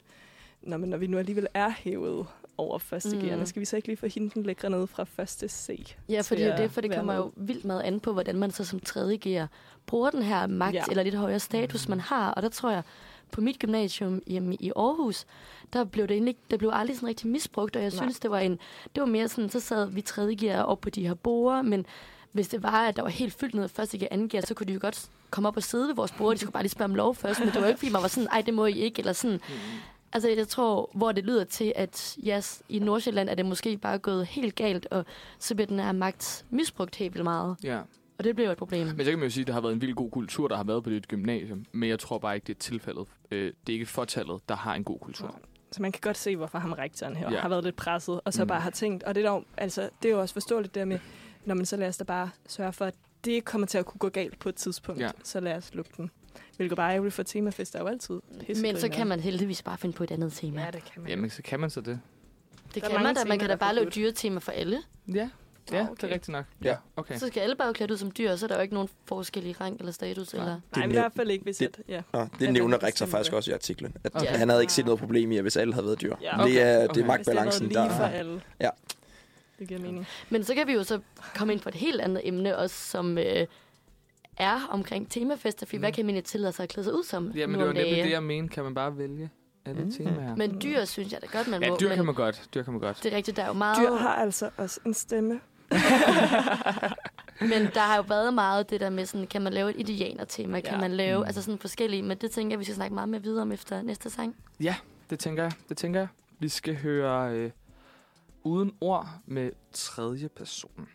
Speaker 2: Nå, men når vi nu alligevel er hævet over første
Speaker 3: Mm.
Speaker 2: mm. skal vi så ikke lige få hende den lækre ned fra første C?
Speaker 3: Ja, fordi det
Speaker 2: at
Speaker 3: det, for det kommer
Speaker 2: med?
Speaker 3: jo vildt meget an på, hvordan man så som tredje gear bruger den her magt
Speaker 2: Ja.
Speaker 3: eller lidt højere status, man har. Og der tror jeg, på mit gymnasium hjemme i Aarhus, der blev det egentlig, der blev aldrig sådan rigtig misbrugt, og jeg
Speaker 2: Nej.
Speaker 3: synes, det var en, det var mere sådan, så sad vi tredje gear op på de her borer, men hvis det var, at der var helt fyldt ned af første gear, anden gear, så kunne de jo godt komme op og sidde ved vores bord. De skulle bare lige spørge om lov først, men det var ikke, fordi man var sådan, ej, det må I ikke, eller sådan. Altså, jeg tror, hvor det lyder til, at yes, i Nordsjælland er det måske bare gået helt galt, og så bliver den her magt misbrugt helt vildt meget.
Speaker 1: Ja.
Speaker 3: Og det bliver jo et problem.
Speaker 1: Men så kan man jo sige, at der har været en vild god kultur, der har været på dit gymnasium. Men jeg tror bare ikke, det er tilfældet. Øh, det er ikke fortallet, der har en god kultur.
Speaker 2: Så man kan godt se, hvorfor ham rektoren her
Speaker 1: Ja.
Speaker 2: har været lidt presset, og så
Speaker 1: Mm.
Speaker 2: bare har tænkt, og det er, dog, altså, det er jo også forståeligt der med, når man så lad os da bare sørge for, at det ikke kommer til at kunne gå galt på et tidspunkt,
Speaker 1: ja.
Speaker 2: så lad os lukke den. Hvilket bare er ærgerligt for temafest, er jo altid pisse
Speaker 3: Men så kan man heldigvis bare finde på et andet tema.
Speaker 2: Ja, det kan man.
Speaker 1: Jamen, så kan man så det.
Speaker 3: det
Speaker 2: der er
Speaker 3: kan man da. Man
Speaker 2: temaer,
Speaker 3: kan da
Speaker 2: der er
Speaker 3: bare lave
Speaker 2: forbudt.
Speaker 3: dyretema for alle.
Speaker 1: Ja, ja
Speaker 2: Ah,
Speaker 1: okay. det er rigtigt nok.
Speaker 4: Ja.
Speaker 1: Okay.
Speaker 3: Så skal alle bare klædt ud som dyr, og så er der jo ikke nogen forskel i rang eller status.
Speaker 1: Nej.
Speaker 3: Eller...
Speaker 4: Det
Speaker 2: Nej,
Speaker 4: er
Speaker 2: men i
Speaker 4: næv-
Speaker 2: hvert fald ikke, hvis
Speaker 4: det-
Speaker 2: at, ja.
Speaker 4: Nå, det nævner
Speaker 2: det
Speaker 4: rektor faktisk
Speaker 2: det.
Speaker 4: også i artiklen. At
Speaker 1: Okay.
Speaker 4: Han havde ikke set noget problem i, at hvis alle havde været dyr.
Speaker 2: Ja.
Speaker 4: Det
Speaker 1: Okay,
Speaker 4: er, det
Speaker 1: okay.
Speaker 4: er
Speaker 2: Hvis det har været
Speaker 4: magtbalancen,
Speaker 2: lige
Speaker 4: der
Speaker 2: for
Speaker 4: er.
Speaker 2: alle.
Speaker 4: Ja.
Speaker 2: Det giver mening.
Speaker 3: Men så kan vi jo så komme ind på et helt andet emne også, som øh, er omkring temafester. For
Speaker 1: Mm.
Speaker 3: hvad kan man tillade sig at klæde sig ud som
Speaker 1: Ja, men
Speaker 3: nu
Speaker 1: det var nemlig
Speaker 3: dage?
Speaker 1: det, jeg mente. Kan man bare vælge alle
Speaker 4: Mm.
Speaker 1: temaer?
Speaker 3: Men dyr synes jeg da godt, man
Speaker 1: Ja,
Speaker 3: må.
Speaker 1: dyr
Speaker 3: men
Speaker 1: kan man godt. Dyr kan man godt.
Speaker 3: Det er rigtigt, der er jo meget...
Speaker 2: Dyr har altså også en stemme.
Speaker 3: Men der har jo været meget det der med, sådan, kan man lave et indianer-tema? Kan
Speaker 2: Ja.
Speaker 3: man lave,
Speaker 1: Mm.
Speaker 3: altså sådan forskellige, men det tænker jeg, vi skal snakke meget mere videre om efter næste sang.
Speaker 1: Det tænker jeg. Det tænker jeg. Vi skal høre øh, Uden ord med tredje person.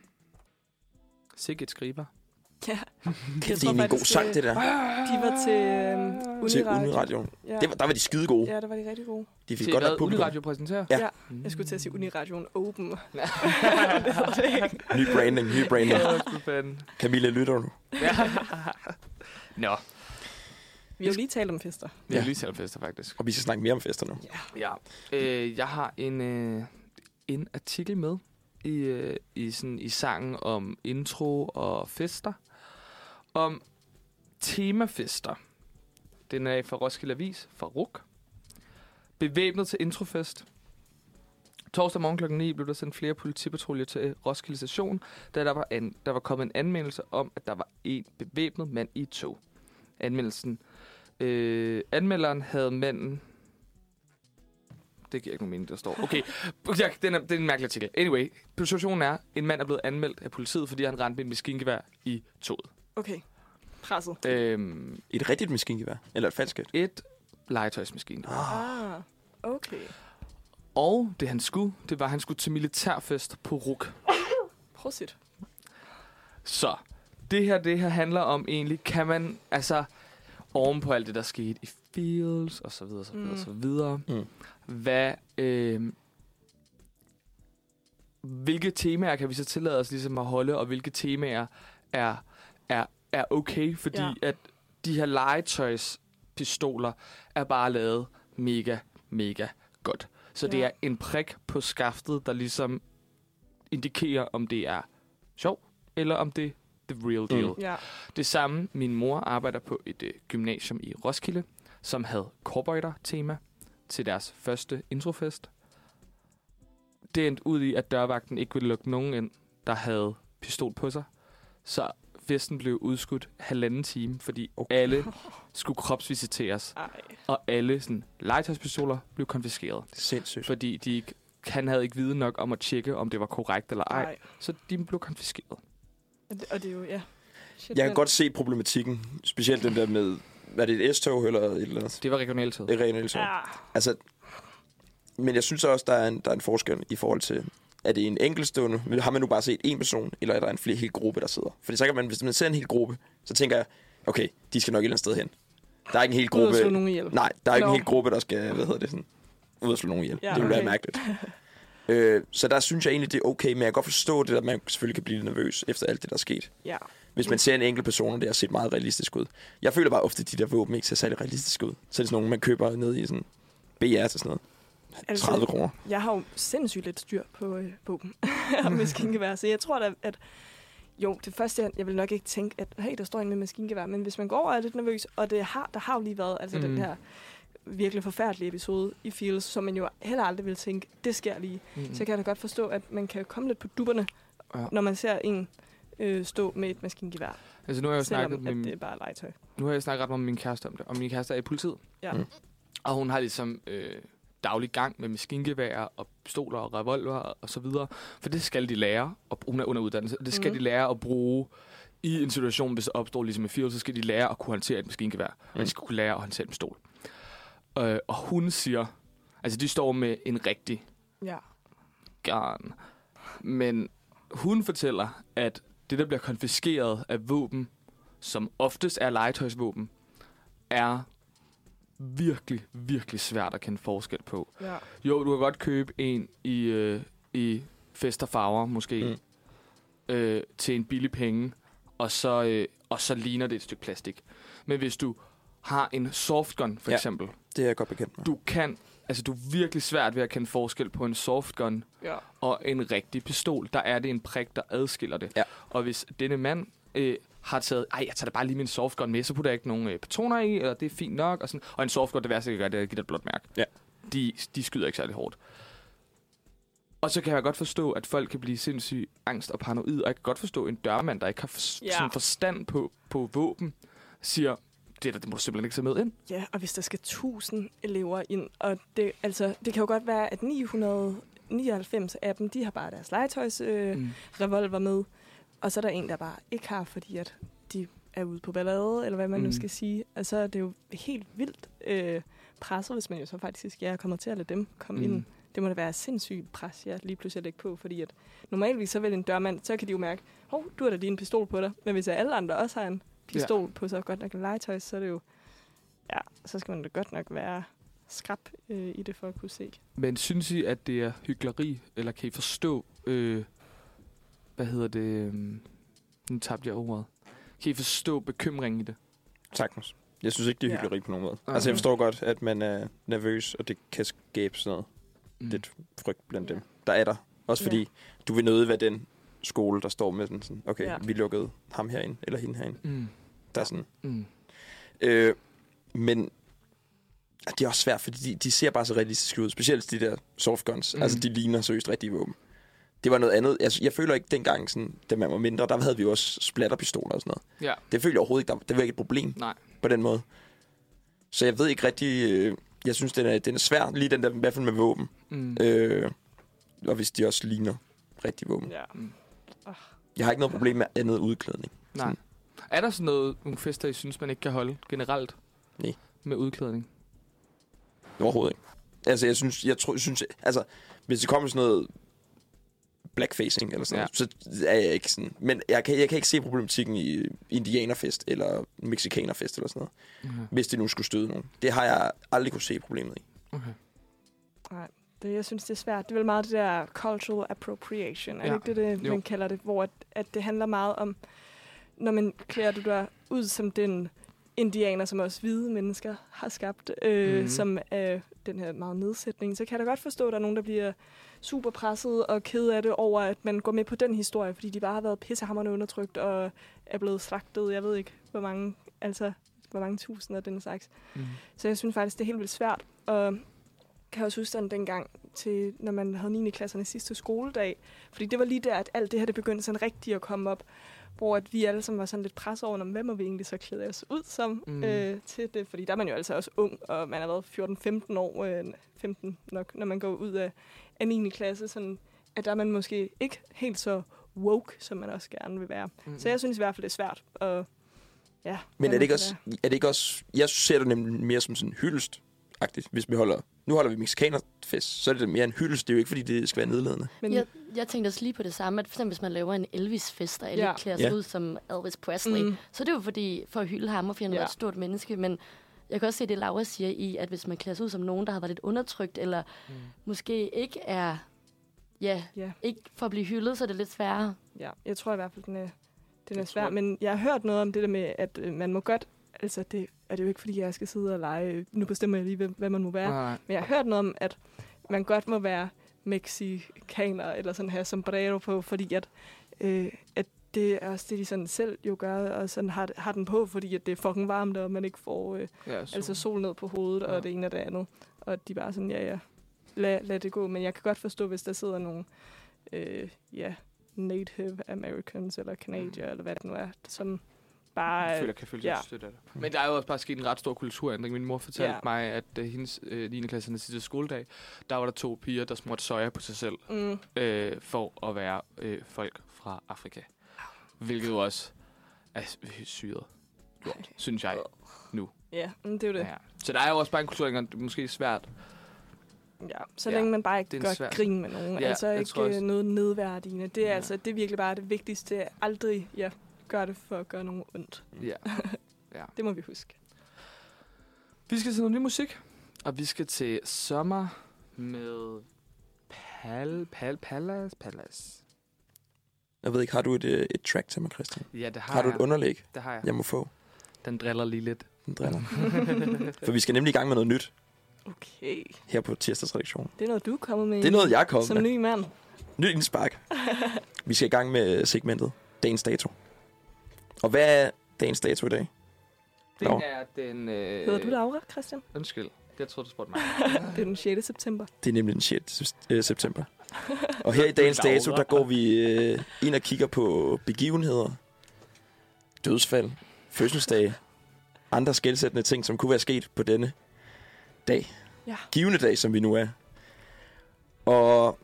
Speaker 1: Sikke et skriver.
Speaker 2: Ja.
Speaker 4: Kæft, det er en god sang,
Speaker 2: øh,
Speaker 4: det der.
Speaker 2: De var til øhm,
Speaker 4: Til
Speaker 2: Uniradio. Ja.
Speaker 4: Det var, der var de skide gode.
Speaker 2: ja, der var de rigtig gode.
Speaker 4: De fik
Speaker 1: Til
Speaker 4: godt nok publikum.
Speaker 1: Uniradio præsenterer?
Speaker 4: Ja.
Speaker 2: Ja.
Speaker 1: Mm.
Speaker 2: Jeg skulle til at sige Uniradioen Open.
Speaker 1: Ja.
Speaker 4: Ny branding, ny branding.
Speaker 1: Fanden.
Speaker 4: Camilla, lytter du?
Speaker 1: Ja. Nå,
Speaker 2: Vi har jo lige talt om fester.
Speaker 1: vi har
Speaker 4: Ja.
Speaker 1: lige talt fester, faktisk.
Speaker 4: Og vi skal snakke mere om fester nu.
Speaker 1: Ja. Øh, jeg har en, øh, en artikel med i, øh, i, sådan, i sangen om intro og fester. Om temafester. Den er fra Roskilde Avis, fra RUK. Bevæbnet til introfest. Torsdag morgen kl. 9 blev der sendt flere politipatruljer til Roskilde Station, da der var, an, der var kommet en anmeldelse om, at der var en bevæbnet mand i tog. Anmeldelsen. Øh, anmelderen havde manden det giver ikke nogen mening, der står. Okay, ja, den er, det er en mærkelig artikel. Anyway, situationen er, en mand er blevet anmeldt af politiet, fordi han rendte med en maskingevær i toget.
Speaker 2: Okay. Presset.
Speaker 1: Øhm,
Speaker 4: Et rigtigt maskingevær? Eller et falsk et?
Speaker 1: et legetøjsmaskine.
Speaker 2: Ah, okay.
Speaker 1: Og det han skulle, det var, at han skulle til militærfest på RUK.
Speaker 2: Prosit.
Speaker 1: Så det her, det her handler om egentlig, kan man, altså, oven på alt det, der skete i Fields, og så videre, så videre,
Speaker 2: Mm.
Speaker 1: så videre.
Speaker 4: Mm.
Speaker 1: Hvad, øh, hvilke temaer kan vi så tillade os ligesom at holde, og hvilke temaer er, er, okay, fordi
Speaker 2: Ja.
Speaker 1: at de her legetøjspistoler er bare lavet mega, mega godt. Så det
Speaker 2: Ja.
Speaker 1: er en prik på skaftet, der ligesom indikerer, om det er sjov, eller om det er the real deal. Mm.
Speaker 2: Ja.
Speaker 1: Det samme, min mor arbejder på et øh, gymnasium i Roskilde, som havde cowboyter-tema til deres første introfest. Det endte ud i, at dørvagten ikke ville lukke nogen ind, der havde pistol på sig. Så festen blev udskudt halvanden time, fordi
Speaker 4: Okay.
Speaker 1: alle skulle kropsvisiteres,
Speaker 2: Ej.
Speaker 1: og alle sådan, legetøjspistoler blev konfiskeret.
Speaker 4: Sindssygt.
Speaker 1: Fordi de ikke, han havde ikke viden nok om at tjekke, om det var korrekt eller ej.
Speaker 2: Ej.
Speaker 1: Så de blev konfiskeret.
Speaker 2: Og det, og det er jo, ja. Shit,
Speaker 4: Jeg kan godt se problematikken. Specielt den der med, hvad er det et S-tog eller et eller andet?
Speaker 1: Det var regionaltid.
Speaker 4: Et rent eltog.
Speaker 2: Ja.
Speaker 4: Altså, men jeg synes også, der er en, der er en forskel i forhold til, er det en enkeltstående, har man nu bare set en person, eller er der en flere hel gruppe, der sidder? Fordi så kan man, hvis man ser en hel gruppe, så tænker jeg, okay, de skal nok et eller andet sted hen. Der er ikke en hel
Speaker 2: Ud og
Speaker 4: gruppe,
Speaker 2: slå nogen ihjel.
Speaker 4: nej, der er ikke
Speaker 2: Nå.
Speaker 4: en hel gruppe, der skal, hvad hedder det sådan, ud og slå nogen ihjel.
Speaker 2: Ja,
Speaker 4: det vil være
Speaker 2: okay.
Speaker 4: mærkeligt. øh, så der synes jeg egentlig, det er okay, men jeg kan godt forstå det, at man selvfølgelig kan blive nervøs efter alt det, der er sket.
Speaker 2: Ja.
Speaker 4: Hvis man ser en enkelt person, og det har set meget realistisk ud. Jeg føler bare ofte, at de der våben ikke ser særlig realistisk ud. Så er det sådan nogle, man køber ned i sådan BR til sådan noget. 30 kroner.
Speaker 2: Jeg har jo sindssygt lidt styr på øh, våben og maskingevær, så jeg tror da, at jo, det første, jeg, jeg vil nok ikke tænke, at hey, der står en med maskingevær, men hvis man går over og er lidt nervøs, og det har, der har jo lige været altså mm. den
Speaker 1: Mm.
Speaker 2: her virkelig forfærdelige episode i Fields, som man jo heller aldrig vil tænke, det sker lige.
Speaker 1: Mm.
Speaker 2: Så jeg kan da godt forstå, at man kan komme lidt på dupperne,
Speaker 1: Ja.
Speaker 2: når man ser en øh, stå med et maskingevær,
Speaker 1: Altså, nu har jeg jo snakket
Speaker 2: selvom
Speaker 1: med, min-
Speaker 2: det er bare legetøj.
Speaker 1: nu har jeg snakket ret meget med min kæreste om det, og min kæreste er i politiet.
Speaker 2: Ja.
Speaker 4: Mm.
Speaker 1: Og hun har ligesom øh, daglig gang med maskingevær og pistoler og revolver og så videre. For det skal de lære, og hun er under uddannelse, og det skal
Speaker 2: Mhm.
Speaker 1: de lære at bruge i en situation, hvis det opstår ligesom i Field, så skal de lære at kunne håndtere et maskingevær, mm. og
Speaker 4: Mm.
Speaker 1: de skal kunne lære at håndtere en pistol. Øh, og hun siger, altså de står med en rigtig
Speaker 2: Ja.
Speaker 1: garn, men hun fortæller, at det, der bliver konfiskeret af våben, som oftest er legetøjsvåben, er virkelig, virkelig svært at kende forskel på.
Speaker 2: ja.
Speaker 1: Jo, du kan godt købe en i, øh, i fest og farver, måske, mm. Øh, til en billig penge, og så, øh, og så ligner det et stykke plastik. Men hvis du har en softgun, for. Ja. eksempel,
Speaker 4: Det er jeg godt bekendt med.
Speaker 1: du kan, altså du er virkelig svært ved at kende forskel på en softgun
Speaker 2: ja.
Speaker 1: og en rigtig pistol. Der er det en prik, der adskiller det.
Speaker 4: Ja.
Speaker 1: Og hvis denne mand øh, har taget, ej, jeg tager da bare lige min softgun med, så putter jeg ikke nogen øh, patroner i, eller det er fint nok. Og, sådan. og en softgun, det værste, jeg kan gøre, det er at give dig et blåt mærke.
Speaker 4: Ja.
Speaker 1: De, de skyder ikke særlig hårdt. Og så kan jeg godt forstå, at folk kan blive sindssygt angst og paranoid, og jeg kan godt forstå, en dørmand, der ikke har for,
Speaker 2: Ja.
Speaker 1: sådan forstand på, på våben, siger, det, der, det må du simpelthen ikke tage med ind.
Speaker 2: Ja, og hvis der skal 1000 elever ind, og det, altså, det kan jo godt være, at 999 af dem, de har bare deres legetøjs øh,
Speaker 1: Mm.
Speaker 2: revolver med, og så er der en, der bare ikke har, fordi at de er ude på ballade, eller hvad man mm. Nu skal sige. Og så er det jo helt vildt øh, presset, hvis man jo så faktisk ja, kommer til at lade dem komme mm. Ind. Det må da være sindssygt pres, jeg lige pludselig lægge på, fordi at normalvis så vil en dørmand, så kan de jo mærke, hov, du har da lige en pistol på dig. Men hvis alle andre også har en pistol ja. på sig, godt nok en legetøj, så er det jo, ja, så skal man da godt nok være skrab øh, i det for at kunne se.
Speaker 1: Men synes I, at det er hyggeleri, eller kan I forstå, øh, hvad hedder det, øh, nu tabte jeg ordet. Kan I forstå bekymringen i det?
Speaker 4: Sagtens. Jeg synes ikke, det er
Speaker 2: Ja.
Speaker 4: hyggeleri på nogen måde.
Speaker 1: Okay.
Speaker 4: Altså, jeg forstår godt, at man er nervøs, og det kan skabe sådan noget
Speaker 1: Mm.
Speaker 4: lidt frygt blandt
Speaker 2: Ja.
Speaker 4: dem. Der er der. Også
Speaker 2: Ja.
Speaker 4: fordi, du vil nøde være den skole, der står med den sådan, okay,
Speaker 2: Ja.
Speaker 4: ja. vi lukkede ham herinde, eller hende herinde.
Speaker 1: Mm.
Speaker 4: Der er sådan.
Speaker 1: Mm.
Speaker 4: Øh, men ja, det er også svært, fordi de, de ser bare så realistisk ud. Specielt de der softguns. Mm. Altså, de ligner seriøst rigtige våben. Det var noget andet. Altså, jeg føler ikke dengang, sådan, da man var mindre, der havde vi jo også splatterpistoler og sådan noget.
Speaker 1: Ja,
Speaker 4: Det følte jeg overhovedet ikke, der, det var ikke et problem
Speaker 1: nej.
Speaker 4: på den måde. Så jeg ved ikke rigtig... Øh, jeg synes, den er, den er svær, lige den der, i hvert fald med våben.
Speaker 1: Mm.
Speaker 4: Øh, og hvis de også ligner rigtige våben.
Speaker 2: Ja.
Speaker 1: Mm.
Speaker 4: Jeg har ikke noget problem med andet udklædning.
Speaker 1: Nej. Er der sådan noget, nogle fester, I synes, man ikke kan holde generelt?
Speaker 4: Nej.
Speaker 1: Med udklædning?
Speaker 4: Overhovedet ikke. Altså, jeg synes, jeg tror, synes, altså, hvis det kommer sådan noget blackfacing eller sådan
Speaker 1: Ja.
Speaker 4: noget, så er jeg ikke sådan. Men jeg kan, jeg kan ikke se problematikken i indianerfest eller mexikanerfest eller sådan noget,
Speaker 1: Okay.
Speaker 4: hvis det nu skulle støde nogen. Det har jeg aldrig kunne se problemet i.
Speaker 1: okay.
Speaker 2: Nej, det, jeg synes, det er svært. Det er vel meget det der cultural appropriation. Er
Speaker 1: Ja.
Speaker 2: det ikke det, det
Speaker 1: Jo.
Speaker 2: man kalder det? Hvor at, at det handler meget om, når man klæder du dig ud som den indianer, som også hvide mennesker har skabt, øh, mm. som er den her meget nedsætning, så kan jeg da godt forstå, at der er nogen, der bliver super presset og ked af det over, at man går med på den historie, fordi de bare har været pissehammerende undertrykt og er blevet slagtet. Jeg ved ikke, hvor mange, altså, hvor mange tusinder af den slags.
Speaker 1: Mm.
Speaker 2: Så jeg synes faktisk, det er helt vildt svært. Og kan også huske den dengang, til, når man havde 9. klasserne sidste skoledag. Fordi det var lige der, at alt det her det begyndte sådan rigtigt at komme op. Hvor at vi alle sammen var sådan lidt presset over, "Nå, hvem må vi egentlig så klæde os ud som
Speaker 1: Mm.
Speaker 2: øh, til det. Fordi der er man jo altså også ung, og man har været 14-15 år, øh, 15 nok, når man går ud af, af 9. klasse. Sådan, at der er man måske ikke helt så woke, som man også gerne vil være.
Speaker 1: Mm.
Speaker 2: Så jeg synes i hvert fald, det er svært. Og, ja,
Speaker 4: Men er det ikke også, er det ikke også, jeg ser det nemlig mere som sådan hyldest hvis vi holder, nu holder vi mexikanerfest, så er det mere en hyldest, det er jo ikke, fordi det skal være nedladende.
Speaker 2: Men,
Speaker 3: Jeg, jeg tænkte også lige på det samme, at for eksempel hvis man laver en Elvis-fest, og alle
Speaker 2: Ja.
Speaker 3: klæder sig
Speaker 4: Ja.
Speaker 3: ud som Elvis Presley,
Speaker 2: Mm.
Speaker 3: så er det jo fordi, for at hylde ham, og fordi han
Speaker 2: Ja.
Speaker 3: var et stort menneske, men jeg kan også se det, Laura siger i, at hvis man klæder sig ud som nogen, der har været lidt undertrykt, eller
Speaker 1: Mm.
Speaker 3: måske ikke er, ja,
Speaker 2: Ja.
Speaker 3: ikke for at blive hyldet, så er det lidt sværere.
Speaker 2: Ja, jeg tror i hvert fald, den er, Den er svær, men jeg har hørt noget om det der med, at øh, man må godt... Altså, det er det jo ikke, fordi jeg skal sidde og lege. Nu bestemmer jeg lige, hvad, hvad man må være.
Speaker 1: Nej.
Speaker 2: Men jeg har hørt noget om, at man godt må være mexikaner, eller sådan her sombrero på, fordi at, øh, at det er også det, de sådan selv jo gør, og sådan har, har den på, fordi at det er fucking varmt, og man ikke får øh,
Speaker 1: Ja, så.
Speaker 2: altså sol ned på hovedet, ja. Og det ene og det andet. Og de bare sådan, ja, ja, lad, lad det gå. Men jeg kan godt forstå, hvis der sidder nogle, øh, ja, Native Americans, eller Canadier, mm. eller hvad det nu er, som bare...
Speaker 1: jeg føler, kan føle sig
Speaker 2: ja.
Speaker 1: ja. støtte af det. Men der er jo også bare sket en ret stor kulturændring. Min mor fortalte
Speaker 2: Ja.
Speaker 1: ja. mig, at uh, hendes uh, 9. klasse sidste skoledag, der var der to piger, der smurte soja på sig selv,
Speaker 2: Mm,
Speaker 1: øh, for at være øh, folk fra Afrika. Hvilket jo også er syret gjort, synes jeg.
Speaker 2: ja, men det er jo det.
Speaker 1: Ja. Så der er jo også bare en kulturændring, det er måske svært.
Speaker 2: Ja, så
Speaker 1: Ja,
Speaker 2: længe man bare ikke gør
Speaker 1: en svær-
Speaker 2: grin med nogen.
Speaker 1: Ja,
Speaker 2: altså
Speaker 1: jeg
Speaker 2: ikke
Speaker 1: tror også-
Speaker 2: øh, noget nedværdigende. Det er
Speaker 1: Ja.
Speaker 2: altså, det er virkelig bare det vigtigste. Aldrig ja, gør det for at gøre nogen ondt.
Speaker 1: Ja.
Speaker 2: Det må vi huske.
Speaker 1: Vi skal til noget ny musik, og vi skal til sommer med Pal, Pal, Palas, Palas.
Speaker 4: Jeg ved ikke, har du et, øh, et track til mig, Christian?
Speaker 1: Ja, det har,
Speaker 4: Har du
Speaker 1: jeg.
Speaker 4: et underlæg,
Speaker 1: Det har jeg.
Speaker 4: jeg må få?
Speaker 1: Den driller lige lidt.
Speaker 4: Den driller. For vi skal nemlig i gang med noget nyt
Speaker 2: Okay.
Speaker 4: her på tirsdagsredaktionen.
Speaker 2: Det er noget, du er kommet med.
Speaker 4: Det er noget, jeg er kommet
Speaker 2: Som
Speaker 4: med.
Speaker 2: ny mand.
Speaker 4: Nyt indspark. Vi skal i gang med segmentet Dagens Dato. Og hvad er dagens dato i dag?
Speaker 1: Det
Speaker 4: Nå.
Speaker 1: er den... Øh,
Speaker 2: Hedder du Laura, Christian?
Speaker 1: Undskyld. Jeg troede, du spurgte mig.
Speaker 2: Det er den 6. september.
Speaker 4: Det er nemlig den 6. øh, september. Og her i dagens
Speaker 1: Laura.
Speaker 4: dato, der går vi øh, ind og kigger på begivenheder, dødsfald, fødselsdage, andre skældsættende ting, som kunne være sket på denne dag.
Speaker 2: Ja.
Speaker 4: Givende dag, som vi nu er. Og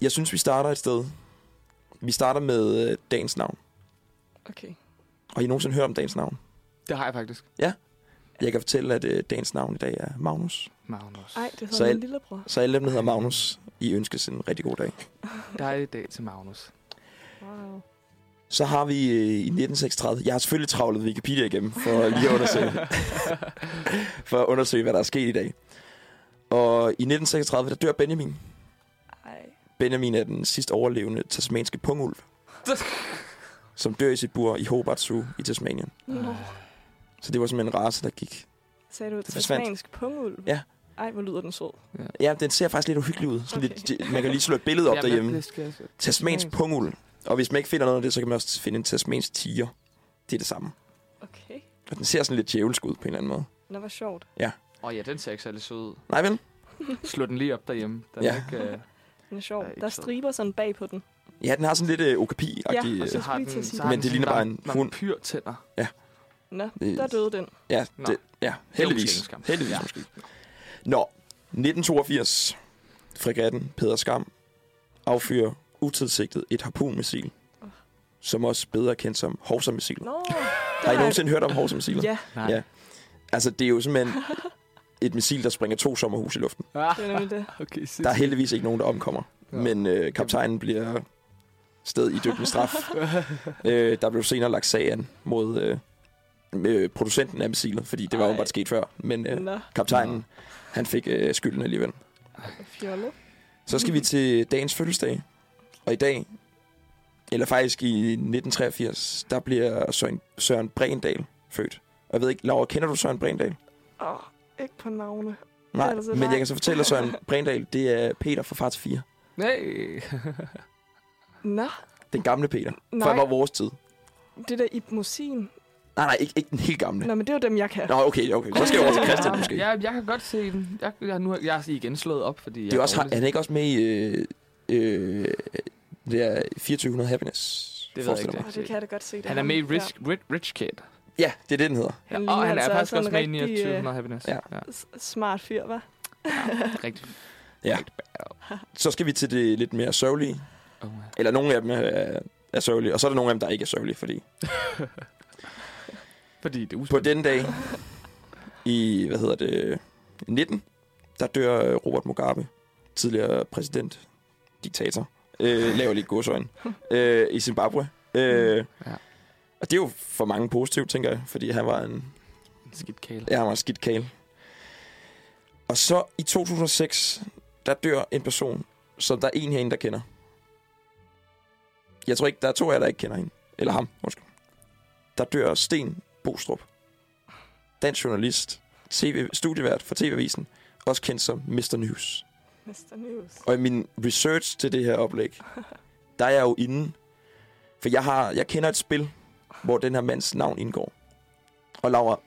Speaker 4: jeg synes, vi starter et sted. Vi starter med øh, dagens navn.
Speaker 2: Okay.
Speaker 4: Har I nogensinde hørt om dagens navn?
Speaker 1: Det har jeg faktisk.
Speaker 4: Jeg kan fortælle, at øh, dagens navn i dag er Magnus.
Speaker 1: Magnus.
Speaker 2: Ej, det
Speaker 4: Så
Speaker 2: hedder
Speaker 4: al-
Speaker 2: min lillebror.
Speaker 4: Så alle dem, der hedder Magnus, I ønskes en rigtig god dag.
Speaker 1: Dejlig dag til Magnus.
Speaker 2: Wow.
Speaker 4: Så har vi øh, i 1936, jeg har selvfølgelig travlet Wikipedia igennem, for lige at undersøge, for at undersøge, hvad der er sket i dag. Og i 1936, der dør Benjamin.
Speaker 2: Ej.
Speaker 4: Benjamin er den sidste overlevende tasmanske pungulv, som dør i sit bur i Hobart Zoo i Tasmanien. Så det var simpelthen en race, der gik.
Speaker 2: Sagde du tasmansk pungulv?
Speaker 4: Ja.
Speaker 2: Ej, hvor lyder den sød.
Speaker 4: Ja, den ser faktisk lidt uhyggelig ud. Sådan
Speaker 2: Okay.
Speaker 4: lidt, man kan lige slå et billede op
Speaker 1: Jamen,
Speaker 4: derhjemme. Tasmansk pungulv. Og hvis man ikke finder noget af det, så kan man også finde en tasmansk tiger. Det er det samme.
Speaker 2: Okay.
Speaker 4: Og den ser sådan lidt djævelsk ud på en eller anden måde.
Speaker 2: Nå, hvor sjovt.
Speaker 1: Åh oh, ja, den ser ikke særlig sød ud.
Speaker 4: Nej vel?
Speaker 1: Slå den lige op derhjemme. Den
Speaker 4: Ja.
Speaker 1: er ikke, uh...
Speaker 2: Den er sjov. Der er striber sådan bag på den.
Speaker 4: Ja, den har sådan lidt øh, okapi-agtig...
Speaker 2: Ja, og så-
Speaker 4: øh,
Speaker 2: skulle lige til at sige
Speaker 1: har
Speaker 4: Men
Speaker 1: den
Speaker 4: det ligner bare en hund.
Speaker 1: Vampyrtænder.
Speaker 2: Nå,
Speaker 4: Det-
Speaker 2: der døde den.
Speaker 4: ja,
Speaker 1: Nå.
Speaker 4: det, ja,
Speaker 1: er måske
Speaker 4: heldigvis. Heldigvis
Speaker 1: Ja.
Speaker 4: måske. Nå, 1982. Fregatten Peder Skam affyrer utilsigtet et harpunmissil,
Speaker 2: Åh.
Speaker 4: som også bedre kendt som Horsa-missilet.
Speaker 2: Nå,
Speaker 4: Har I nogensinde hørt om Horsa-missilet?
Speaker 2: Ja,
Speaker 1: Nej.
Speaker 4: Ja. Altså, det er jo simpelthen et missil, der springer to sommerhus i luften.
Speaker 1: Ah,
Speaker 2: det er det.
Speaker 1: okay,
Speaker 4: Der er heldigvis ikke nogen, der omkommer.
Speaker 1: Ja.
Speaker 4: Men øh, kaptajnen bliver sted i med straf. øh, der blev senere lagt sag an mod øh, med producenten af missilet, fordi det var
Speaker 2: Ej.
Speaker 4: bare sket før. Men øh,
Speaker 2: Nå,
Speaker 4: kaptajnen, han fik øh, skylden alligevel.
Speaker 2: fjollet.
Speaker 4: Så skal vi til dagens fødselsdag. Og i dag, eller faktisk i 1983, der bliver Søren, Søren Brendal født. Og jeg ved ikke, Laura, kender du Søren Brendal?
Speaker 2: Åh, oh, ikke på navne.
Speaker 4: Nej,
Speaker 2: Altså,
Speaker 4: men
Speaker 2: nej.
Speaker 4: jeg kan så fortælle, at Søren Brendal, det er Peter fra Far til 4.
Speaker 1: Nej.
Speaker 2: Nå,
Speaker 4: Den gamle Peter.
Speaker 2: nej,
Speaker 4: Fra vores tid.
Speaker 2: det der Ib Mosin.
Speaker 4: Nej, nej, ikke, ikke den helt gamle.
Speaker 2: Nå, men det er jo dem, jeg kan.
Speaker 4: Nå, okay, okay. Så skal jeg over til Christian
Speaker 1: ja,
Speaker 4: måske.
Speaker 1: Ja, jeg kan godt se den. Jeg, jeg, nu, har- jeg er igen slået op, fordi...
Speaker 4: Det er også, han er ikke også med i øh, øh, det er 2400 Happiness.
Speaker 1: Det ved jeg ikke.
Speaker 2: Åh, det kan jeg da godt se. Det
Speaker 1: Han er
Speaker 2: ham.
Speaker 1: med i Rich, Rich, Rich Kid.
Speaker 4: Ja, det er det, den hedder.
Speaker 1: Ja,
Speaker 2: Han
Speaker 1: og han er
Speaker 2: altså
Speaker 1: faktisk
Speaker 2: sådan
Speaker 1: også med i
Speaker 2: en rigtig,
Speaker 1: 2900 Happiness.
Speaker 4: ja.
Speaker 1: ja.
Speaker 2: Smart fyr, hva'?
Speaker 4: Ja.
Speaker 1: rigtig bad.
Speaker 4: Så skal vi til det lidt mere sørgelige.
Speaker 1: Oh.
Speaker 4: Eller nogle af dem er, er sørgelige, og så er der nogle af dem, der ikke er sørgelige, fordi
Speaker 1: Fordi det er
Speaker 4: på den dag i, hvad hedder det, 19, der dør øh, Robert Mugabe, tidligere præsident, diktator, øh, laver lidt godsøjne, øh, i Zimbabwe. Øh,
Speaker 1: Ja.
Speaker 4: Og det er jo for mange positivt, tænker jeg, fordi han var en,
Speaker 1: En skidt kæle.
Speaker 4: ja, han var en skidt kale. Og så i 2006, der dør en person, som der er en herinde, der kender. Jeg tror ikke, der er to af jer, der ikke kender hende. Eller ham, undskyld. der dør Sten Bostrup. Dansk journalist, TV, studievært for TV-avisen, også kendt som Mr. News.
Speaker 2: Mr. News.
Speaker 4: Og i min research til det her oplæg, der er jeg jo inde. For jeg, har, jeg kender et spil, hvor den her mands navn indgår. Og Laura,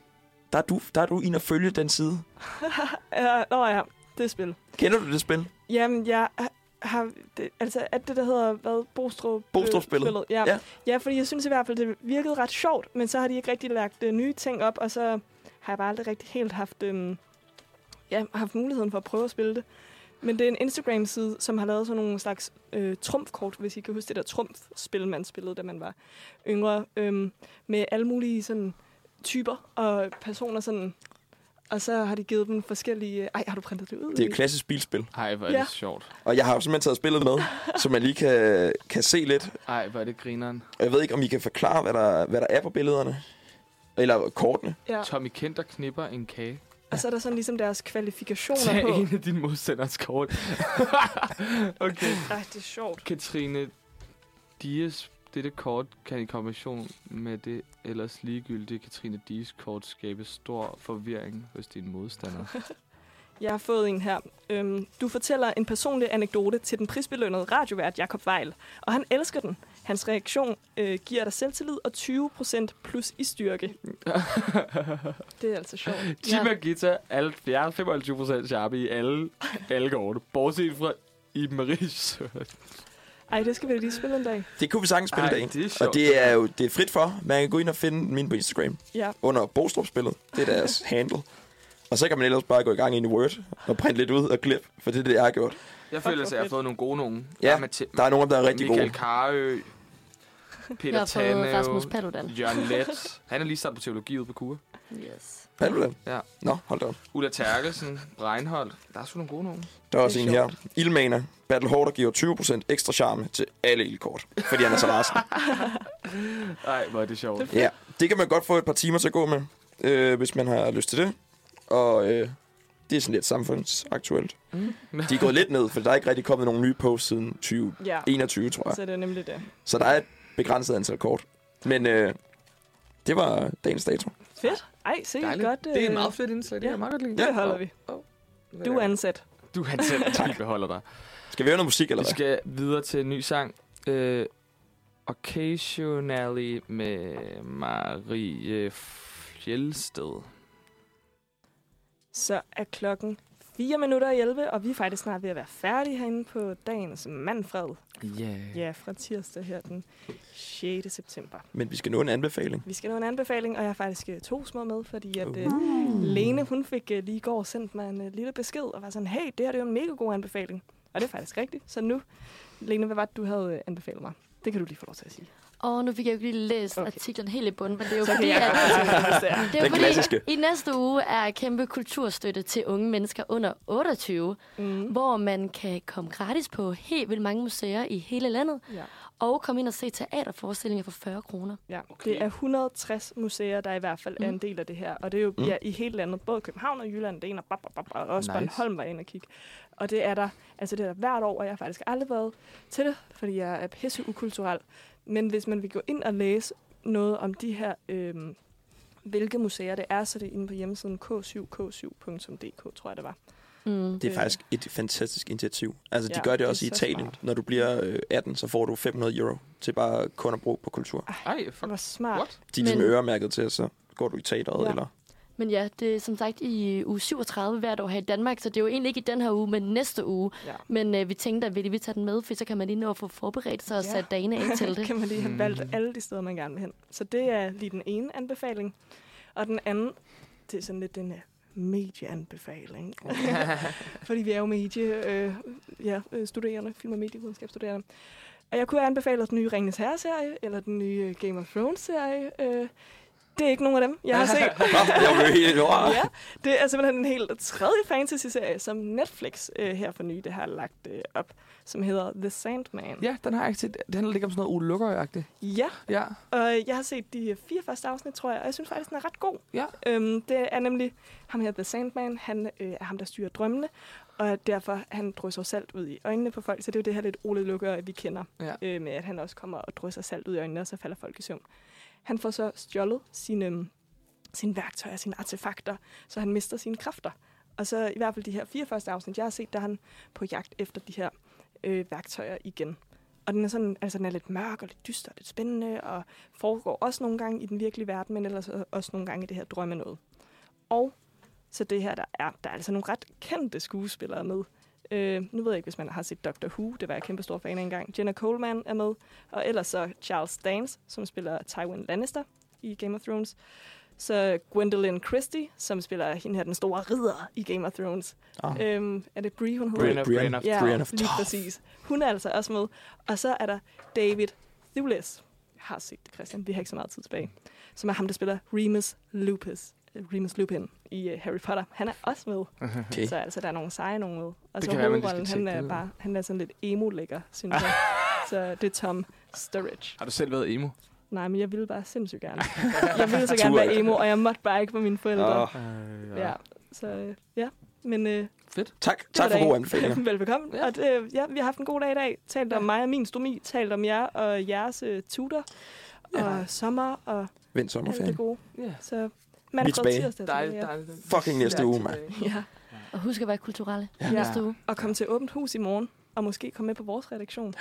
Speaker 4: der er du, der er du inde at følge den side.
Speaker 2: Ja, nå ja, det spil.
Speaker 4: Kender du det spil?
Speaker 2: Jamen, jeg har... Det, altså, at det, der hedder, hvad? Bostrup... øh,
Speaker 4: Bostrup-spillet.
Speaker 2: spillet. Ja.
Speaker 4: Ja.
Speaker 2: ja. fordi jeg synes i hvert fald, det virkede ret sjovt, men så har de ikke rigtig lagt uh, nye ting op, og så har jeg bare aldrig rigtig helt haft, um, ja, haft muligheden for at prøve at spille det. Men det er en Instagram-side, som har lavet sådan nogle slags øh, trumfkort, hvis I kan huske det der trumfspil, man spillede, da man var yngre, øhm, med alle mulige sådan, typer og personer sådan. Og så har de givet dem forskellige... Ej, har du printet det ud?
Speaker 4: Det er et klassisk bilspil.
Speaker 1: Ej, hvor er
Speaker 2: Ja.
Speaker 1: det sjovt.
Speaker 4: Og jeg har jo simpelthen taget spillet med, så man lige kan, kan se lidt.
Speaker 1: Ej, hvor er det grineren.
Speaker 4: Og jeg ved ikke, om I kan forklare, hvad der, hvad der er på billederne. Eller kortene.
Speaker 2: Ja.
Speaker 1: Tommy Kenter knipper en kage.
Speaker 2: Og så er der sådan ligesom deres kvalifikationer
Speaker 1: Tag
Speaker 2: på.
Speaker 1: en af dine modstanders kort. okay.
Speaker 2: Ej, det er sjovt.
Speaker 1: Katrine Dias, dette kort kan i kombination med det ellers ligegyldige Katrine Dias kort skabe stor forvirring hos dine modstandere.
Speaker 2: Jeg har fået en her. Øhm, du fortæller en personlig anekdote til den prisbelønnede radiovært Jakob Weil, og han elsker den. Hans reaktion øh, giver dig selvtillid og 20% plus i styrke. Det er altså sjovt.
Speaker 1: Tim og Gita, jeg er 25% sharpe i alle, alle korte. Bortset fra Iben Maries.
Speaker 2: Ej, det skal vi lige spille en dag.
Speaker 4: Det kunne vi sagtens spille i dag.
Speaker 1: det er sjovt.
Speaker 4: Og det er jo det er frit for. Man kan gå ind og finde min på Instagram
Speaker 2: Ja.
Speaker 4: under Bostrup-spillet. Det er deres handle. Og så kan man ellers bare gå i gang ind i Word og printe lidt ud og klip, for det er det, jeg har gjort.
Speaker 1: Jeg føler, at jeg har fået nogle gode nogen.
Speaker 4: Ja,
Speaker 1: Der er Mathi-
Speaker 4: Der er dem, der er rigtig
Speaker 1: Michael
Speaker 4: gode.
Speaker 1: Karø,
Speaker 3: Jeg
Speaker 1: Peter
Speaker 3: fået Rasmus Paludan.
Speaker 1: Jørgen Let. Han er lige startet på teologi ude på Kure.
Speaker 3: Yes.
Speaker 4: Er den?
Speaker 1: Ja.
Speaker 4: Nå, hold da op.
Speaker 1: Ulla Terkelsen, Reinholdt. Der er sgu nogle gode nogen.
Speaker 4: Der er også
Speaker 2: Det
Speaker 4: en
Speaker 2: er
Speaker 4: her. Ildmaner. Battle Hårder giver 20% ekstra charme til alle ildkort, fordi han er så rasende.
Speaker 1: Nej, hvor er det sjovt.
Speaker 4: Ja, det kan man godt få et par timer til at gå med, øh, hvis man har lyst til det. Og øh, det er sådan lidt samfundsaktuelt.
Speaker 1: Mm.
Speaker 4: De er gået lidt ned, for der er ikke rigtig kommet nogen nye posts siden 2021,
Speaker 2: Ja,
Speaker 4: tror jeg.
Speaker 2: så det er nemlig det.
Speaker 4: Så der er et begrænset antal kort. Men øh, det var dagens dato.
Speaker 2: Fedt. Ej, se,
Speaker 1: Dejligt.
Speaker 2: godt.
Speaker 1: Det er
Speaker 2: øh,
Speaker 1: et meget fedt indslag. Det
Speaker 2: ja.
Speaker 1: er meget godt lide.
Speaker 2: Det holder vi. Du er ansat.
Speaker 1: Du er ansat. Vi beholder dig.
Speaker 4: Skal vi høre noget musik, eller
Speaker 1: Vi
Speaker 4: hvad?
Speaker 1: skal videre til en ny sang. Øh, Occasionally med Marie Fjelsted.
Speaker 2: Så er klokken 4 minutter i 11, og vi er faktisk snart ved at være færdige herinde på dagens Manfred.
Speaker 1: Yeah.
Speaker 2: Ja, fra tirsdag her den 6. september.
Speaker 4: Men vi skal nå en anbefaling.
Speaker 2: Vi skal nå en anbefaling, og jeg har faktisk øh, to små med, fordi at uh. Lene, hun fik uh, lige i går sendt mig en uh, lille besked, og var sådan, hey, det her det er jo en mega god anbefaling. Og det er faktisk rigtigt. Så nu, Lene, hvad var det, du havde uh, anbefalet mig? Det kan du lige få lov til at sige.
Speaker 3: Og nu fik jeg jo lige læst
Speaker 2: Okay.
Speaker 3: artiklen helt i bunden, men det er jo
Speaker 2: Så
Speaker 3: fordi,
Speaker 2: jeg
Speaker 3: at,
Speaker 2: det er.
Speaker 3: jo fordi
Speaker 4: klassiske.
Speaker 3: i næste uge er kæmpe kulturstøtte til unge mennesker under 28,
Speaker 2: Mm.
Speaker 3: hvor man kan komme gratis på helt vildt mange museer i hele landet,
Speaker 2: Ja.
Speaker 3: Og komme ind og se teaterforestillinger for 40 kroner.
Speaker 2: Ja, okay. det er 160 museer, der i hvert fald mm. er en del af det her. Og det er jo
Speaker 4: Mm.
Speaker 2: ja, i hele landet, både København og Jylland, det er en og, bap, bap, bap, og også
Speaker 1: Nice.
Speaker 2: Bornholm var inde og kigge. Og det er der, altså det er der hvert år, og jeg har faktisk aldrig været til det, fordi jeg er pisse ukulturel. Men hvis man vil gå ind og læse noget om de her, øhm, hvilke museer det er, så det er inde på hjemmesiden k7k7.dk, tror jeg det var.
Speaker 3: Mm.
Speaker 4: Det er faktisk et fantastisk initiativ. Altså, de
Speaker 2: Ja,
Speaker 4: gør det
Speaker 2: det
Speaker 4: også i Italien.
Speaker 2: smart.
Speaker 4: Når du bliver øh, 18, så får du 500 euro til bare kun at bruge på kultur.
Speaker 1: Ej,
Speaker 2: Det
Speaker 1: fuck.
Speaker 2: var smart.
Speaker 1: What?
Speaker 4: De er ligesom
Speaker 3: Men-
Speaker 4: øremærket til, så går du i teateret,
Speaker 2: Ja.
Speaker 4: eller...
Speaker 3: Men ja, det er som sagt i uge 37 hvert år her i Danmark, så det er jo egentlig ikke i den her uge, men næste uge.
Speaker 2: Ja.
Speaker 3: Men øh, vi tænkte, at vi lige tage den med, for så kan man lige nå at få forberedt sig og
Speaker 2: Ja.
Speaker 3: sat dagene af til det.
Speaker 2: kan man lige have valgt
Speaker 1: Mm.
Speaker 2: alle de steder, man gerne vil hen. Så det er lige den ene anbefaling. Og den anden, det er sådan lidt den uh, medieanbefaling. Fordi vi er jo medie, øh, ja, øh, studerende, film- og medievidenskabsstuderende. Og jeg kunne have anbefalet den nye Ringens Herre-serie, eller den nye øh, Game of Thrones-serie. Øh, det er ikke nogen af dem, jeg har set. Ja, det er simpelthen en helt tredje fantasy-serie, som Netflix øh, her for nylig har lagt øh, op, som hedder The Sandman.
Speaker 1: Ja, den har jeg ikke set. Den handler lidt om sådan noget Ole Lukøj-agtigt.
Speaker 2: Ja,
Speaker 1: Ja.
Speaker 2: Og jeg har set de fire første afsnit, tror jeg, og jeg synes faktisk, den er ret god.
Speaker 1: Ja.
Speaker 2: Øhm, det er nemlig ham her, The Sandman. Han øh, er ham, der styrer drømmene. Og derfor, han drysser salt ud i øjnene på folk, så det er jo det her lidt Ole Lukker, vi kender,
Speaker 1: Ja.
Speaker 2: øh, med at han også kommer og drysser salt ud i øjnene, og så falder folk i søvn. Han får så stjålet sine, øhm, sine værktøjer, sine artefakter, så han mister sine kræfter. Og så i hvert fald de her fire første afsnit, jeg har set, der er han på jagt efter de her øh, værktøjer igen. Og den er, sådan, altså den er lidt mørk og lidt dyster og lidt spændende, og foregår også nogle gange i den virkelige verden, men ellers også nogle gange i det her drømme noget. Og så det her, der er, der er altså nogle ret kendte skuespillere med. Øh, nu ved jeg ikke, hvis man har set Doctor Who, det var jeg kæmpe stor fan af engang. Jenna Coleman er med, og ellers så Charles Dance, som spiller Tywin Lannister i Game of Thrones. Så Gwendolyn Christie, som spiller hende her, den store ridder i Game of Thrones.
Speaker 4: Ah.
Speaker 2: Øhm, er det Brie, hun hedder?
Speaker 1: Brienne of-
Speaker 4: Brienne.
Speaker 2: Ja,
Speaker 4: Brienne of
Speaker 2: lige
Speaker 4: Tarth.
Speaker 2: præcis. Hun er altså også med. Og så er der David Thewlis. Jeg har set det, Christian. Vi har ikke så meget tid tilbage. Som er ham, der spiller Remus Lupus. øh, Remus Lupin i uh, Harry Potter. Han er også med.
Speaker 4: Okay.
Speaker 2: Så altså, der er nogle seje nogen med. Og så hovedrollen, han er, bare, han er sådan lidt emo-lækker, synes jeg. så det er Tom Sturridge.
Speaker 1: Har du selv været emo?
Speaker 2: Nej, men jeg ville bare sindssygt gerne. jeg ville så gerne være emo, og jeg måtte bare ikke på mine forældre.
Speaker 4: Åh,
Speaker 2: Ja, så øh, ja. Men øh,
Speaker 1: Fedt.
Speaker 4: tak, tak for gode anbefalinger.
Speaker 2: Velbekomme.
Speaker 1: Ja.
Speaker 2: Ja. Og det, ja, vi har haft en god dag i dag. Talt om mig og min stomi. Talt om jer og jeres uh, tutor. Og sommer og
Speaker 4: Vind
Speaker 2: alt det
Speaker 4: sommerferien.
Speaker 2: gode.
Speaker 1: Ja.
Speaker 2: Så mandag,
Speaker 4: tilbage.
Speaker 2: tirsdag.
Speaker 1: Dejligt, dejligt.
Speaker 4: Fucking næste uge, mand.
Speaker 2: Ja. ja.
Speaker 3: Og husk at være kulturelle
Speaker 4: Ja.
Speaker 3: ja. næste uge.
Speaker 2: Og kom til åbent hus i morgen. Og måske komme med på vores redaktion.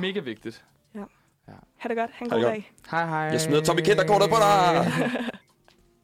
Speaker 1: Mega vigtigt.
Speaker 2: Ha' det godt. Ha' en god dag.
Speaker 1: Hej hej.
Speaker 4: Jeg smider Tommy Kinderkortet på dig!